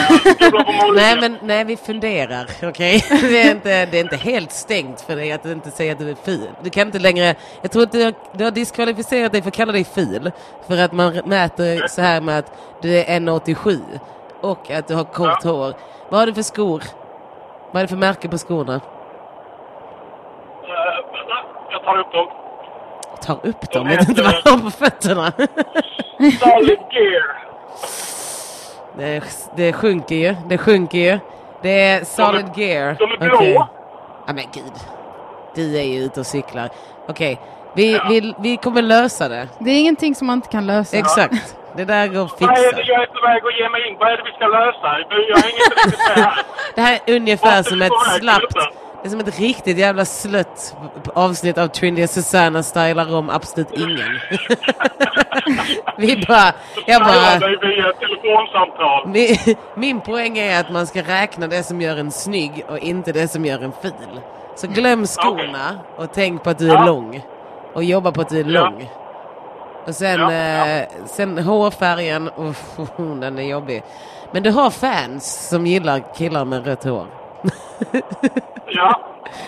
Nej, men nej, vi funderar. Okej? Det, är inte, det är inte helt stängt för dig att inte säger att du är ful. Du kan inte längre... Jag tror att du har, du har diskvalificerat dig för att kalla dig ful. För att man mäter så här med att du är 1,87 och att du har kort hår. Vad har du för skor? Vad är det för märke på skorna? Eh, jag tar upp dem. Tar upp dem, De vet inte vad jag har på fötterna. Solid Gear. Det, det sjunker ju, det sjunker ju. Det är solid gear. de är blå. Okej. Ja men gud. Du är ju ute och cyklar. Okej, vi, vi, vi kommer lösa det. Det är ingenting som man inte kan lösa. Exakt. Det där går att Vad är det fixa. jag är på väg att ge mig in? Vad är det vi ska lösa? Jag har inget riktigt med här. Det här är ungefär är som ett slappt... Det är som ett riktigt jävla slött avsnitt av Trindy och Susanna stylar om absolut ingen. vi bara... Jag bara... dig via telefonsamtal. Mi- Min poäng är att man ska räkna det som gör en snygg och inte det som gör en ful. Så glöm skorna och tänk på att du är lång. Och jobba på att du är lång. Och sen, Ja. Eh, sen hårfärgen, uff, den är jobbig. Men du har fans som gillar killar med rött hår. Ja,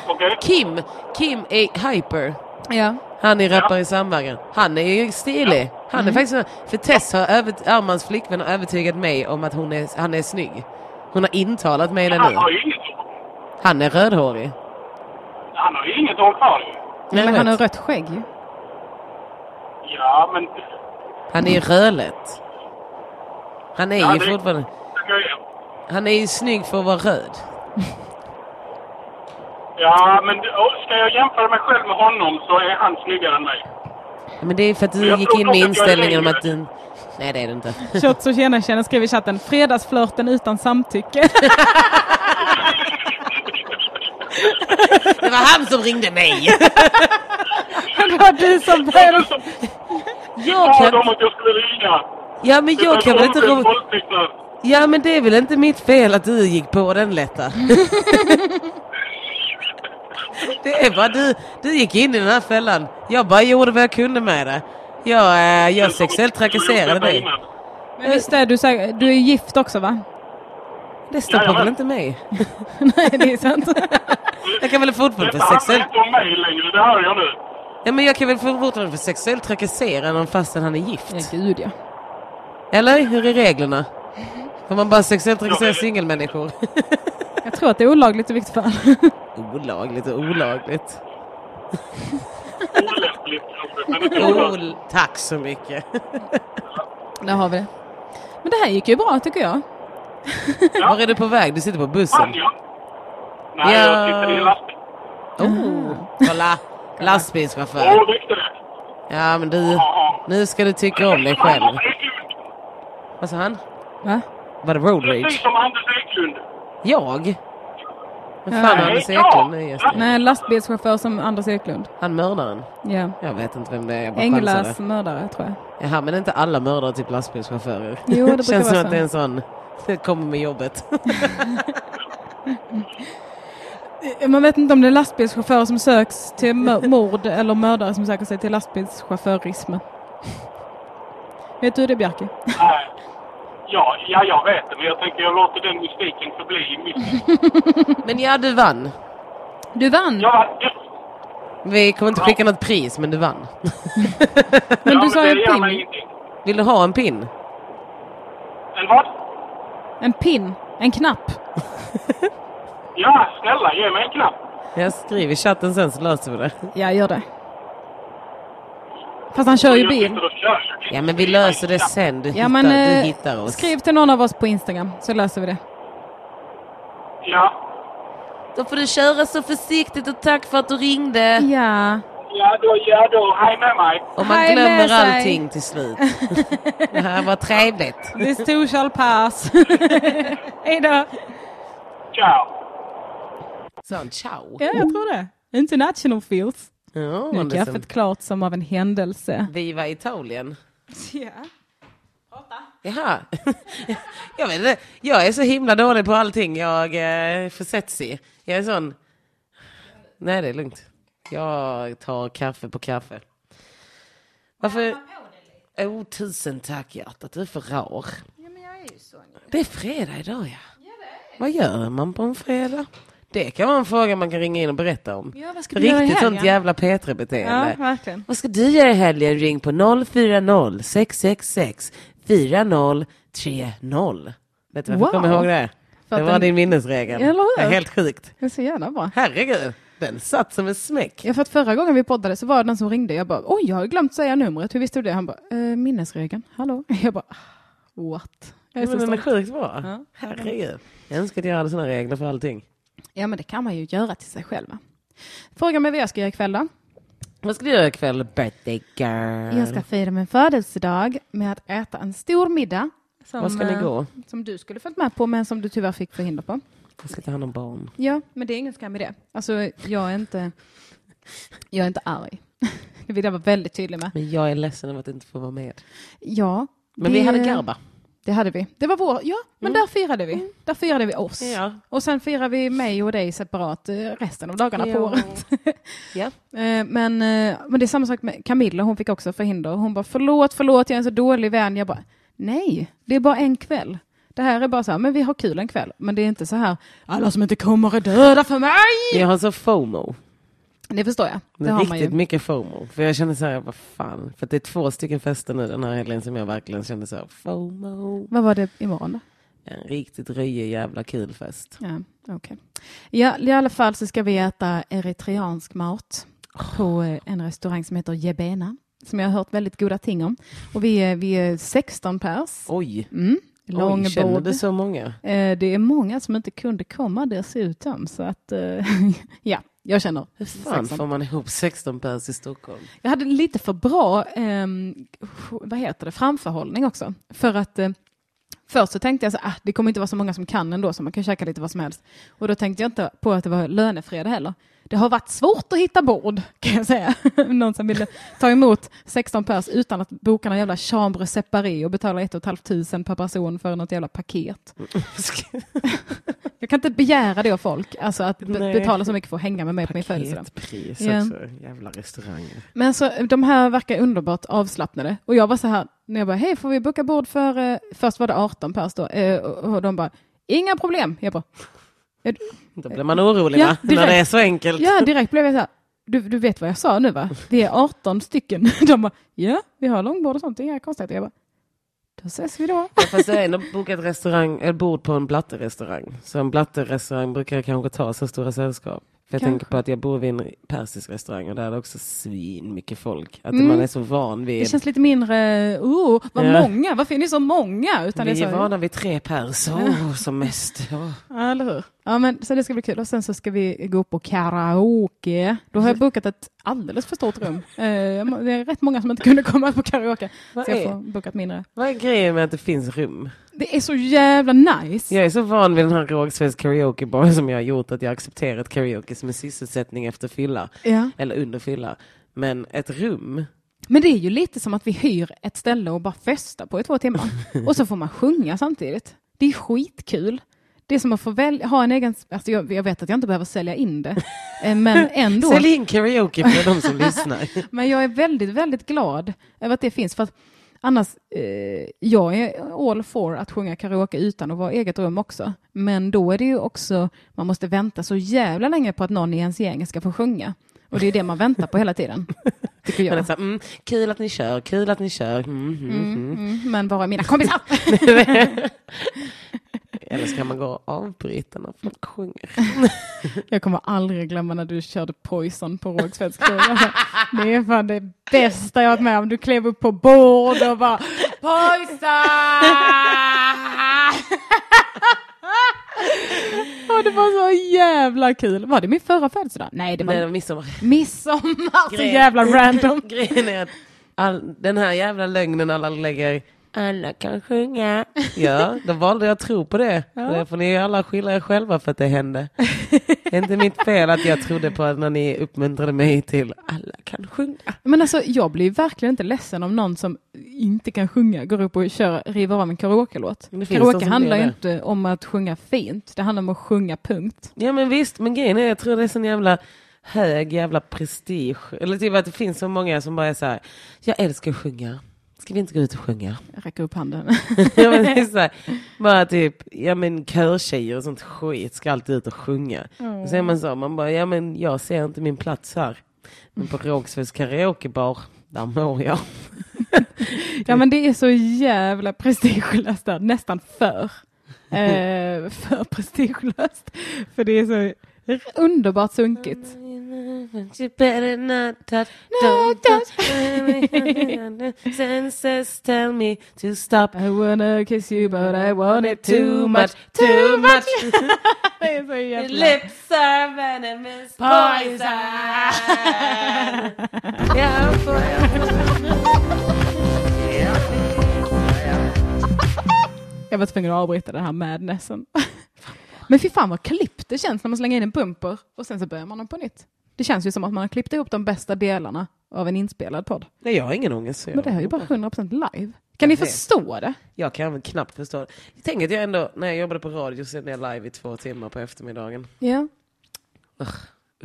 okej. Kim, Kim är hyper. Ja. Han är rappare i Samverkan. Han är ju stilig. Han är faktiskt För Tess har över, Armans flickvän har övertygat mig om att hon är, han är snygg. Hon har intalat mig det Han nu. Han är rödhårig. Han har ju inget hår kvar. Jag Men han har rött skägg ju. Ja, men... Han är ju rödlätt. Han är Ja, ju det- fortfarande... Han är ju snygg för att vara röd. Ja, men ska jag jämföra mig själv med honom så är han snyggare än mig. Men det är för att du gick in med inställningen om att du... Nej det är du inte. Shots och tjena tjena skriver i chatten. Fredagsflörten utan samtycke. Det var han som ringde mig! det var du som började. Jag Jag kan... dem att jag skulle ringa. Ja men jag kan väl inte... Ja men det är väl inte mitt fel att du gick på den lätta. det är bara du, du gick in i den här fällan. Jag bara gjorde vad jag kunde med det. Jag, eh, jag sexuellt trakasserade dig. Men visst är du, så här, du är gift också va? Det stoppar Jajamän. väl inte mig? Nej det är sant. Jag kan väl fortfarande Detta för handlar sexuellt... inte om mig längre, det hör jag nu. Ja men jag kan väl fortfarande för sexuellt trakassera någon fastän han är gift? Ja gud ja. Eller hur är reglerna? Får man bara sexuellt trakassera singelmänniskor? Jag tror att det är olagligt i vilket fall. olagligt och olagligt. Olämpligt olämpligt. Oh, tack så mycket. Där har vi det. Men det här gick ju bra tycker jag. Var är du på väg? Du sitter på bussen. Ja. Nej, Ja. jag sitter i en lastbil. Oh, kolla. Lastbilschaufför. Åh, det. Ja, men du, Ja. nu ska du tycka om dig själv. Vad sa han? Va? Var det road Precis rage? som Anders Eklund. Jag? Vad fan Nej, är Anders. Eklund? Nej, just det. Nej, lastbilschaufför som Anders Eklund. Han mördaren? Ja. Jag vet inte vem det är. Jag bara Englas chansade. mördare tror jag. Jaha, men inte alla mördare typ lastbilschaufförer? Jo, det brukar Känns som vara att det är så. en sån, det kommer med jobbet. Man vet inte om det är lastbilschaufförer som söks till mord eller mördare som söker sig till lastbilschaufförism. Vet du det Bjarke? Nej. Ja, ja, jag vet det, men jag tänker jag låter den mystiken förbli mystisk. Men ja, du vann. Du vann! Ja, ja, Vi kommer inte skicka något pris, men du vann. men ja, du sa gör en pin. Vill du ha en pin? En vad? En pin. En knapp. Ja, snälla, ge mig en knapp. Jag skriver i chatten sen så löser vi det. Ja, gör det. Fast han kör ju bil. Ja, men vi löser det sen. Du, Ja, hittar, men du eh, hittar oss. skriv till någon av oss på Instagram så löser vi det. Ja, Då får du köra så försiktigt och tack för att du ringde. Ja. ja då, ja då, hej med mig. Och man Hej glömmer allting till slut. Det här var trevligt. This too shall pass. Hej då. Ciao. Så ciao. Ja, jag tror det. International feels. Ja, Nu är kaffet klart som av en händelse. Viva Italien. Ja. Jaha. Jag vet inte. Jag är så himla dålig på allting jag eh, försätts i. Jag är sån... Nej, det är lugnt. Jag tar kaffe på kaffe. Varför... Oh, tusen tack hjärtat. Du är för rar. Det är fredag idag ja. Vad gör man på en fredag? Det kan vara en fråga man kan ringa in och berätta om. Ja, Riktigt sånt jävla P3-beteende. Ja, verkligen. Vad ska du göra i helgen? Ring på 040 666 4030. Vet du varför jag Wow. kommer ihåg det? För det var den- din minnesregel. Hur? Det är helt sjukt. Det är så jävla bra. Herregud, den satt som en smäck. Ja, för att förra gången vi poddade så var det den som ringde. Jag bara, oj, jag har glömt säga numret. Hur visste du det? Han bara, eh, minnesregeln. Hallå? Jag bara, what? Jag är så Men den är sjukt bra. Ja. Herregud. Jag önskar att jag hade sådana regler för allting. Ja, men det kan man ju göra till sig själv. va? Fråga mig vad jag ska göra ikväll då. Vad ska du göra ikväll, birthday girl? Jag ska fira min födelsedag med att äta en stor middag. Som, Var ska ni eh, gå? Som du skulle följt med på, men som du tyvärr fick förhinder på. Jag ska ta hand om barn. Ja, men det är ingen skam i det. Alltså, jag är inte, jag är inte arg. Det vill jag vara väldigt tydlig med. Men jag är ledsen över att inte få vara med. Ja. Men det, vi hade garba. Det hade vi. Det var vår, ja, men där firade vi. Där firade vi oss. Ja. Och sen firar vi mig och dig separat eh, resten av dagarna på Ja. året. Ja. Eh, Men, eh, men det är samma sak med Camilla, hon fick också förhinder. Hon bara förlåt, förlåt, jag är en så dålig vän. Jag bara nej, det är bara en kväll. Det här är bara så här, men vi har kul en kväll. Men det är inte så här, alla som inte kommer är döda för mig. Jag har så FOMO. Det förstår jag. Det Det har man riktigt ju. mycket FOMO. För jag känner så här, vad fan. För det är två stycken fester nu den här helgen som jag verkligen kände så här, FOMO. Vad var det imorgon då? En riktigt röjig jävla kul fest. Ja, okej. Ja, i alla fall så ska vi äta eritreansk mat på eh, en restaurang som heter Jebena. Som jag har hört väldigt goda ting om. Och vi är, vi är 16 pers. Oj, Mm. Oj känner Långbord. du så många? Eh, Det är många som inte kunde komma dessutom. Så att, eh, ja, jag känner Hur fan 16. får man ihop 16 pers i Stockholm? Jag hade lite för bra ehm, vad heter det, framförhållning också. För att eh, först så tänkte jag så ah, det kommer inte vara så många som kan ändå, så man kan käka lite vad som helst. Och då tänkte jag inte på att det var lönefredag heller. Det har varit svårt att hitta bord, kan jag säga. Någon som ville ta emot 16 pers utan att boka någon jävla chambre séparé och betala 1 500 per person för något jävla paket. Jag kan inte begära det av folk, alltså att Nej. betala så mycket för att hänga med mig på min födelsedag. Paketpris Ja. också. Jävla restauranger. Men så, de här verkar underbart avslappnade. Och jag var så här, när jag bara, hej får vi boka bord för, eh, först var det 18 pers då, eh, och och de bara, inga problem. Jag bara, Då blir man orolig Ja, va? direkt. När det är så enkelt. ja direkt blev jag så här, du, du vet vad jag sa nu va? Vi är 18 stycken. De bara, ja vi har långbord och sånt, inga konstigheter. Jag bara, då ses vi då. Ja, fast jag har ändå bokat restaurang, eller bord på en blatterestaurang. Så en blatterestaurang brukar kanske ta så stora sällskap. För jag Kanske. tänker på att jag bor vid en persisk restaurang och där är det också svin mycket folk. Att Mm. man är så van vid... Det känns lite mindre, oh, vad Ja. många, varför är ni så många? Utan vi det är är så, vana vid tre pers, oh, som mest. Oh. Ja, eller hur? Ja, men så det ska bli kul. Och sen så ska vi gå på karaoke. Då har jag bokat ett alldeles för stort rum. Eh, det är rätt många som inte kunde komma på karaoke. Vad Så jag får bokat mindre. Vad är grejen med att det finns rum? Det är så jävla nice. Jag är så van vid den här rågsvensk karaoke bar som jag har gjort att jag accepterat karaoke som en sysselsättning efter fylla. Ja. Eller under fylla. Men ett rum, Men det är ju lite som att vi hyr ett ställe och bara festar på i två timmar. Och så får man sjunga samtidigt. Det är skitkul. Det är som att få väl, ha en egen... Alltså jag, jag vet att jag inte behöver sälja in det. eh, Men ändå. sälj in karaoke för de som lyssnar. Men jag är väldigt, väldigt glad över att det finns. För att annars, eh, jag är all for att sjunga karaoke utan att vara eget rum också. Men då är det ju också, man måste vänta så jävla länge på att någon i ens gäng ska få sjunga. Och det är det man väntar på hela tiden. Tycker jag. så mm, kul att ni kör, kul att ni kör. Mm, mm, mm. Mm, men var är mina kompisar? Eller ska man gå och avbryta när folk sjunger? Jag kommer aldrig glömma när du körde Poison på Rågsveds krog. Alltså, Det är fan det bästa jag varit med om. Du klev upp på bord och bara Poison! Och det var så jävla kul. Var det min förra födelsedag? Nej, det var Nej, det var midsommar. midsommar. Så jävla random. Grejen är att all, den här jävla lögnen alla lägger alla kan sjunga. Ja, då valde jag att tro på det. Det får ni alla skylla er själva för att det hände. Det är inte mitt fel att jag trodde på att när ni uppmuntrade mig till alla kan sjunga. Men alltså, jag blir verkligen inte ledsen om någon som inte kan sjunga går upp och kör, river av en karaoke-låt. Karaoke handlar ju inte om att sjunga fint. Det handlar om att sjunga punkt. Ja men visst, men grejen är jag tror det är sån jävla hög jävla prestige. Eller typ att det finns så många som bara är så här, jag älskar att sjunga. Ska vi inte gå ut och sjunga? Jag räcker upp handen. ja, men det är så här, bara typ, ja men körtjejer och sånt skit ska alltid ut och sjunga. Och så är man så, man bara, ja men jag ser inte min plats här. Men på Rågsveds karaokebar, där mår jag. Ja men det är så jävla prestigelöst där, nästan för. Eh, för prestigelöst. För det är så underbart sunkigt. You better not touch, don't touch. Senses tell me to stop. I wanna kiss you but I want it too much, too much. det är så jävla... Lips are venomous poison. yeah, Jag var tvungen att avbryta den här madnessen. Men fy fan vad klippt det känns när man slänger in en bumper och sen så börjar man om på nytt. Det känns ju som att man har klippt ihop de bästa delarna av en inspelad podd. Nej, jag har ingen ångest. Men det här är ju bara 100% live. Kan ni förstå det? Jag kan knappt förstå det. Jag tänker att jag ändå, när jag jobbade på radio så sände jag live i två timmar på eftermiddagen. Ja.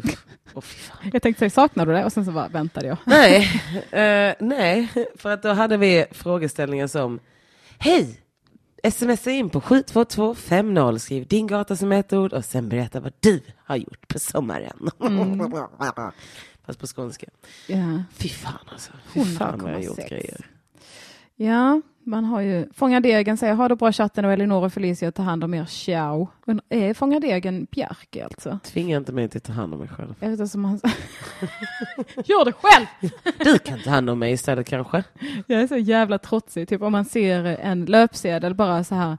Fy fan. Jag tänkte säga, saknar du det? Och sen så bara väntade jag. Nej, eh, nej, för att då hade vi frågeställningar som Hej! Smsa in på 72250, skriv din gata som ett ord och sen berätta vad du har gjort på sommaren. Fast på skånska. Ja. Fy fan alltså. Fy fan vad jag har gjort 100,6. grejer. Ja, man har ju Fånga Degen säger ha det bra chatten och Elinor och Felicia tar hand om er. Ciao. Men är Fånga Degen Bjerke alltså? Tvinga inte mig till att ta hand om mig själv. Jag vet inte som han Gör det själv! Du kan ta hand om mig istället kanske? Jag är så jävla trotsig. Typ om man ser en löpsedel bara så här.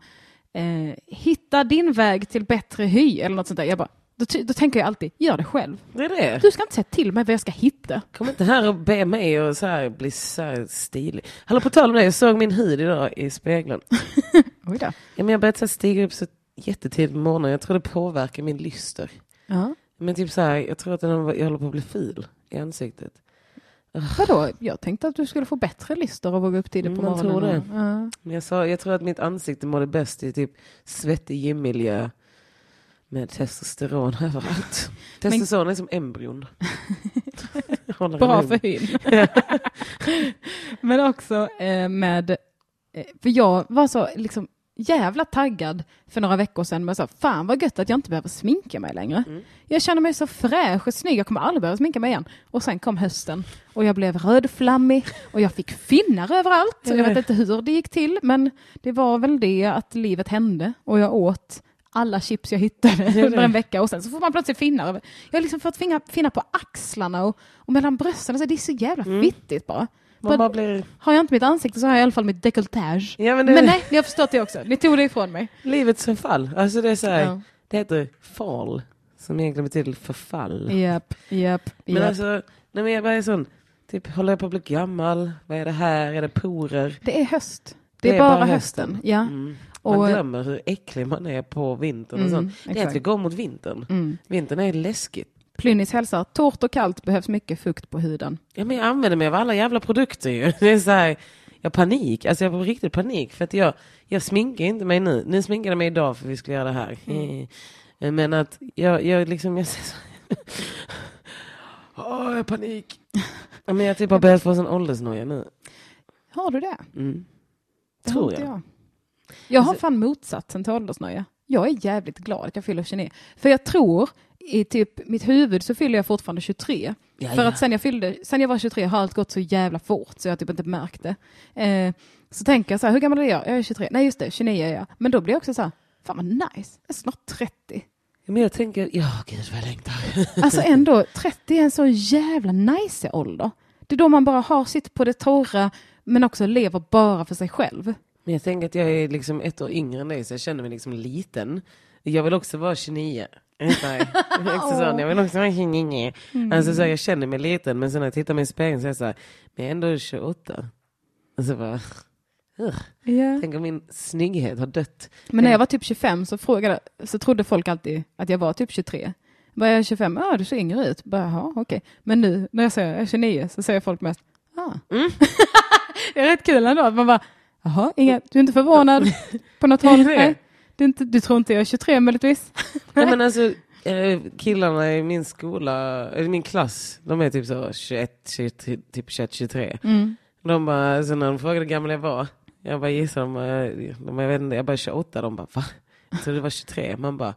Eh, hitta din väg till bättre hy eller något sånt där. Jag bara, då, då tänker jag alltid, gör det själv. Det är det. Du ska inte säga till mig vad jag ska hitta. Kom inte här och be mig och så här bli så här stilig. Hallå på tal om det, jag såg min hud idag i spegeln. Oj då. Ja, men jag börjat så stiga upp så jättetidigt på morgonen. Jag tror det påverkar min lyster. Ja. Men typ så här, jag tror att den, jag håller på att bli ful i ansiktet. Vadå? Jag tänkte att du skulle få bättre listor att gå upp tidigt på Man morgonen. tror det. Ja. Men jag, sa, jag tror att mitt ansikte mådde bäst i typ svettig gymmiljö med testosteron överallt. Testosteron är som embryon. Bra för hyn. Men också eh, med, eh, för jag var så liksom jävla taggad för några veckor sedan med så fan vad gött att jag inte behöver sminka mig längre. Jag känner mig så fräsch och snygg, jag kommer aldrig behöva sminka mig igen. Och sen kom hösten och jag blev rödflammig och jag fick finnar överallt. Jag vet inte hur det gick till men det var väl det att livet hände och jag åt alla chips jag hittade under en vecka och sen så får man plötsligt finnar. Jag har liksom fått finnar, finnar på axlarna och, och mellan brösten. Så det är så jävla fittigt bara. Man Bara- bara blir... Har jag inte mitt ansikte så har jag i alla fall mitt dekolletage. Ja, men det, Men nej, ni har förstått det också. Ni tog det ifrån mig. livets förfall. Alltså det är så här, Ja. det heter fall. Som egentligen betyder förfall. Japp, japp, Men japp. alltså, nej men jag bara är sån, typ håller jag på att bli gammal? Vad är det här? Är det porer? Det är höst. Det är, bara, hösten. hösten. Ja. Mm. Man Och, glömmer hur äcklig man är på vintern och Mm, sånt. Det är att vi går mot vintern. mm. Vintern är läskigt. Plynnis hälsar, torrt och kallt behövs mycket fukt på huden. Ja, men jag använder mig av alla jävla produkter ju. Det är så här, jag panik, alltså jag har riktigt panik för att jag, jag sminkar inte mig nu. Nu sminkade jag mig idag för vi skulle göra det här. Eh, Men att jag, jag liksom, jag ser så... Åh, jag har panik. Men jag typ har börjat få sån åldersnoja nu. Har du det? Mm. Det Tror jag. jag. Jag har Alltså- fan motsatsen till åldersnöja. Jag är jävligt glad att jag fyller 29. För jag tror, i typ mitt huvud så fyller jag fortfarande 23. Ja, För att sen jag, fyllde, sen jag var 23 har allt gått så jävla fort så jag typ inte märkt det. Eh, så tänker jag så här, hur gammal är jag? Jag är 23. Nej just det, 29 är jag. Men då blir jag också så här, fan vad nice. Jag är snart 30. Ja, Men jag tänker, ja gud vad jag längtar. Alltså ändå, 30 är en så jävla nice ålder. Det är då man bara har sitt på det torra men också lever bara för sig själv. Men jag tänker att jag är liksom ett år yngre än dig så jag känner mig liksom liten. Jag vill också vara 29. Så här, jag är också sån, jag vill också vara 29. Alltså så här, jag känner mig liten men sen när jag tittar mig i spegeln så är jag så här, men jag är ändå 28. Och så bara, ugh. tänk om min snygghet har dött. Men när jag var typ 25 så, frågade, så trodde folk alltid att jag var typ 23. Bara jag är 25, ja du ser yngre ut. Bara, Jaha, okej. Men nu när jag säger jag är 29 så säger folk mest, ah. Mm. det är rätt kul ändå att man bara, jaha, inga, du är inte förvånad på något håll? Det det. Nej. Du, inte, du tror inte jag är 23 möjligtvis? Nej, men alltså, eh, killarna i min skola, eller min klass, de är typ så 21, 23, typ 21, 23. Mm. De bara, så när de frågade hur gammal jag var, jag bara gissar, de, bara, de, jag vet inte, jag bara 28, de bara va? Trodde du var 23. Man bara,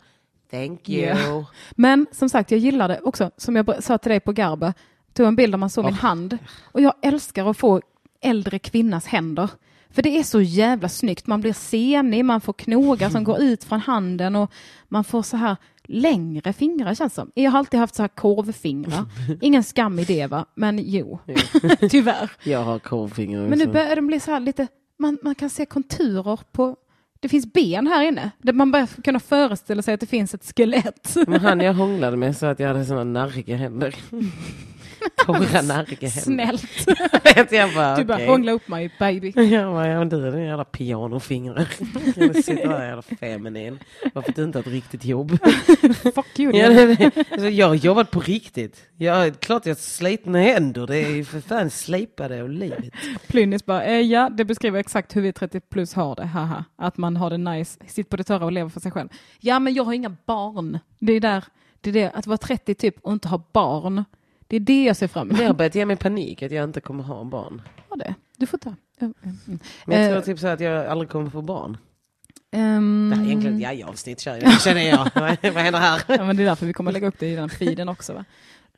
thank you. Ja. Men som sagt, jag gillar det också, som jag sa till dig på Garba, tog en bild där man såg min hand. Och jag älskar att få äldre kvinnas händer. För det är så jävla snyggt. Man blir senig, man får knogar som går ut från handen och man får så här längre fingrar känns som. Jag har alltid haft så här korvfingrar. Ingen skam i det va, men jo, tyvärr. Jag har korvfingrar Men nu börjar de bli så här lite, man, man kan se konturer på, det finns ben här inne. Där man börjar kunna föreställa sig att det finns ett skelett. Men han jag hånglade med sa att jag hade såna narriga händer. Narriga händer. Snällt. Jag bara, Du bara okej. hångla upp mig baby. Jag bara, ja du är den jävla pianofingrar. Jag sitter där jävla feminin. Varför du inte har ett riktigt jobb? Fuck you. Ja, det, det. Alltså, jag har jobbat på riktigt. Jag, klart jag har slitna händer. Det är ju för fan slipade av livet. Plynnis bara, eh, ja det beskriver exakt hur vi 30 plus har det, haha. Att man har det nice, sitter på det torra och lever för sig själv. Ja men jag har inga barn. Det är där, det är det, att vara 30 typ och inte ha barn. Det är det jag ser fram Det har emot. börjat ge mig panik att jag inte kommer ha barn. Ja, det. Du får ta. Mm, mm. Men jag tror Eh, typ så att jag aldrig kommer få barn. ehm, Det här är egentligen ett jag, känner jag. vad, händer här? ja, men det är därför vi kommer lägga upp det i den feeden också va.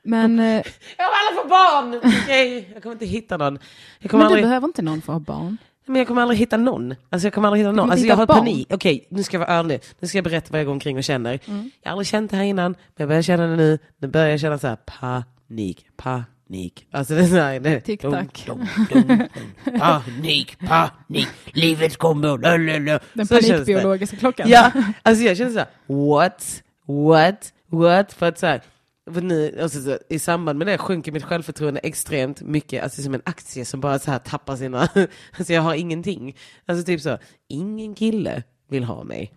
Men, eh, Jag kommer aldrig få barn! Okej, jag kommer inte hitta någon. Jag kommer men du aldrig... behöver inte någon för att ha barn. Men jag kommer aldrig hitta någon. Alltså jag kommer aldrig hitta någon. Alltså jag har barn. panik. Okej, nu ska jag vara ärlig. Nu ska jag berätta vad jag går omkring och känner. Mm. Jag har aldrig känt det här innan, men jag börjar känna det nu. Nu börjar jag känna så här panik, panik. Alltså det är så här, det, Tick-tack. Dum, dum, dum, dum. Panik, panik, livet kommer, lalalala. Den Så känns det. panikbiologiska klockan. Ja, alltså jag känner så här, what, what, what? För att så här, för nu, alltså, så, i samband med det sjunker mitt självförtroende extremt mycket, alltså som en aktie som bara så här tappar sina, alltså jag har ingenting. Alltså typ så, ingen kille vill ha mig.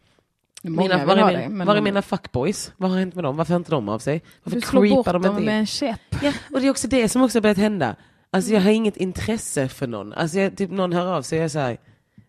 Många Mina, var, är, min, men var är mina fuckboys? Vad har hänt med dem? Varför hör inte de av sig? Varför Du slår bort de dem med en käpp. Ja, och det är också det som också har börjat hända. Alltså jag har inget intresse för någon. Alltså jag, typ någon hör av sig och jag säger,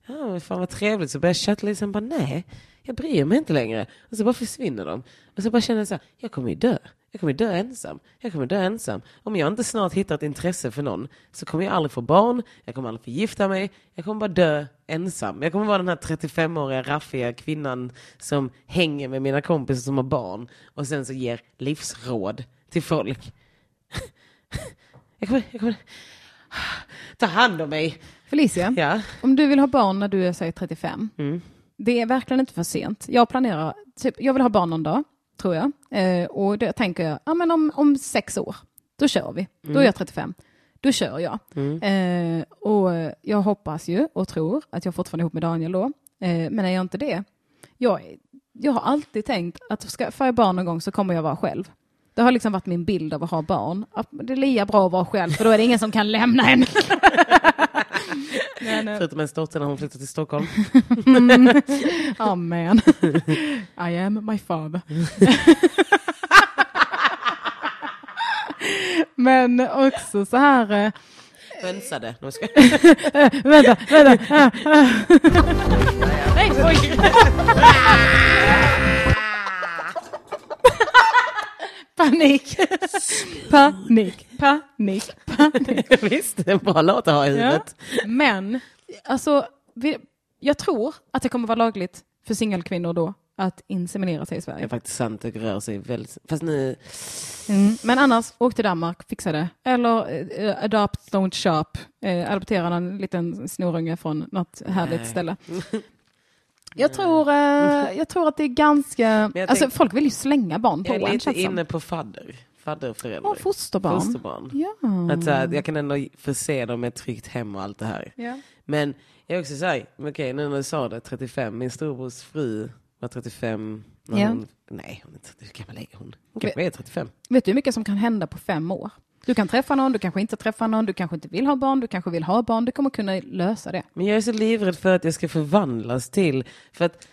ja fan vad trevligt, så börjar jag chatta lite, sen bara nej, jag bryr mig inte längre. Och så bara försvinner de. Och så bara känner jag så här, jag kommer ju dö. Jag kommer dö ensam. Jag kommer dö ensam. Om jag inte snart hittar ett intresse för någon så kommer jag aldrig få barn, jag kommer aldrig få gifta mig, jag kommer bara dö ensam. Jag kommer vara den här 35-åriga raffiga kvinnan som hänger med mina kompisar som har barn och sen så ger livsråd till folk. Jag kommer, jag kommer ta hand om mig. Felicia, Ja. om du vill ha barn när du är säg 35, Mm. det är verkligen inte för sent. Jag planerar typ, jag vill ha barn någon dag, tror jag. Eh, och det tänker jag, ja men om, om sex år, då kör vi. Då är jag 35. Då kör jag. Eh, och jag hoppas ju och tror att jag fortfarande är ihop med Daniel då. Eh, men är jag inte det, jag, jag har alltid tänkt att ska, får jag barn någon gång så kommer jag vara själv. Det har liksom varit min bild av att ha barn. Att det är lika bra att vara själv, för då är det ingen som kan lämna en. Men, eh, Förutom en dotter när hon flyttar till Stockholm. Amen. I am my father. Men också så här... eh, Hönsade. No, ska... vänta, vänta. Nej, oj. Panik. Panik, panik, panik. Visst, det är en bra låt att ha i Ja. huvudet. Men, alltså, vi, jag tror att det kommer vara lagligt för singelkvinnor då att inseminera sig i Det Sverige. är faktiskt sant, det rör sig väldigt... Fast nu... Mm. Men annars, åk till Danmark, fixa det. Eller eh, adopt, don't shop. Eh, adoptera en liten snorunge från något härligt Nej. ställe. Jag tror, eh, jag tror att det är ganska... jag Alltså, tänk- folk vill ju slänga barn på Jag är en, lite känns som. inne på fadder. Fadderförälder. Ja, fosterbarn. Fosterbarn. Ja. Att, så här, jag kan ändå förse dem med ett tryggt hem och allt det här. ja. Men jag är också såhär, okej nu när du sa det, 35, min storbrors fru var 35 när Ja. hon, nej hon är 30, hur gammal är hon? Hon kanske är 35. Vet du hur mycket som kan hända på fem år? Du kan träffa någon, du kanske inte träffar någon, du kanske inte vill ha barn, du kanske vill ha barn. Du kommer kunna lösa det. Men jag är så livrädd för att jag ska förvandlas till, för att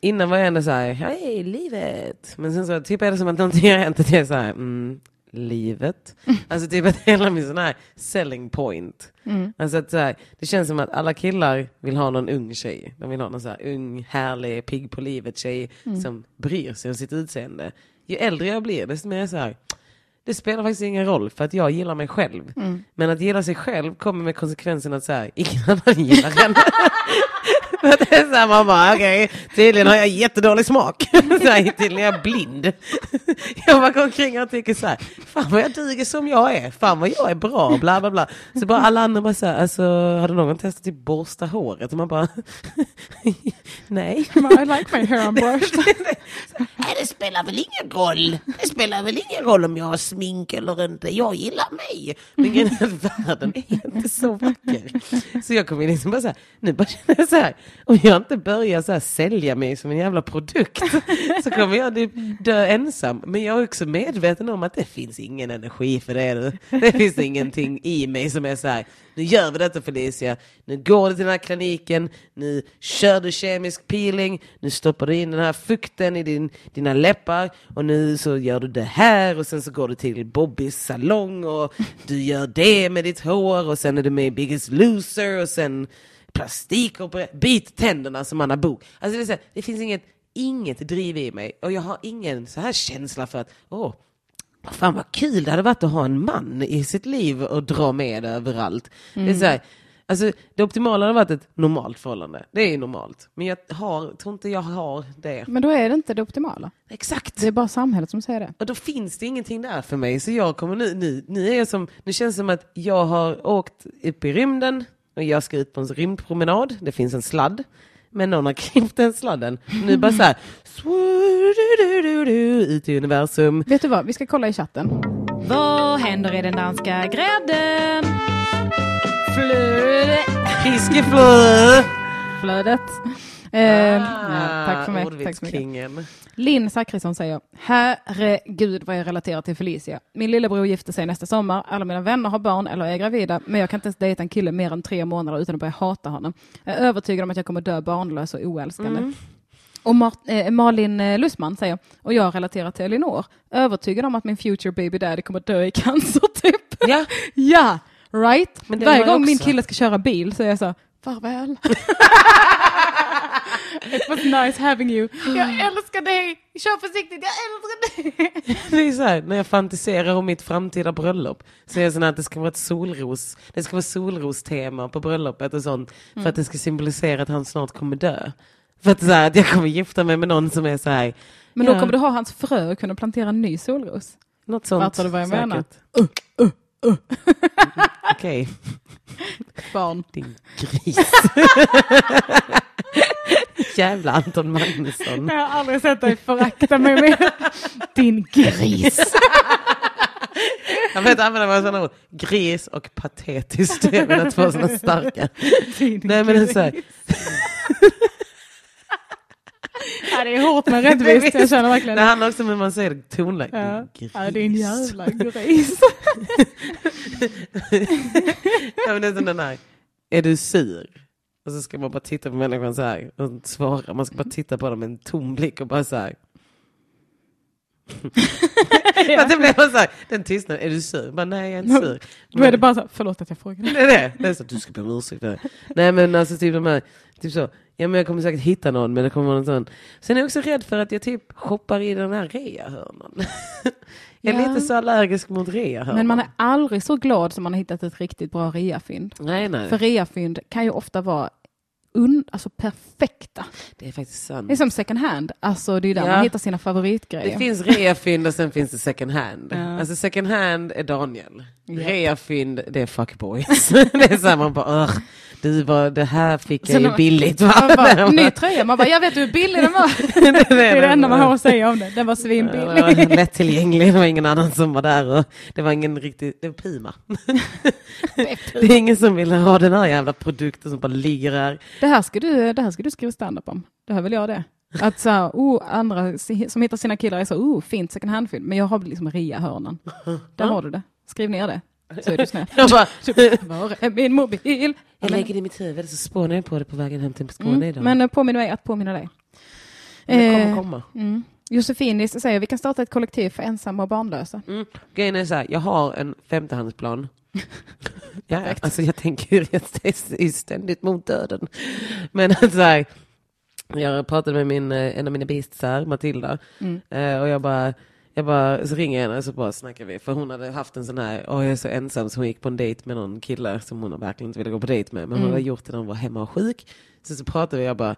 innan var jag ändå såhär, hej livet. Men sen så typ är det som att någonting har hänt att jag är såhär, mm, livet. Alltså typ att hela min sån här selling point. Alltså att så här, det känns som att alla killar vill ha någon ung tjej. De vill ha någon så här ung, härlig, pigg på livet tjej som bryr sig om sitt utseende. Ju äldre jag blir desto mer är jag så här, det spelar faktiskt ingen roll för att jag gillar mig själv. Men att gilla sig själv kommer med konsekvensen att så här, ingen annan gillar en. Att det är så här, man bara, okej, tydligen har jag jättedålig smak. så här, tydligen är jag blind. jag bara går omkring och tycker så här, fan vad jag duger som jag är, fan vad jag är bra, bla bla bla. Så bara alla andra bara så här, alltså har du någon testat typ borsta håret? Och man bara, nej. I like my hair unbrushed. Det spelar väl ingen roll. Det spelar väl ingen roll om jag har smink eller inte. Jag gillar mig. Men att världen är inte så vacker. Så jag kommer liksom bara så här, nu bara känner jag så här, om jag inte börjar så sälja mig som en jävla produkt så kommer jag typ dö ensam. Men jag är också medveten om att det finns ingen energi för det. nu. Det finns ingenting i mig som är så här, nu gör vi detta Felicia, nu går du till den här kliniken, nu kör du kemisk peeling, nu stoppar du in den här fukten i din, dina läppar och nu så gör du det här och sen så går du till Bobbys salong och du gör det med ditt hår och sen är du med i Biggest Loser och sen plastik och bit tänderna som Anna Bok. Alltså det, är så här, det finns inget, inget driv i mig och jag har ingen så här känsla för att åh, Fan vad kul det hade varit att ha en man i sitt liv och dra med överallt. Det, är så här, alltså, det optimala hade varit ett normalt förhållande. Det är ju normalt. Men jag har, tror inte jag har det. Men då är det inte det optimala. Exakt. Det är bara samhället som säger det. Och då finns det ingenting där för mig. Så jag kommer nu, nu, nu är jag som, nu känns det som att jag har åkt upp i rymden och jag ska ut på en rymdpromenad. Det finns en sladd. Men någon har klippt den sladden. Nu bara så här, ut i universum. Vet du vad, vi ska kolla i chatten. Vad händer i den danska grädden? Flöde. Fiskeflö! Flödet. Eh, ja, tack för mig. Tack så mycket. Linn Zachrisson säger, herregud vad jag relaterar till Felicia. Min lillebror gifter sig nästa sommar, alla mina vänner har barn eller är gravida, men jag kan inte ens dejta en kille mer än tre månader utan att börja hata honom. Jag är övertygad om att jag kommer dö barnlös och oälskande. Och Mart- eh, Malin eh, Lussman säger, och jag relaterar till Elinor, övertygad om att min future baby daddy kommer dö i cancer typ. Ja, ja, right? Varje gång min också. kille ska köra bil så är jag så, farväl. It was nice having you. Jag älskar dig! Kör försiktigt, jag älskar dig! det är så här, när jag fantiserar om mitt framtida bröllop så är det så här att det ska vara ett solros, det ska vara solrostema på bröllopet och sånt för att det ska symbolisera att han snart kommer dö. För att, så här, att jag kommer gifta mig med någon som är så här, Men då ja, kommer du ha hans frö och kunna plantera en ny solros. något sånt. Fattar du vad jag menar? Okej, Barn. din gris. Jävla Anton Magnusson. Jag har aldrig sett dig förakta mig mer. Din gris. Jag vet använda mig av sådana ord. Gris och patetiskt. Det är mina två sådana starka. Din Nej men det är så här, Ja, det är hårt men rättvist. Jag känner verkligen det det. handlar också om hur man säger det, tonläge. Ja. Gris. Ja, din jävla gris. Ja, men det är sån den här, är du sur? Och så ska man bara titta på människan så här och svara. Man ska bara titta på dem med en tom blick och bara så här. Att det blir så här, den tystnaden, är du sur? Bara, nej, jag är inte sur. Då är det bara så, här, förlåt att jag frågade. Det är det. Det är så, du ska be om ursäkt. Nej men alltså typ de här, typ så, ja men jag kommer säkert hitta någon men det kommer vara någon sån. Sen är jag också rädd för att jag typ hoppar i den här reahörnan. jag är Ja. lite så allergisk mot reahörnan. Men man är aldrig så glad som man har hittat ett riktigt bra reafynd. Nej nej, För reafynd kan ju ofta vara un, alltså perfekta. det är faktiskt sant. Det är som second hand, alltså det är där Ja. man hittar sina favoritgrejer. Det finns reafynd och sen finns det second hand. Ja. Alltså second hand är Daniel. Japp. Reafynd det är fuckboys. det är så här man bara, "Ugh, du var, det här fick jag ju billigt va? Man bara, ny tröja, man bara, jag vet hur billig den var. det, Det är det enda man har att säga om det. Den var svinbillig. var lättillgänglig, det var ingen annan som var där och det var ingen riktig, det var Puma. Det är ingen som vill ha den här jävla produkten som bara ligger här. Det här ska du, det här ska du skriva standup om. Det här vill jag det. Att så här, oh, andra som hittar sina killar är så, oh, fint second hand-fynd. Men jag har liksom rea-hörnan. Där har du det. Skriv ner det. Så är du snäll. Jag bara, Var är min mobil? jag lägger det i mitt huvud så spånar jag på det på vägen hem till Skåne idag. Mm, men eh, påminn mig att påminna dig. Men det kommer Eh, komma. Mm. Josefinis säger vi kan starta ett kollektiv för ensamma och barnlösa. Mm. Grejen är så här, jag har en femtehandsplan. Ja, alltså jag tänker ju rätt- det är ständigt mot döden. Men så här, jag pratade med min, eh, en av mina bistar, Matilda, Mm. eh, och jag bara, jag bara, så ringer jag henne och så bara snackar vi. För hon hade haft en sån här, åh jag är så ensam, så hon gick på en dejt med någon kille som hon verkligen inte ville gå på dejt med. Men hon Mm. hade gjort det när hon var hemma och sjuk. Så, så pratade vi, jag bara,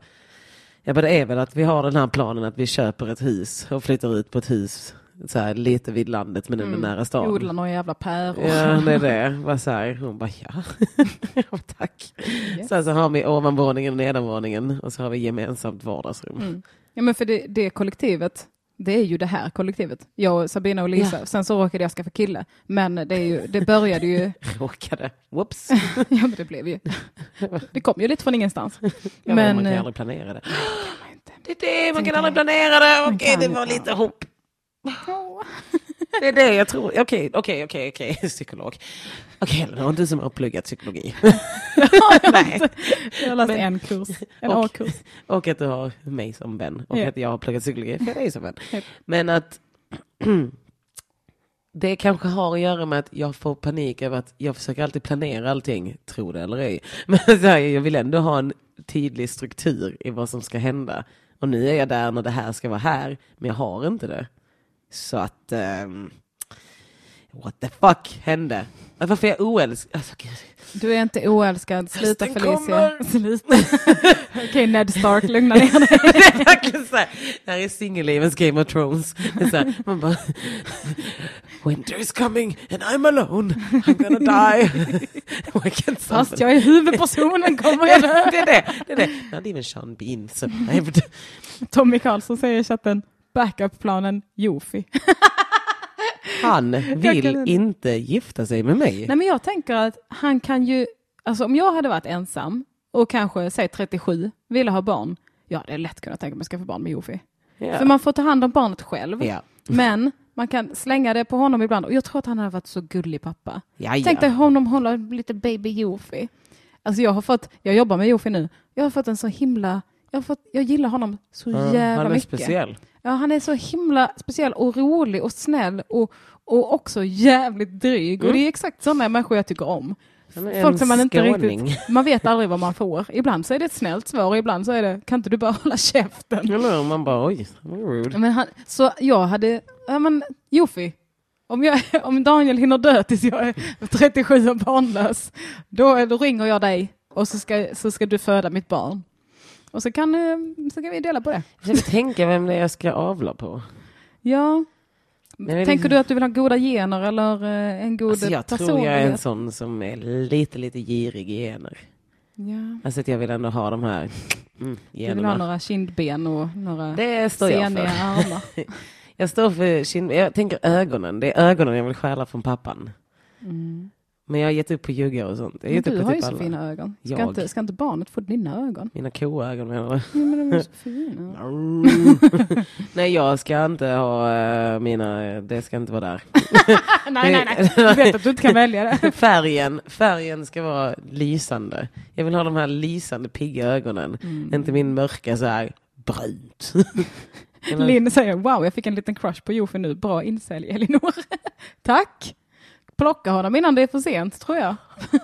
jag bara, det är väl att vi har den här planen att vi köper ett hus och flyttar ut på ett hus så här, lite vid landet men ändå nära stan. Odla några jävla päror. Ja, det är det. Var så här, hon bara, ja. Tack. Yes. Sen så har vi ovanvåningen och nedanvåningen och så har vi gemensamt vardagsrum. Mm. Ja men för det, det kollektivet, det är ju det här kollektivet. Jag, Sabina och Lisa. Sen så råkade jag skaffa kille. Men det, är ju, det började ju, Råkade. Whoops. ja men det blev ju, det kom ju lite från ingenstans. Ja, men man kan eh, aldrig planera det. Det är det, man kan aldrig planera det. Okej, kan det var lite hopp. Åh. Det är det jag tror. Okej, okej, okej, okej. Psykolog. Okej, Elinor, du som har pluggat psykologi. Nej. Jag har läst Men- en kurs, en Och- A-kurs. Och att du har mig som vän. Och Ja. att jag har pluggat psykologi för dig som vän. Japp. Men att det kanske har att göra med att jag får panik över att jag försöker alltid planera allting, tro det eller ej. Men här, jag vill ändå ha en tydlig struktur i vad som ska hända. Och nu är jag där när det här ska vara här, men jag har inte det. Så att... ehm, what the fuck hände? Att varför är jag oälskad? Alltså. Du är inte oälskad, sluta Hösten Felicia. Sluta. Okej Ned Stark, lugna ner dig. det är verkligen så här. Det här är singellivets Game of Thrones. Här, man bara, Winter is coming and I'm alone. I'm gonna die. I Fast jag är huvudpersonen kommer jag dö. det är det. det, är det. Not even Sean Bean survived. Tommy Karlsson säger i chatten, backup-planen Jofi. Han vill kan- inte gifta sig med mig. Nej men jag tänker att han kan ju, alltså om jag hade varit ensam och kanske säg 37, ville ha barn, jag hade lätt kunnat tänka mig att skaffa barn med Jofi. Ja. För man får ta hand om barnet själv. Ja. Men man kan slänga det på honom ibland och jag tror att han hade varit så gullig pappa. Ja, ja. Tänk dig honom hålla lite baby Jofi. Alltså jag har fått, jag jobbar med Jofi nu, jag har fått en så himla, jag, fått, jag gillar honom så Ja, jävla han är mycket. speciell. Ja, han är så himla speciell och rolig och snäll och, och också jävligt dryg. Och det är exakt sådana människor jag tycker om. Folk som man inte skåning. riktigt, man vet aldrig vad man får. Ibland så är det ett snällt svar ibland så är det, kan inte du bara hålla käften? Eller man bara, oj, rude. Men han, så jag hade, ja men Jofi, om, jag, om Daniel hinner dö tills jag är 37 och barnlös, då, då ringer jag dig och så ska, så ska du föda mitt barn. Och så kan, eh, så kan vi dela på det. Jag försöker tänka vem det är jag ska avla på. Ja. Nej, det- Tänker du att du vill ha goda gener eller eh, en god Alltså jag tror personlighet? jag är en sån som är lite, lite girig i gener. Ja. Alltså att jag vill ändå ha de här mm, Du vill ha generna. några kindben och några Det står jag seniga för. armar. Jag står för kind... Jag tänker ögonen. Det är ögonen jag vill stjäla från pappan. Men jag har gett upp på ljugga och sånt. Jag Men du har ju typ så alla. fina ögon. Ska Jag. inte, ska inte barnet få dina ögon? Mina koögon menar du? Ja, men de är så fina. Nej, jag ska inte ha eh, mina... Det ska inte vara där. nej, nej, nej. Du vet att du inte kan välja det. Färgen, färgen ska vara lysande. Jag vill ha de här lysande pigga ögonen. Mm. Inte min mörka så här brunt. Linn säger wow, jag fick en liten crush på Jofi nu. Bra insälj Elinor. Tack! Plocka honom innan det är för sent tror jag.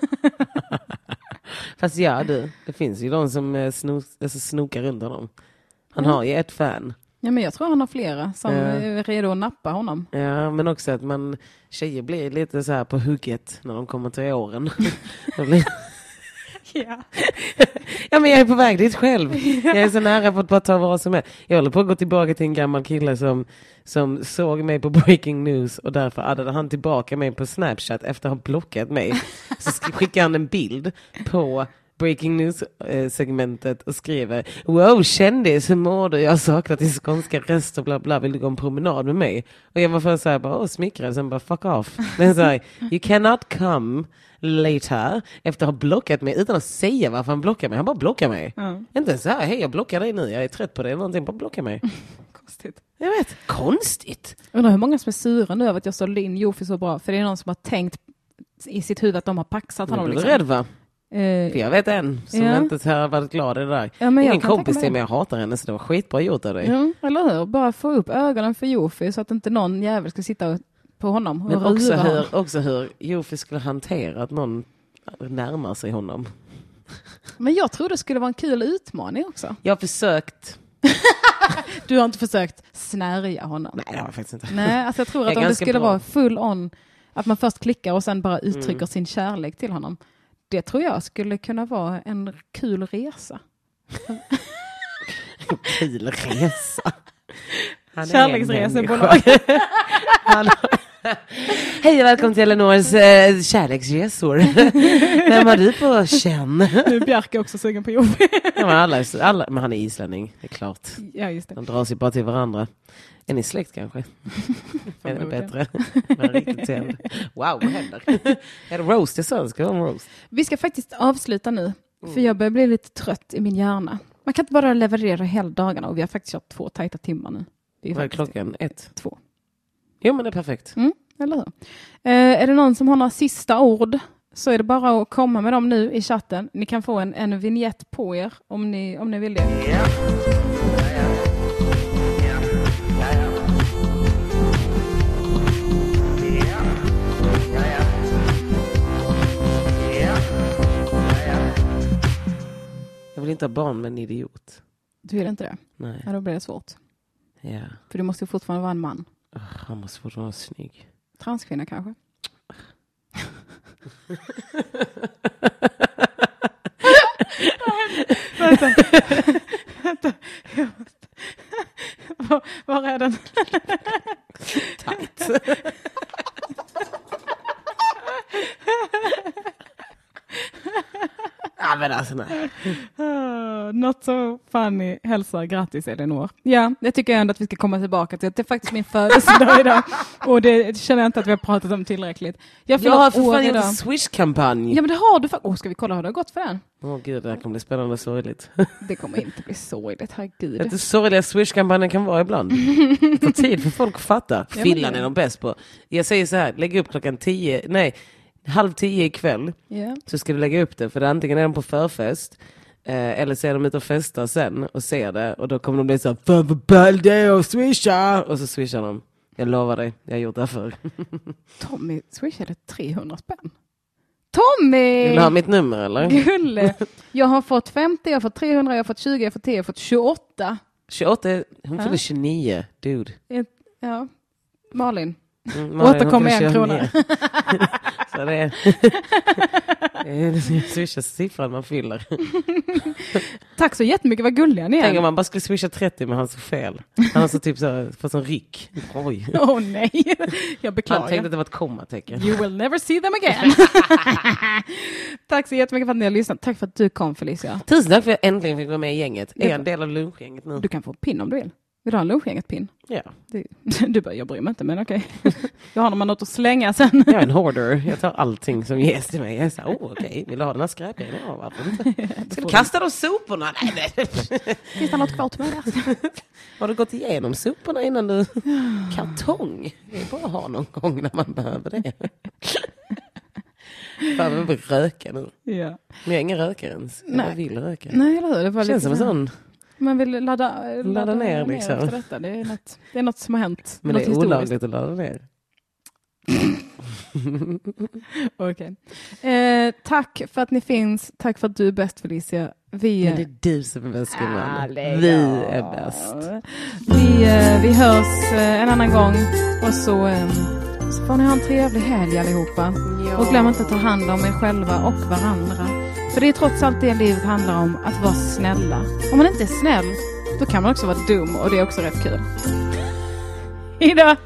Fast ja du, det finns ju de som eh, snos, alltså, snokar runt honom. Han Mm. har ju ett fan. Ja, men jag tror han har flera som Ja. är redo att nappa honom. Ja, men också att man, tjejer blir lite så här på hugget när de kommer till åren. Ja. ja, men jag är på väg dit själv. Jag är så nära på att bara ta vad som är. Jag håller på att gå tillbaka till en gammal kille som, som såg mig på Breaking News och därför addade han tillbaka mig på Snapchat efter att ha blockat mig. Så sk- skickade han en bild på Breaking News-segmentet och skriver Wow, kändis, hur mår du? Jag har saknat din skånska röst och bla bla, vill du gå en promenad med mig? Och jag var först såhär, bara, åh smickrad, sen bara fuck off. Men så här, you cannot come later efter att ha blockat mig utan att säga varför han blockar mig. Han bara blockar mig. Inte ens så här, hej jag blockar dig nu, jag är trött på dig eller någonting, bara blocka mig. Konstigt. Jag vet, konstigt. Undrar hur många som är sura nu över att jag sålde in Jofi så bra. För det är någon som har tänkt i sitt huvud att de har paxat honom. blir Liksom. rädd va? Eh, För jag vet en som Ja. inte har varit glad i det där. Ja, men jag Ingen kompis till mig, jag hatar henne så det var skitbra gjort av dig. ja, eller hur? Bara få upp ögonen för Jofi så att inte någon jävel ska sitta på honom och Men också honom. hur, också hur Jofi skulle hantera att någon närmar sig honom. Men jag tror det skulle vara en kul utmaning också. Jag har försökt. Du har inte försökt snärja honom? Nej, det har jag faktiskt inte. Nej, alltså jag tror Jag att om det skulle bra. vara full on, att man först klickar och sen bara uttrycker Mm. sin kärlek till honom. Det tror jag skulle kunna vara en kul resa. Kul resa. Han är en Kärleksresebolag. människa. Han- Hej och välkommen till Elinors eh, kärleksresor. Vem har du på känn? Nu är Bjarke också sugen på Jofi. Ja, men, alla, är alla, men han är islänning, det är klart. ja, just det. De drar sig bara till varandra. Är ni släkt kanske? är det bättre? Riktigt tänd. Wow, vad händer? Är det roast? Jag sa det ska vara en roast. Vi ska faktiskt avsluta nu, för jag börjar bli lite trött i min hjärna. Man kan inte bara leverera hela dagarna och vi har faktiskt kört två tajta timmar nu. Vad är klockan? Ett? två. Jo men det är perfekt. Mm, eller hur? Eh, är det någon som har några sista ord så är det bara att komma med dem nu i chatten. Ni kan få en, en vignett på er om ni, om ni vill det. Jag vill inte ha barn med en idiot. Du vill inte det? Nej. Ja, då blir det svårt. Ja. För du måste fortfarande vara en man. Han måste fortfarande vara snygg. Transkvinna kanske? Vänta. Vänta. Jag måste... Var, var är den? Ja men alltså nej. Uh, not so funny. Hälsa, grattis Elinor. Ja, jag tycker ändå att vi ska komma tillbaka till att det är faktiskt min födelsedag idag. Och det känner jag inte att vi har pratat om tillräckligt. Jag Jag har för fan gjort en swish-kampanj. Ja men det har du faktiskt. Oh, ska vi kolla hur det har gått för den? Åh gud, det här kommer bli spännande och sorgligt. Det kommer inte bli sorgligt, herregud. Vet du sorgliga swish-kampanjer kan vara ibland? Det tar tid för folk att fatta. Finland är de bäst på. Jag säger så här, lägg upp klockan tio, nej, halv tio ikväll. Ja. Så ska du lägga upp det, för det antingen är de på förfest, eh, eller så är de ute och festar sen och ser det. Och då kommer de bli så här, fan vad ball det är att swisha! Och så swishar de. Jag lovar dig, jag har gjort det här förr. Tommy swishade 300 spänn. Tommy! Vill du ha mitt nummer eller? Gulle! Jag har fått 50, jag har fått 300, jag har fått 20, jag har fått 10, jag har fått 28. 28, är- hon Ja. fyller 29, dude. Ja. Malin. Mm, Malin, Återkom med en krona. 29. så det är... Eh, Swisha siffran man fyller. Tack så jättemycket, vad gulliga ni Tänk om är. man bara skulle swisha 30 men han så fel. Han har så typ så, fått sån ryck. Oj. Åh nej, jag Han beklagar. tänkte att det var ett kommatecken. You will never see them again. Tack så jättemycket för att ni har lyssnat. Tack för att du kom Felicia. Tusen tack för att jag äntligen fick vara med i gänget. Är Det- jag en del av lunchgänget nu? Du kan få pin om du vill. Vill du ha en lunchgänget-pin? Ja. Det, du bara, jag bryr mig inte, men okej. Jag har något att slänga sen. Jag är en hoarder. Jag tar allting som ges till mig. Jag är så här, oh, okej, vill du ha den här skräpgrejen? Ja, varför inte? Ska du kasta de soporna? Nej, nej. Finns det något kvar till mig där? Har du gått igenom soporna innan du... Kartong? Det är bra att ha någon gång när man behöver det. Fan, jag vill röka nu. Ja. Men jag är ingen rökare ens. Jag Nej. bara vill röka. Nej, eller hur? Det var Känns som lite en så- sån. Man vill ladda, ladda, ner, liksom. efter detta. Det är, något, det är något som har hänt. Men något det är historiskt. olagligt att ladda ner. Okej. Eh, tack för att ni finns. Tack för att du är bäst Felicia. Vi, Men det är du som är bäst gumman. Vi är bäst. vi, eh, vi hörs eh, en annan gång och så, eh, så får ni ha en trevlig helg allihopa. Och glöm inte att ta hand om er själva och varandra. För det är trots allt det livet handlar om, att vara snälla. Om man inte är snäll, då kan man också vara dum och det är också rätt kul. Hejdå!